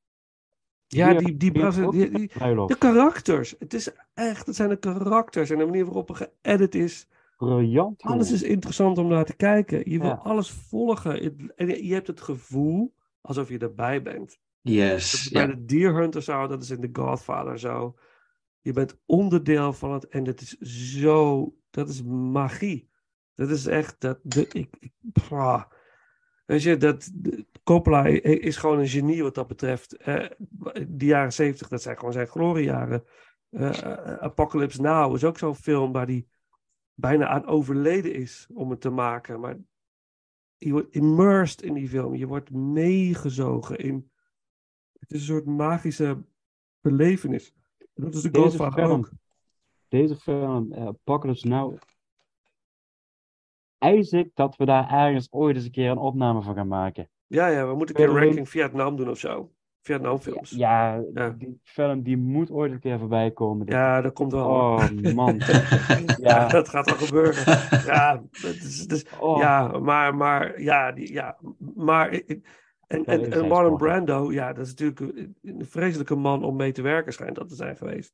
Ja, die, die, Brazil- die, die- de karakters. Het is echt, het zijn de karakters en de manier waarop er geëdit is. Briljant. Alles is interessant om naar te kijken. Je wil Ja. alles volgen. En je je hebt het gevoel alsof je erbij bent. Yes. Bij Ja. de Deer Hunter zo, dat is in The Godfather zo. Je bent onderdeel van het en het is zo, dat is magie. Dat is echt, dat, ik, ik. Weet je, dat, Coppola is gewoon een genie wat dat betreft. Eh, die jaren zeventig, dat zijn gewoon zijn gloriejaren. Eh, eh, Apocalypse Now is ook zo'n film waar die bijna aan overleden is om het te maken. Maar je wordt immersed in die film. Je wordt meegezogen in. Het is een soort magische belevenis. Dat is de film, ook. deze film, eh Apocalypse Now, eis ik dat we daar ergens ooit eens een keer een opname van gaan maken. Ja, ja, we moeten een keer een ranking Vietnam doen of zo. Vietnamfilms. Ja, Ja. die film die moet ooit een keer voorbij komen. Ja, dat komt wel. Oh man. ja, Ja. dat gaat wel gebeuren. Ja, het is, het is- Oh. ja maar, maar, ja, die, ja, maar, ik- en, en, Marlon. Brando, ja, dat is natuurlijk een, vreselijke man om mee te werken, schijnt dat te zijn geweest.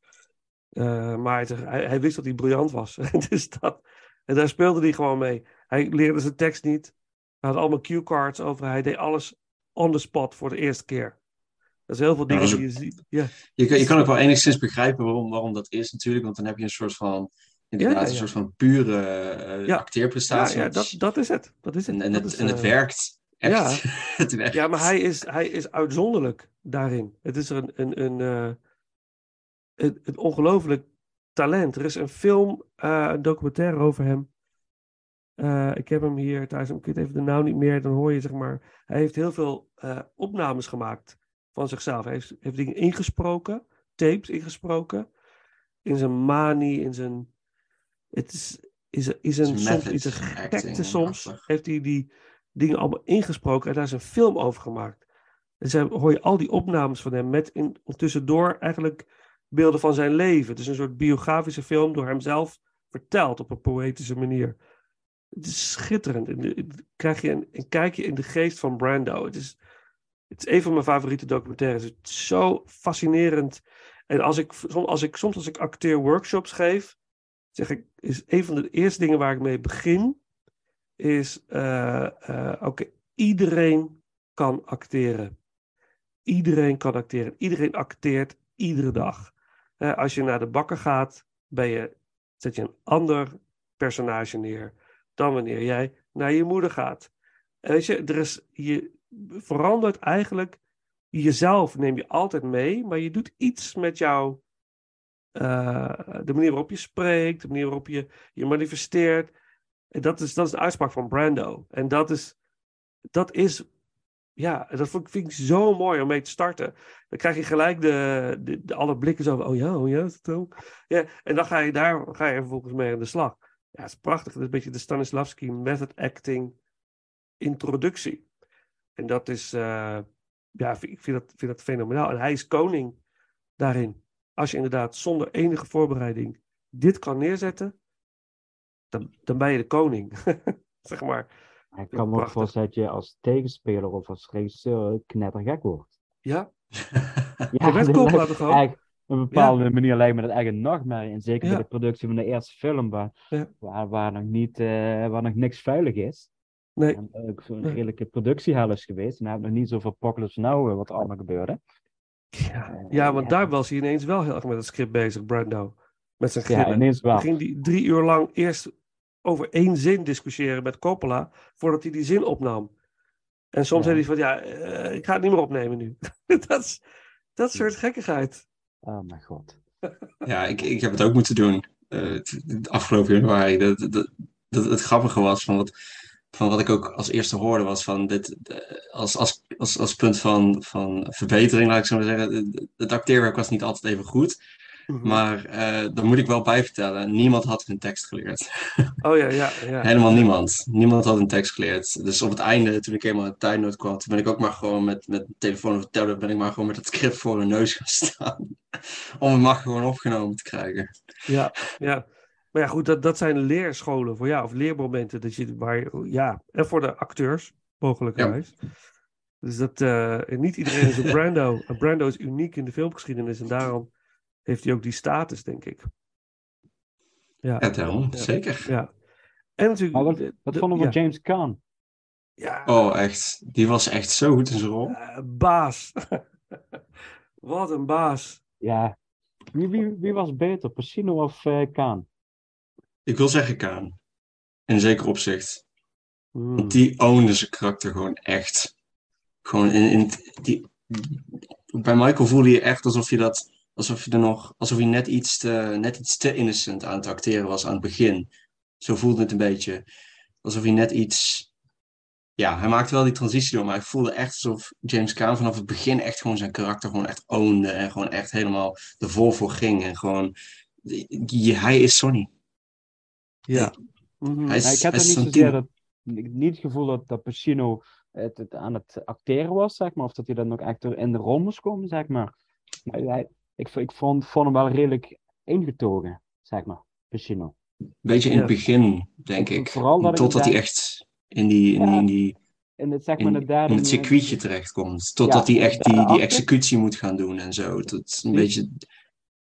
Eh, maar hij, zegt- hij, hij wist dat hij briljant was. dus dat, en daar speelde hij gewoon mee. Hij leerde zijn tekst niet. Hij had allemaal cue cards over. Hij deed alles on the spot voor de eerste keer. Dat is heel veel dingen die je ziet. Ja. Je, kan- je kan ook wel enigszins begrijpen waarom, waarom dat is natuurlijk, want dan heb je een soort van, inderdaad, Ja, ja, een soort van pure eh, Ja. acteerprestatie. Ja, ja, dat, dat is het. Dat is het. en, en, Dat het, is, en het eh, werkt. Echt. Ja. Ja, maar hij is, hij is uitzonderlijk daarin. Het is een, een, een, eh, een, een ongelooflijk talent. Er is een film, eh, een documentaire over hem. Eh, ik heb hem hier thuis, ik weet even de naam niet meer. Dan hoor je zeg maar, hij heeft heel veel eh, opnames gemaakt van zichzelf. Hij heeft, heeft dingen ingesproken, tapes ingesproken. In zijn manie, in zijn. Het is, is, is een, soms is een gekte soms. Heeft hij die dingen allemaal ingesproken en daar is een film over gemaakt. En dan hoor je al die opnames van hem met in, tussendoor eigenlijk beelden van zijn leven. Het is een soort biografische film door hemzelf verteld op een poëtische manier. Het is schitterend. En krijg je een, een kijkje in de geest van Brando. Het is, het is een van mijn favoriete documentaires. Het is zo fascinerend. En als ik, soms als ik, soms als ik acteerworkshops geef, zeg ik, is een van de eerste dingen waar ik mee begin, is, eh, oké, iedereen kan acteren. Iedereen kan acteren. Iedereen acteert iedere dag. Als je naar de bakker gaat, ben je, zet je een ander personage neer dan wanneer jij naar je moeder gaat. En je, er is, je verandert eigenlijk jezelf, neem je altijd mee, maar je doet iets met jouw eh, de manier waarop je spreekt, de manier waarop je je manifesteert. Dat is, dat is de uitspraak van Brando. En dat is, dat is ja, dat vind, ik zo mooi om mee te starten. Dan krijg je gelijk de, de, alle blikken zo van, oh ja, oh ja, het ook? Ja, en dan ga je daar ga je vervolgens mee aan de slag. Ja, het is prachtig. Dat is een beetje de Stanislavski method acting introductie. En dat is, eh, ja, ik vind dat, vind dat fenomenaal. En hij is koning daarin. Als je inderdaad zonder enige voorbereiding dit kan neerzetten, dan, dan ben je de koning. zeg maar. Ik kan me ook voorstellen dat je als tegenspeler of als regisseur knettergek wordt. Ja? ja, toch ook? Op een bepaalde manier lijkt me dat echt een nachtmerrie. En zeker bij de productie van de eerste film, waar, waar, waar, nog, niet, uh, waar nog niks veilig is. Nee. En ook zo'n redelijke productiehel is geweest. En hij heeft nog niet zoveel Apocalypse Now, wat er allemaal gebeurde. Ja, uh, ja want daar was hij ineens wel heel erg met het script bezig, Brando. Met zijn grillen. Ja, ineens wel. Dan ging hij drie uur lang eerst over één zin discussiëren met Coppola, voordat hij die zin opnam. En soms zei hij van, ja, uh, ik ga het niet meer opnemen nu. dat, is, dat soort gekkigheid. Oh mijn god. ja, ik, ik heb het ook moeten doen. Uh, het afgelopen januari. Dat, dat, dat, het grappige was van wat, van wat ik ook als eerste hoorde was van dit, als, als, als, als punt van, van verbetering, laat ik zo maar zeggen. Het acteerwerk was niet altijd even goed. Mhm. Maar uh, daar moet ik wel bij vertellen, niemand had hun tekst geleerd. Oh ja, ja, ja. Helemaal niemand. Niemand had een tekst geleerd. Dus op het einde, toen ik eenmaal in tijdnood kwam, toen ben ik ook maar gewoon met, met de telefoon of tablet, ben ik maar gewoon met het script voor hun neus gaan staan. Om het maar gewoon opgenomen te krijgen. Ja, ja. Maar ja, goed, dat, dat zijn leerscholen voor ja, of leermomenten. Dat je, waar, ja, en voor de acteurs, mogelijkerwijs. Ja. Dus dat, uh, niet iedereen is een Brando. En Brando is uniek in de filmgeschiedenis en daarom heeft hij ook die status, denk ik. Ja, ja daarom, ja. zeker. Ja. En natuurlijk... Wat, wat vonden we James Caan? Ja. Oh, echt. Die was echt zo goed in zijn rol. Uh, baas. wat een baas. Ja. Wie, wie, wie was beter, Pacino of uh, Caan? Ik wil zeggen Caan. In zeker opzicht. Hmm. Want die ownde zijn karakter gewoon echt. Gewoon in, in die... Bij Michael voelde je echt alsof je dat alsof je er nog, alsof hij net iets te, net iets te innocent aan het acteren was aan het begin. Zo voelde het een beetje. Alsof hij net iets. Ja, hij maakte wel die transitie door, maar ik voelde echt alsof James Caan vanaf het begin echt gewoon zijn karakter gewoon echt ownde en gewoon echt helemaal er vol voor ging. En gewoon, hij is Sonny. Ja. Hij is, ja, ik heb er niet zozeer dat, niet het gevoel dat, dat Pacino het, het, aan het acteren was, zeg maar, of dat hij dan ook echt in de rol moest komen, zeg maar. maar hij, ik, ik vond, vond hem wel redelijk ingetogen, zeg maar, Pacino. Beetje in het begin, denk ik. Vooral dat Totdat hij echt in die, in, Ja. in die in het, zeg maar, in, de derde... in het circuitje terechtkomt. Totdat Ja, hij echt die, die executie moet gaan doen en zo. Tot een beetje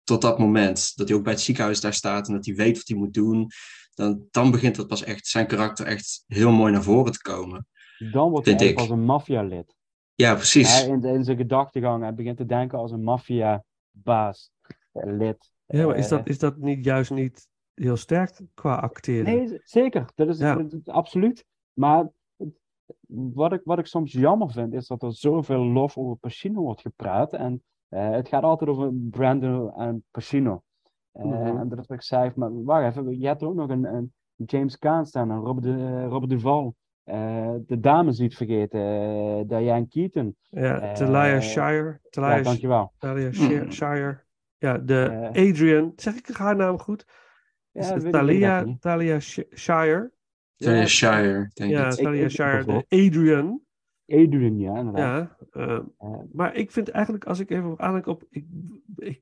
tot dat moment. Dat hij ook bij het ziekenhuis daar staat en dat hij weet wat hij moet doen. Dan, dan begint dat pas echt zijn karakter echt heel mooi naar voren te komen. Dan wordt hij als een maffialid. Ja, precies. Hij in, in zijn gedachtegang, hij begint te denken als een maffia-baas, eh, lid. Ja, maar is Eh, dat, is dat niet juist niet heel sterk qua acteren? Nee, zeker. Dat is, Ja. absoluut. Maar wat ik, wat ik soms jammer vind, is dat er zoveel lof over Pacino wordt gepraat. En eh, het gaat altijd over Brandon en Pacino. Mhm. En dat ik zei, maar wacht even, je hebt ook nog een, een James Caan staan, en Robert, Robert Duval. Eh, de dames niet vergeten, eh, Diane Keaton. Ja, Eh, Talia Shire. Talia, Ja, dankjewel. Talia Mm. Shire. Shire. Ja, de. Adrian. Zeg ik haar naam goed? Ja, Is ik- ik Talia. Talia Sh- Shire? Talia Shire, denk Ja, ik. Talia ik- ik Shire. De Adrian. Adrian, ja, inderdaad. Ja, maar ik vind eigenlijk, als ik even op aandenk op. Ik, ik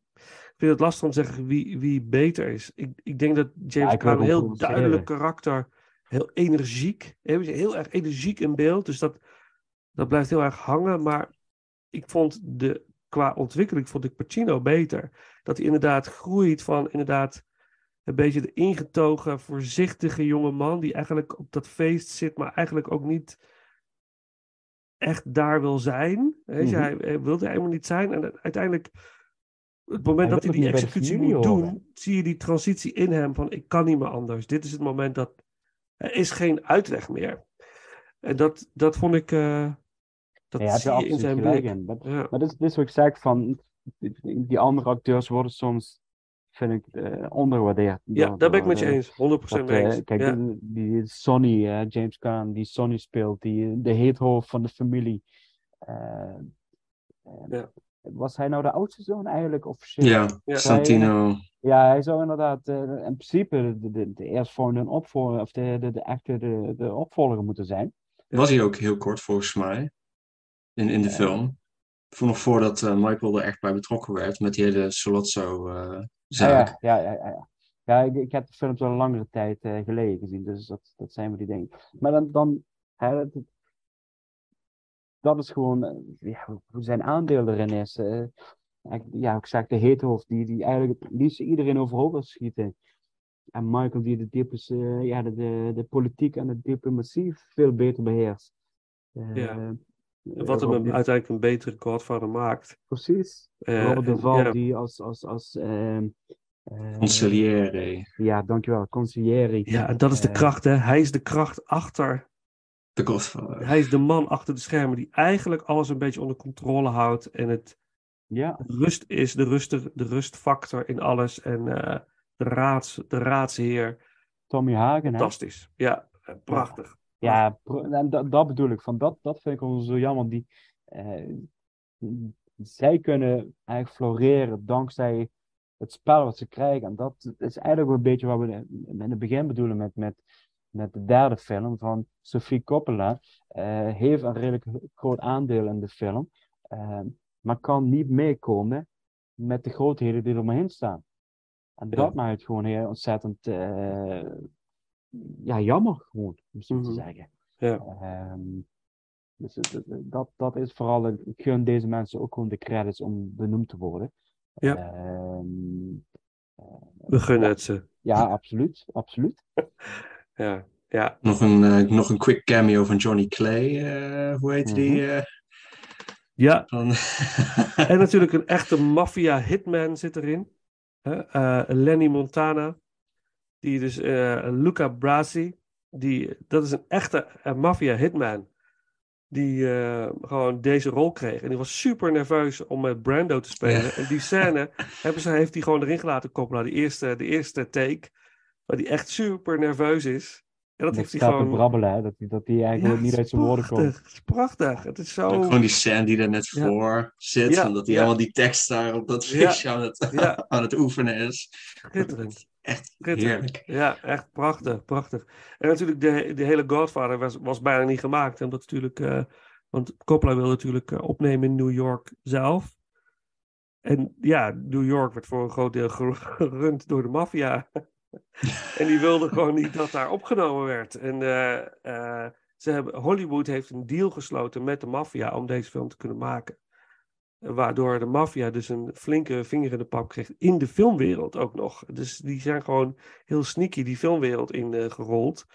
vind het lastig om te zeggen wie, wie beter is. Ik, ik denk dat James ik Caan wil een heel duidelijk karakter, heel energiek, heel, heel erg energiek in beeld. Dus dat, dat blijft heel erg hangen. Maar ik vond de, qua ontwikkeling vond ik Pacino beter. Dat hij inderdaad groeit van inderdaad een beetje de ingetogen, voorzichtige jonge man die eigenlijk op dat feest zit, maar eigenlijk ook niet echt daar wil zijn. Weet je, Mhm. hij, hij wilde helemaal niet zijn. En uiteindelijk, het moment Hij dat hij die executie moet doen, zie je die transitie in hem van ik kan niet meer anders. Dit is het moment dat er is geen uitweg meer. En dat, dat vond ik, eh, dat Ja, zie je in zijn blik. in. Maar, Ja. maar dit, is- dit is wat ik zeg van, die, andere acteurs worden soms vind ik eh, ondergewaardeerd. Ja, daar ben ik met je eens. 100% dat, mee eens. Kijk, Ja. die, die Sonny, James Caan, die Sonny speelt, die, de heethoofd van de familie. Eh, eh, Was hij nou de oudste zoon eigenlijk officieel? Ja, hij- Santino. Ja, hij zou inderdaad eh, in principe de, de, de eerstvolgende opvolger, of de, de, de echte de, de opvolger moeten zijn. Was hij ook heel kort volgens mij. In, in de Ja. film. Voor nog voordat eh, Michael er echt bij betrokken werd. Met die hele Solozzo eh Ja, zaak. ja, ja, ja, ja, ja. Ik, ik heb de films al een langere tijd geleden gezien, dus dat, dat zijn we die dingen. Maar dan, dan hè, dat, is gewoon eh, ja, hoe- zijn aandeel erin is. eh. Ik- ja, ik zeg de heethoofd, die, die eigenlijk het liefst iedereen overhoop wil schieten. En Michael die de, diepes, eh, ja, de, de, de politiek en de diplomatie veel beter beheerst. Eh, Ja. eh, Wat hem Robert- uiteindelijk een betere Godfather maakt. Precies. Eh, Robert Duval ja. die als, als, als ehm, eh, Consigliere. Ja, dankjewel. Consigliere. Ja, en dat is de kracht, hè. Hij is de kracht achter... De Godfather. Hij is de man achter de schermen die eigenlijk alles een beetje onder controle houdt. En het Ja. rust is, de, rust, de rustfactor in alles. En eh, de, raads, de raadsheer. Tommy Hagen, hè? Fantastisch. Ja, eh, prachtig. Ja, en dat, dat bedoel ik. Van dat, dat vind ik zo jammer. Die, eh, zij kunnen eigenlijk floreren dankzij het spel wat ze krijgen. En dat is eigenlijk wel een beetje wat we in het begin bedoelen met, met, met de derde film van Sofie Coppola. eh, heeft een redelijk groot aandeel in de film. eh, maar kan niet meekomen met de grootheden die er omheen staan. En Ja. dat maakt het gewoon heel ontzettend eh, ja, jammer, gewoon, om zo te Mhm. zeggen. Ja. Ehm, dus dat, dat is vooral, ik gun deze mensen ook gewoon de credits om benoemd te worden. Ja. Ehm, We gunnen het ze. ja, absoluut, absoluut. Ja, ja. Nog een, eh, nog een quick cameo van Johnny Clay. eh, hoe heet die? Mhm. eh, Ja. En natuurlijk een echte maffia hitman zit erin. Lenny Montana. Die dus, Luca Brasi. Die, dat is een echte eh, maffia hitman. Die gewoon deze rol kreeg. En die was super nerveus om met Brando te spelen. Ja. En die scène hebben ze, heeft hij gewoon erin gelaten koppelen. Die eerste, de eerste take. Waar die echt super nerveus is. En dat Dat heeft hij te gewoon... brabbelen, hè, dat hij dat die eigenlijk Ja, niet uit zijn woorden komt. prachtig. Het is prachtig. Het is zo... Ook gewoon die scène die er net Ja. voor zit. Ja, en dat hij ja. helemaal die tekst daar op dat Ja, feestje aan, het, ja. aan het oefenen is. Schitterend. Echt heerlijk. Ja, echt prachtig, prachtig. En natuurlijk, de, de hele Godfather was, was bijna niet gemaakt. Omdat natuurlijk, eh, want Coppola wilde natuurlijk eh, opnemen in New York zelf. En ja, New York werd voor een groot deel ger- gerund door de maffia. en die wilden gewoon niet dat daar opgenomen werd. En eh, eh, ze hebben, Hollywood heeft een deal gesloten met de maffia om deze film te kunnen maken. Waardoor de maffia dus een flinke vinger in de pap kreeg in de filmwereld ook nog. Dus die zijn gewoon heel sneaky die filmwereld in eh, gerold.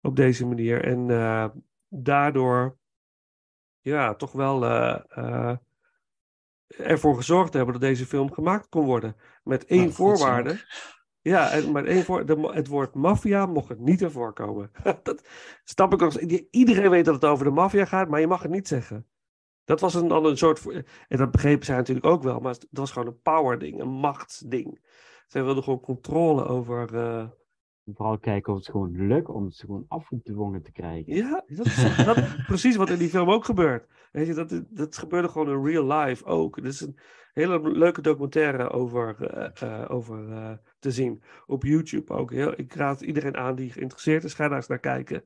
Op deze manier. En daardoor ja, toch wel ervoor gezorgd hebben dat deze film gemaakt kon worden. Met één Nou, godzijdank. voorwaarde. Ja, met één het woord maffia mocht er niet in voorkomen. dat snap ik nog. Iedereen weet dat het over de maffia gaat, maar je mag het niet zeggen. Dat was een, dan een soort. En dat begrepen zij natuurlijk ook wel, maar het was gewoon een power ding, een machtsding. Zij wilden gewoon controle over. eh, Vooral kijken of het gewoon lukt om ze gewoon afgedwongen te krijgen. Ja, dat is dat, precies wat in die film ook gebeurt. Weet je, dat, dat gebeurde gewoon in real life ook. Het is een hele leuke documentaire over, eh, eh, over eh, te zien. Op YouTube ook. Heel, ik raad iedereen aan die geïnteresseerd is, ga daar eens naar kijken.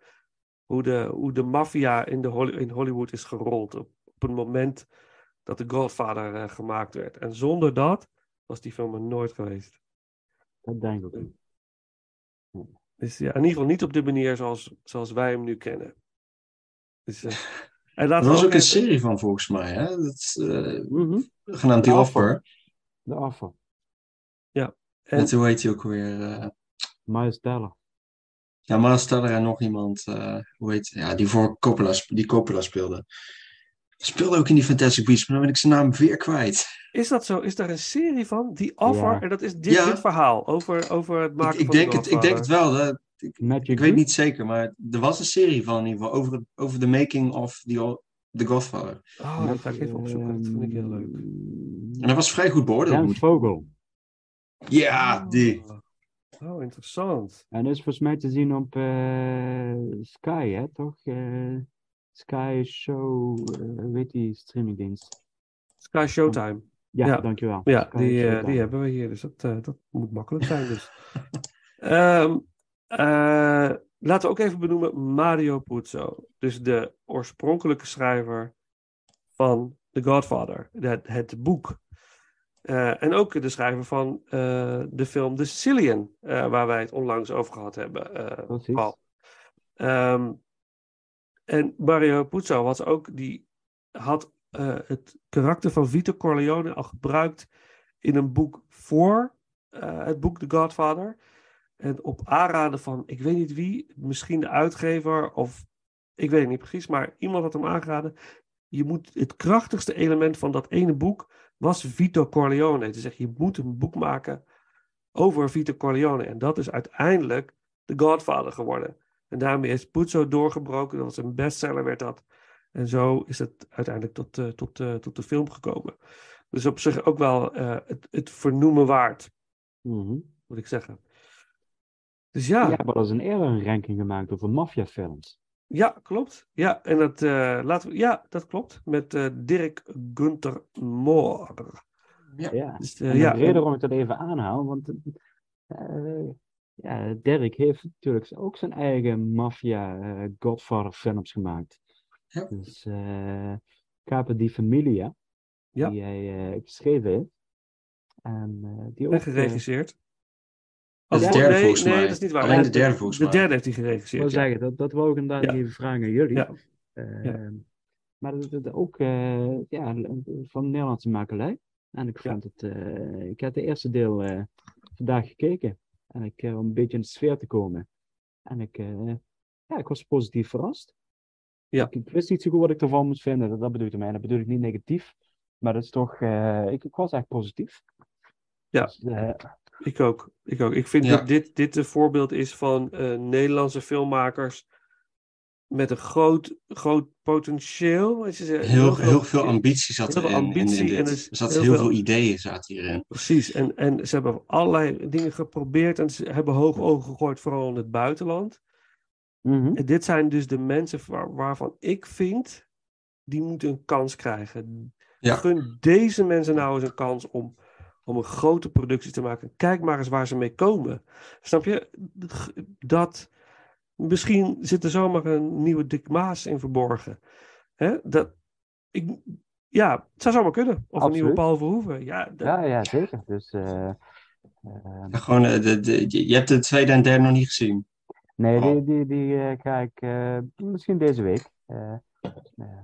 Hoe de, hoe de maffia in, de Holly- in Hollywood is gerold. Op, op het moment dat The Godfather gemaakt werd. En zonder dat was die film er nooit geweest. Dat denk ik ook. Dus ja, in ieder geval niet op de manier zoals, zoals wij hem nu kennen. Dus, eh, en Er we was ook een serie van volgens mij. Hè? Dat, eh, Mhm. genaamd The De Offer. De afval. Ja. En toen heet hij ook weer... eh Miles Teller. ja, Miles Teller en nog iemand. eh, hoe heet Ja, die voor Coppola, die Coppola speelde. Speelde ook in die Fantastic Beasts, maar dan ben ik zijn naam weer kwijt. Is dat zo? Is daar een serie van? Die Offer? Ja. En dat is dit, Ja. dit verhaal over, over het Ik, maken ik, van denk The het, ik denk het wel. hè. Ik, ik weet niet zeker, maar er was een serie van in ieder geval over, over de making of The, The Godfather. Oh, dat ga ik even opzoeken. Dat vind ik heel leuk. En dat was vrij goed beoordeeld. Dan moet ik- Vogel. Ja, die. Oh, interessant. En is volgens mij te zien op eh, Sky, hè, toch? Eh, Sky Show, eh, weet die streamingdienst? Sky Showtime. Ja, dankjewel. Ja, Sky die, eh, die hebben we hier, dus dat, eh, dat moet makkelijk zijn. Dus. Ehm, eh, laten we ook even benoemen Mario Puzo. Dus de oorspronkelijke schrijver van The Godfather, het, het boek. Eh, en ook de schrijver van eh, de film The Sicilian, eh, waar wij het onlangs over gehad hebben, eh, Precies. Paul. Ehm, en Mario Puzo was ook, die had eh, het karakter van Vito Corleone al gebruikt in een boek voor eh, het boek The Godfather. En op aanraden van, ik weet niet wie, misschien de uitgever of ik weet het niet precies, maar iemand had hem aangeraden. Je moet het krachtigste element van dat ene boek was Vito Corleone. Te zeggen, je moet een boek maken over Vito Corleone. En dat is uiteindelijk The Godfather geworden. En daarmee is Puzo doorgebroken. Dat was een bestseller, werd dat. En zo is het uiteindelijk tot, eh, tot, eh, tot de film gekomen. Dus op zich ook wel eh, het, het vernoemen waard, Mhm. moet ik zeggen. Dus ja, Ja, maar dat is een eerder een ranking gemaakt over maffiafilms. ja, klopt. Ja, en dat, eh, laten we, ja, dat klopt. Met eh, Dirk Gunther Moor. Ja. Dus, eh, en de ja, reden en- waarom ik dat even aanhaal, want eh, ja, Dirk heeft natuurlijk ook zijn eigen maffia eh, Godfather films gemaakt. Ja. Dus eh Capo di Familia, Ja. die hij eh, geschreven heeft. En eh, die ook... en. Dat is Oh, de derde nee, volgens nee, mij. dat is niet waar. Alleen de derde volgens De mij. derde heeft hij Ik wil geregisseerd. ja. zeggen, dat, dat wou ik inderdaad Ja. even vragen aan jullie. Ja. Ja. Maar dat, dat ook eh, ja, van Nederlandse makelij. En ik Ja. vond het, eh, ik heb de eerste deel eh, vandaag gekeken. En ik, eh, om een beetje in de sfeer te komen. En ik, eh, ja, ik was positief verrast. Ja. Ik, ik wist niet zo goed wat ik ervan moest vinden. Dat, dat bedoel ik ermee. Dat bedoel ik niet negatief. Maar dat is toch, eh, ik, ik was echt positief. Ja. Dus, Ik ook. Ik ook. Ik vind Ja. dat dit, dit een voorbeeld is van eh, Nederlandse filmmakers met een groot, groot potentieel. Heel, veel- heel veel ambitie zat heel veel erin. in- ambitie in, dit. en er zaten heel heel veel- veel ideeën zaten hierin. Precies. En, en ze hebben allerlei dingen geprobeerd en ze hebben hoog ogen gegooid, vooral in het buitenland. mhm. En dit zijn dus de mensen waar- waarvan ik vind, die moeten een kans krijgen. Ja. Gun deze mensen nou eens een kans om, om een grote productie te maken. Kijk maar eens waar ze mee komen. Snap je? Dat, misschien zit er zomaar een nieuwe Dick Maas in verborgen. Hè? Dat, ik, ja, het zou zomaar kunnen. Of een nieuwe. Paul Verhoeven. Ja, dat- ja, ja, zeker. Dus, eh, eh, Ja, gewoon, eh, de, de, je hebt de tweede en derde nog niet gezien. Nee, Oh. die, die, die eh, ga ik eh, misschien deze week.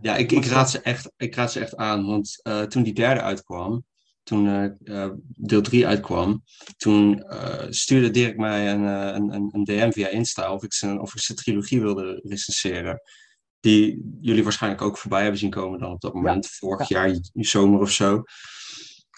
Ja, ik, ik, raad ze echt, ik raad ze echt aan. Want eh, toen die derde uitkwam, toen eh, eh, deel 3 uitkwam, toen eh, stuurde Dirk mij een, een, een, DM via Insta of ik zijn, of ik zijn trilogie wilde recenseren. Die jullie waarschijnlijk ook voorbij hebben zien komen dan op dat moment, vorig jaar, zomer of zo.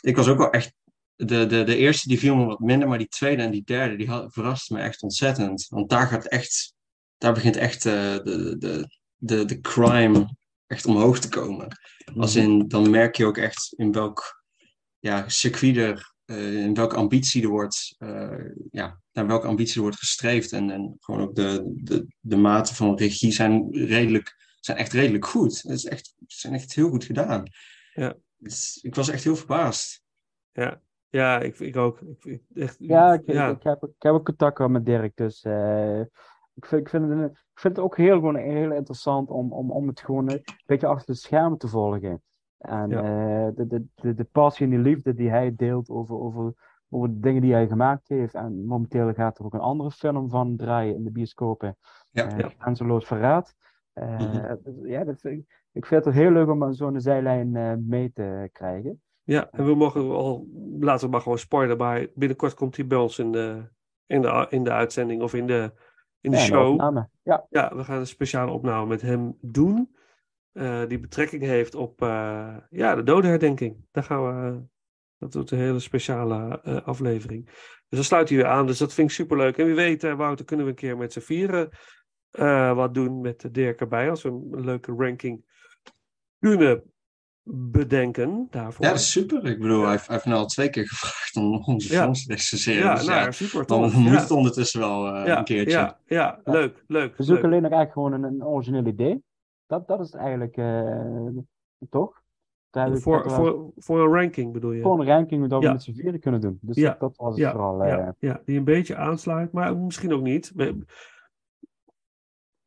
Ik was ook wel echt. De, de, de eerste die viel me wat minder, maar die tweede en die derde die had, verraste me echt ontzettend. Want daar gaat echt. Daar begint echt de, de, de, de crime echt omhoog te komen. Als Mhm. in, dan merk je ook echt in welk ja, circuit er, eh, in welke ambitie er wordt, eh, ja, naar welke ambitie er wordt gestreefd. En, en gewoon ook de, de, de mate van regie zijn, redelijk, zijn echt redelijk goed. Het is echt, zijn echt heel goed gedaan. Ja. Dus ik was echt heel verbaasd. ja. ja ik, ik ook. Ik, echt, Ja, ik, ja. Ik, heb, ik heb ook contact gehad met Dirk, dus eh, ik, vind, ik, vind het, ik vind het ook heel, gewoon heel interessant om, om, om het gewoon een beetje achter de schermen te volgen. En Ja. eh, de, de, de, de passie en de liefde die hij deelt over, over, over de dingen die hij gemaakt heeft. En momenteel gaat er ook een andere film van draaien in de bioscopen. Ja. eh, Ja. Grenzeloos Verraad. Eh, Mhm. ja, dat vind ik, ik vind het heel leuk om aan zo'n zijlijn mee te krijgen. Ja, en we mogen al, laten we maar gewoon spoilen, maar binnenkort komt hij bij ons in de, in de, in de uitzending of in de, in de Ja, show. Ja, Ja, we gaan een speciale opname met hem doen, eh, die betrekking heeft op eh, ja, de dodenherdenking. Daar gaan we, dat wordt een hele speciale eh, aflevering. Dus dan sluit hij weer aan, dus dat vind ik superleuk. En wie weet, eh, Wouter, kunnen we een keer met z'n vieren eh, wat doen met Dirk erbij, als we een leuke ranking kunnen bedenken daarvoor. Ja, dat is super. Ik bedoel, hij, heeft- hij heeft nu al twee keer gevraagd om onze Ja. films te recenseren. Ja, dus nou ja, ja, super dan moet Ja. het ondertussen wel eh, ja, een keertje. ja, ja, leuk, leuk. We zoeken leuk. alleen nog eigenlijk gewoon een, een origineel idee. Dat, dat is eigenlijk, eh, toch? Voor, wel- voor, voor een ranking bedoel je? voor een ranking dat we Ja. met z'n vieren kunnen doen. Dus Ja, dat, was het ja, vooral. eh, ja, ja, die een beetje aansluit, maar misschien ook niet. We-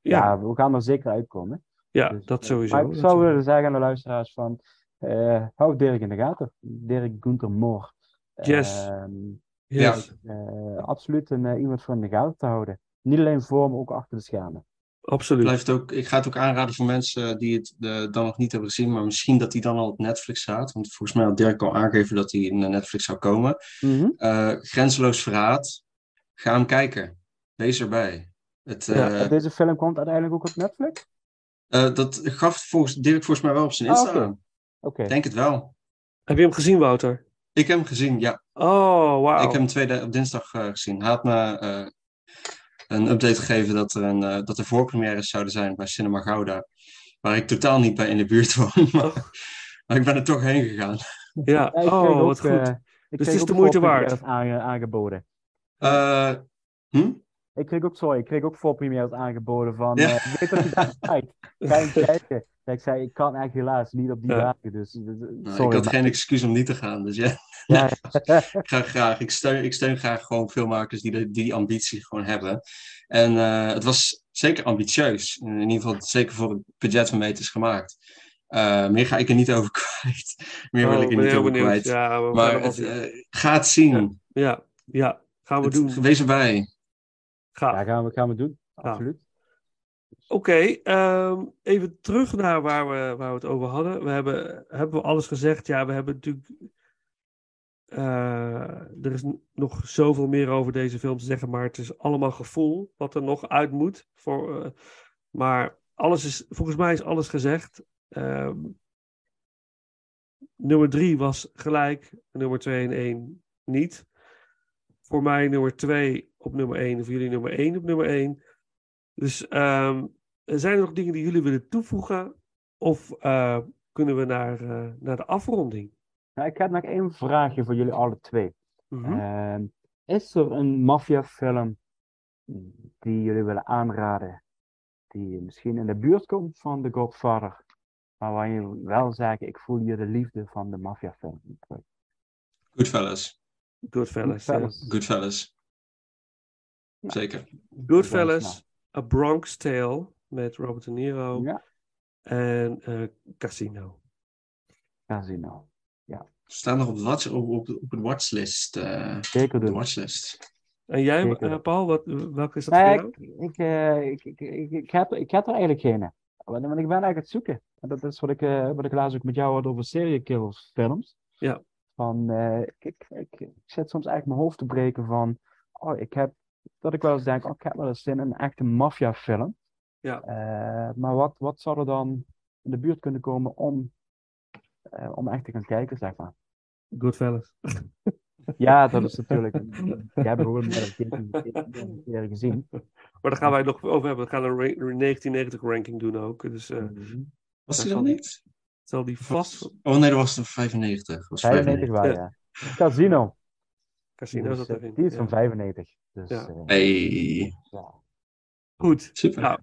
ja. Ja, we gaan er zeker uitkomen. ja, Dus, dat eh, sowieso. Maar ik zou willen zeggen aan de luisteraars van, eh, hou Dirk in de gaten. Dirk Gunther Moor. Yes. Ehm, Yes, absoluut een, iemand voor in de gaten te houden. Niet alleen voor, maar ook achter de schermen. Absoluut. Blijft ook, ik ga het ook aanraden voor mensen die het eh, dan nog niet hebben gezien, maar misschien dat die dan al op Netflix staat. Want volgens mij had Dirk al aangegeven dat hij in Netflix zou komen. Eh, Grenzeloos Verraad. Ga hem kijken. Wees erbij. Het, Ja, eh, Deze film komt uiteindelijk ook op Netflix? dat gaf volgens Dirk volgens mij wel op zijn Ah, Insta. oké. denk het wel. Heb je hem gezien, Wouter? Ik heb hem gezien, ja. Oh, wauw. Ik heb hem tweede, op dinsdag gezien. Had me een update gegeven dat er, een, eh, dat er voorpremières zouden zijn bij Cinema Gouda. Waar ik totaal niet bij in de buurt woon. Maar, maar ik ben er toch heen gegaan. Ja, oh, ook, wat goed. eh, Dus het is de moeite waard. aange- aangeboden. Eh, hm? Ik kreeg ook, sorry, ik kreeg ook voorpremières aangeboden van, Ja. eh, weet dat je daar kijkt? Ga je hem kijken? Ik zei, ik kan eigenlijk helaas niet op die Ja. dagen, dus, Nou, sorry. ik had maar- geen excuus om niet te gaan. Dus ja, Ja, ik ga graag. Ik steun, ik steun graag gewoon filmmakers die, de, die die ambitie gewoon hebben. En eh, het was zeker ambitieus. In ieder geval zeker voor het budget waarmee het is gemaakt. Eh, meer ga ik er niet over kwijt. Meer wil Oh, ik er niet over benieuwd. kwijt. Ja, maar het, zien. eh, ga het zien. Ja, ja, gaan we Het- doen. Wees erbij. Gaaf. ja, gaan we, gaan we doen. Ja. Absoluut. Oké, ehm, even terug naar waar we, waar we het over hadden. We hebben, hebben we alles gezegd? Ja, we hebben natuurlijk. eh, er is nog zoveel meer over deze film te zeggen, maar het is allemaal gevoel wat er nog uit moet. Voor, eh, maar alles is, volgens mij is alles gezegd. Ehm, nummer drie was gelijk, nummer twee en één niet. Voor mij nummer twee op nummer één, voor jullie nummer één op nummer één. Dus ehm, zijn er nog dingen die jullie willen toevoegen? Of eh, kunnen we naar, eh, naar de afronding? Nou, ik heb nog één vraagje voor jullie alle twee. Mhm. Ehm, is er een maffiafilm die jullie willen aanraden, die misschien in de buurt komt van The Godfather, maar waar je wel zegt, ik voel hier de liefde van de maffiafilm. Goodfellas. Goodfellas. Goodfellas. Goodfellas. Nou, Zeker. Goodfellas, A Bronx Tale met Robert De Niro Ja, en eh, Casino. Casino. Ze staan nog op, de watch, op, op, op het watchlist. eh, Zeker op de doen. watchlist. En jij, eh, Paul, wat, welke is dat Nee, voor jou? ik, ik, eh, ik, ik, ik, ik heb, ik heb er eigenlijk geen. Want ik ben eigenlijk aan het zoeken. En dat is wat ik, eh, wat ik laatst ook met jou had over seriekillers films. Ja. Van, eh, ik, ik, ik, ik zit soms eigenlijk mijn hoofd te breken van, oh, ik heb, dat ik wel eens denk, oh, ik heb wel eens zin in een echte maffiafilm. Ja. Eh, maar wat, wat zou er dan in de buurt kunnen komen om, eh, om echt te gaan kijken, zeg maar. Goodfellas. Ja, dat is natuurlijk, hebben we gewoon een keer gezien. Maar daar gaan wij nog over hebben. We gaan een ra- een 1990 ranking doen ook. Dus eh, Was daar die dan niet? zal die vast... Oh nee, dat was de 95. Dat was 95 wel, Ja. ja. Casino. Casino Dus, zat eh, erin. die is ja. van 95. Dus Ja. eh, Hey. ja, Goed. Super. Nou,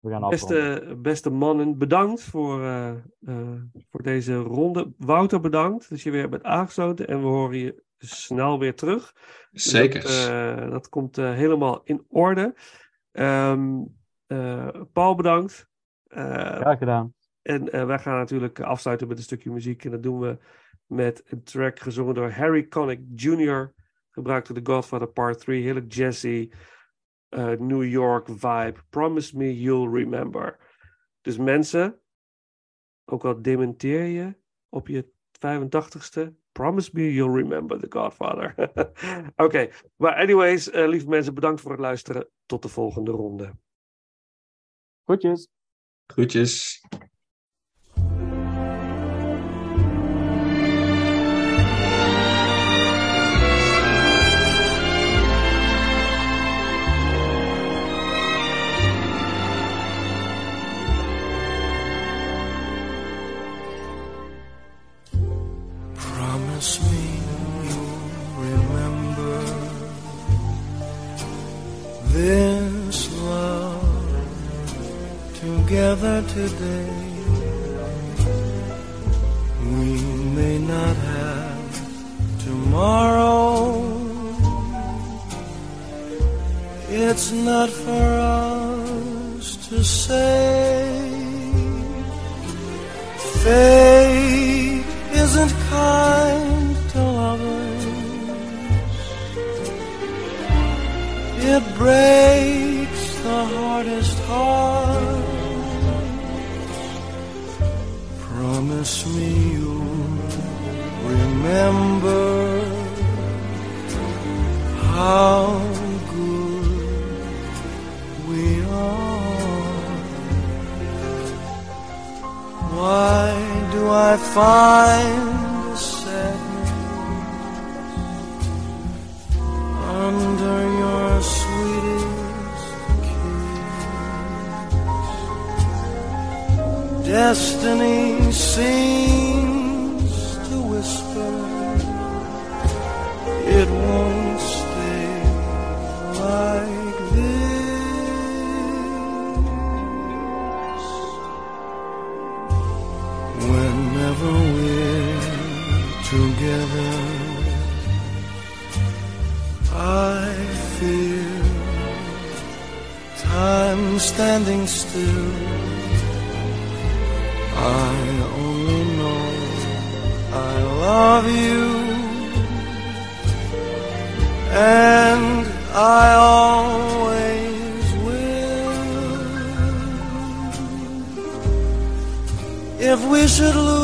we gaan. Beste, beste mannen, bedankt voor, eh, eh, voor deze ronde. Wouter, bedankt dat je weer bent aangesloten. En we horen je snel weer terug. Dus Zeker. Dat, eh, dat komt eh, helemaal in orde. Ehm, eh, Paul, bedankt. Eh, Graag gedaan. en eh, wij gaan natuurlijk afsluiten met een stukje muziek. En dat doen we met een track gezongen door Harry Connick Jr. Gebruikt door The Godfather Part 3. Heerlijk jazzy. eh, New York vibe. Promise me you'll remember. Dus mensen, ook al dementeer je op je 85ste, promise me you'll remember The Godfather. Oké, maar anyways, eh, lieve mensen, bedankt voor het luisteren. Tot de volgende ronde. Groetjes. Groetjes. Together today. We may not have tomorrow. It's not for us to say. Fate isn't kind to lovers. It breaks the hardest heart. Promise me you'll remember how good we are. Why do I find sadness under your sweetest Destiny seems to whisper it won't stay like this. Whenever we're together, I feel time standing still. Love you, and I always will. If we should lose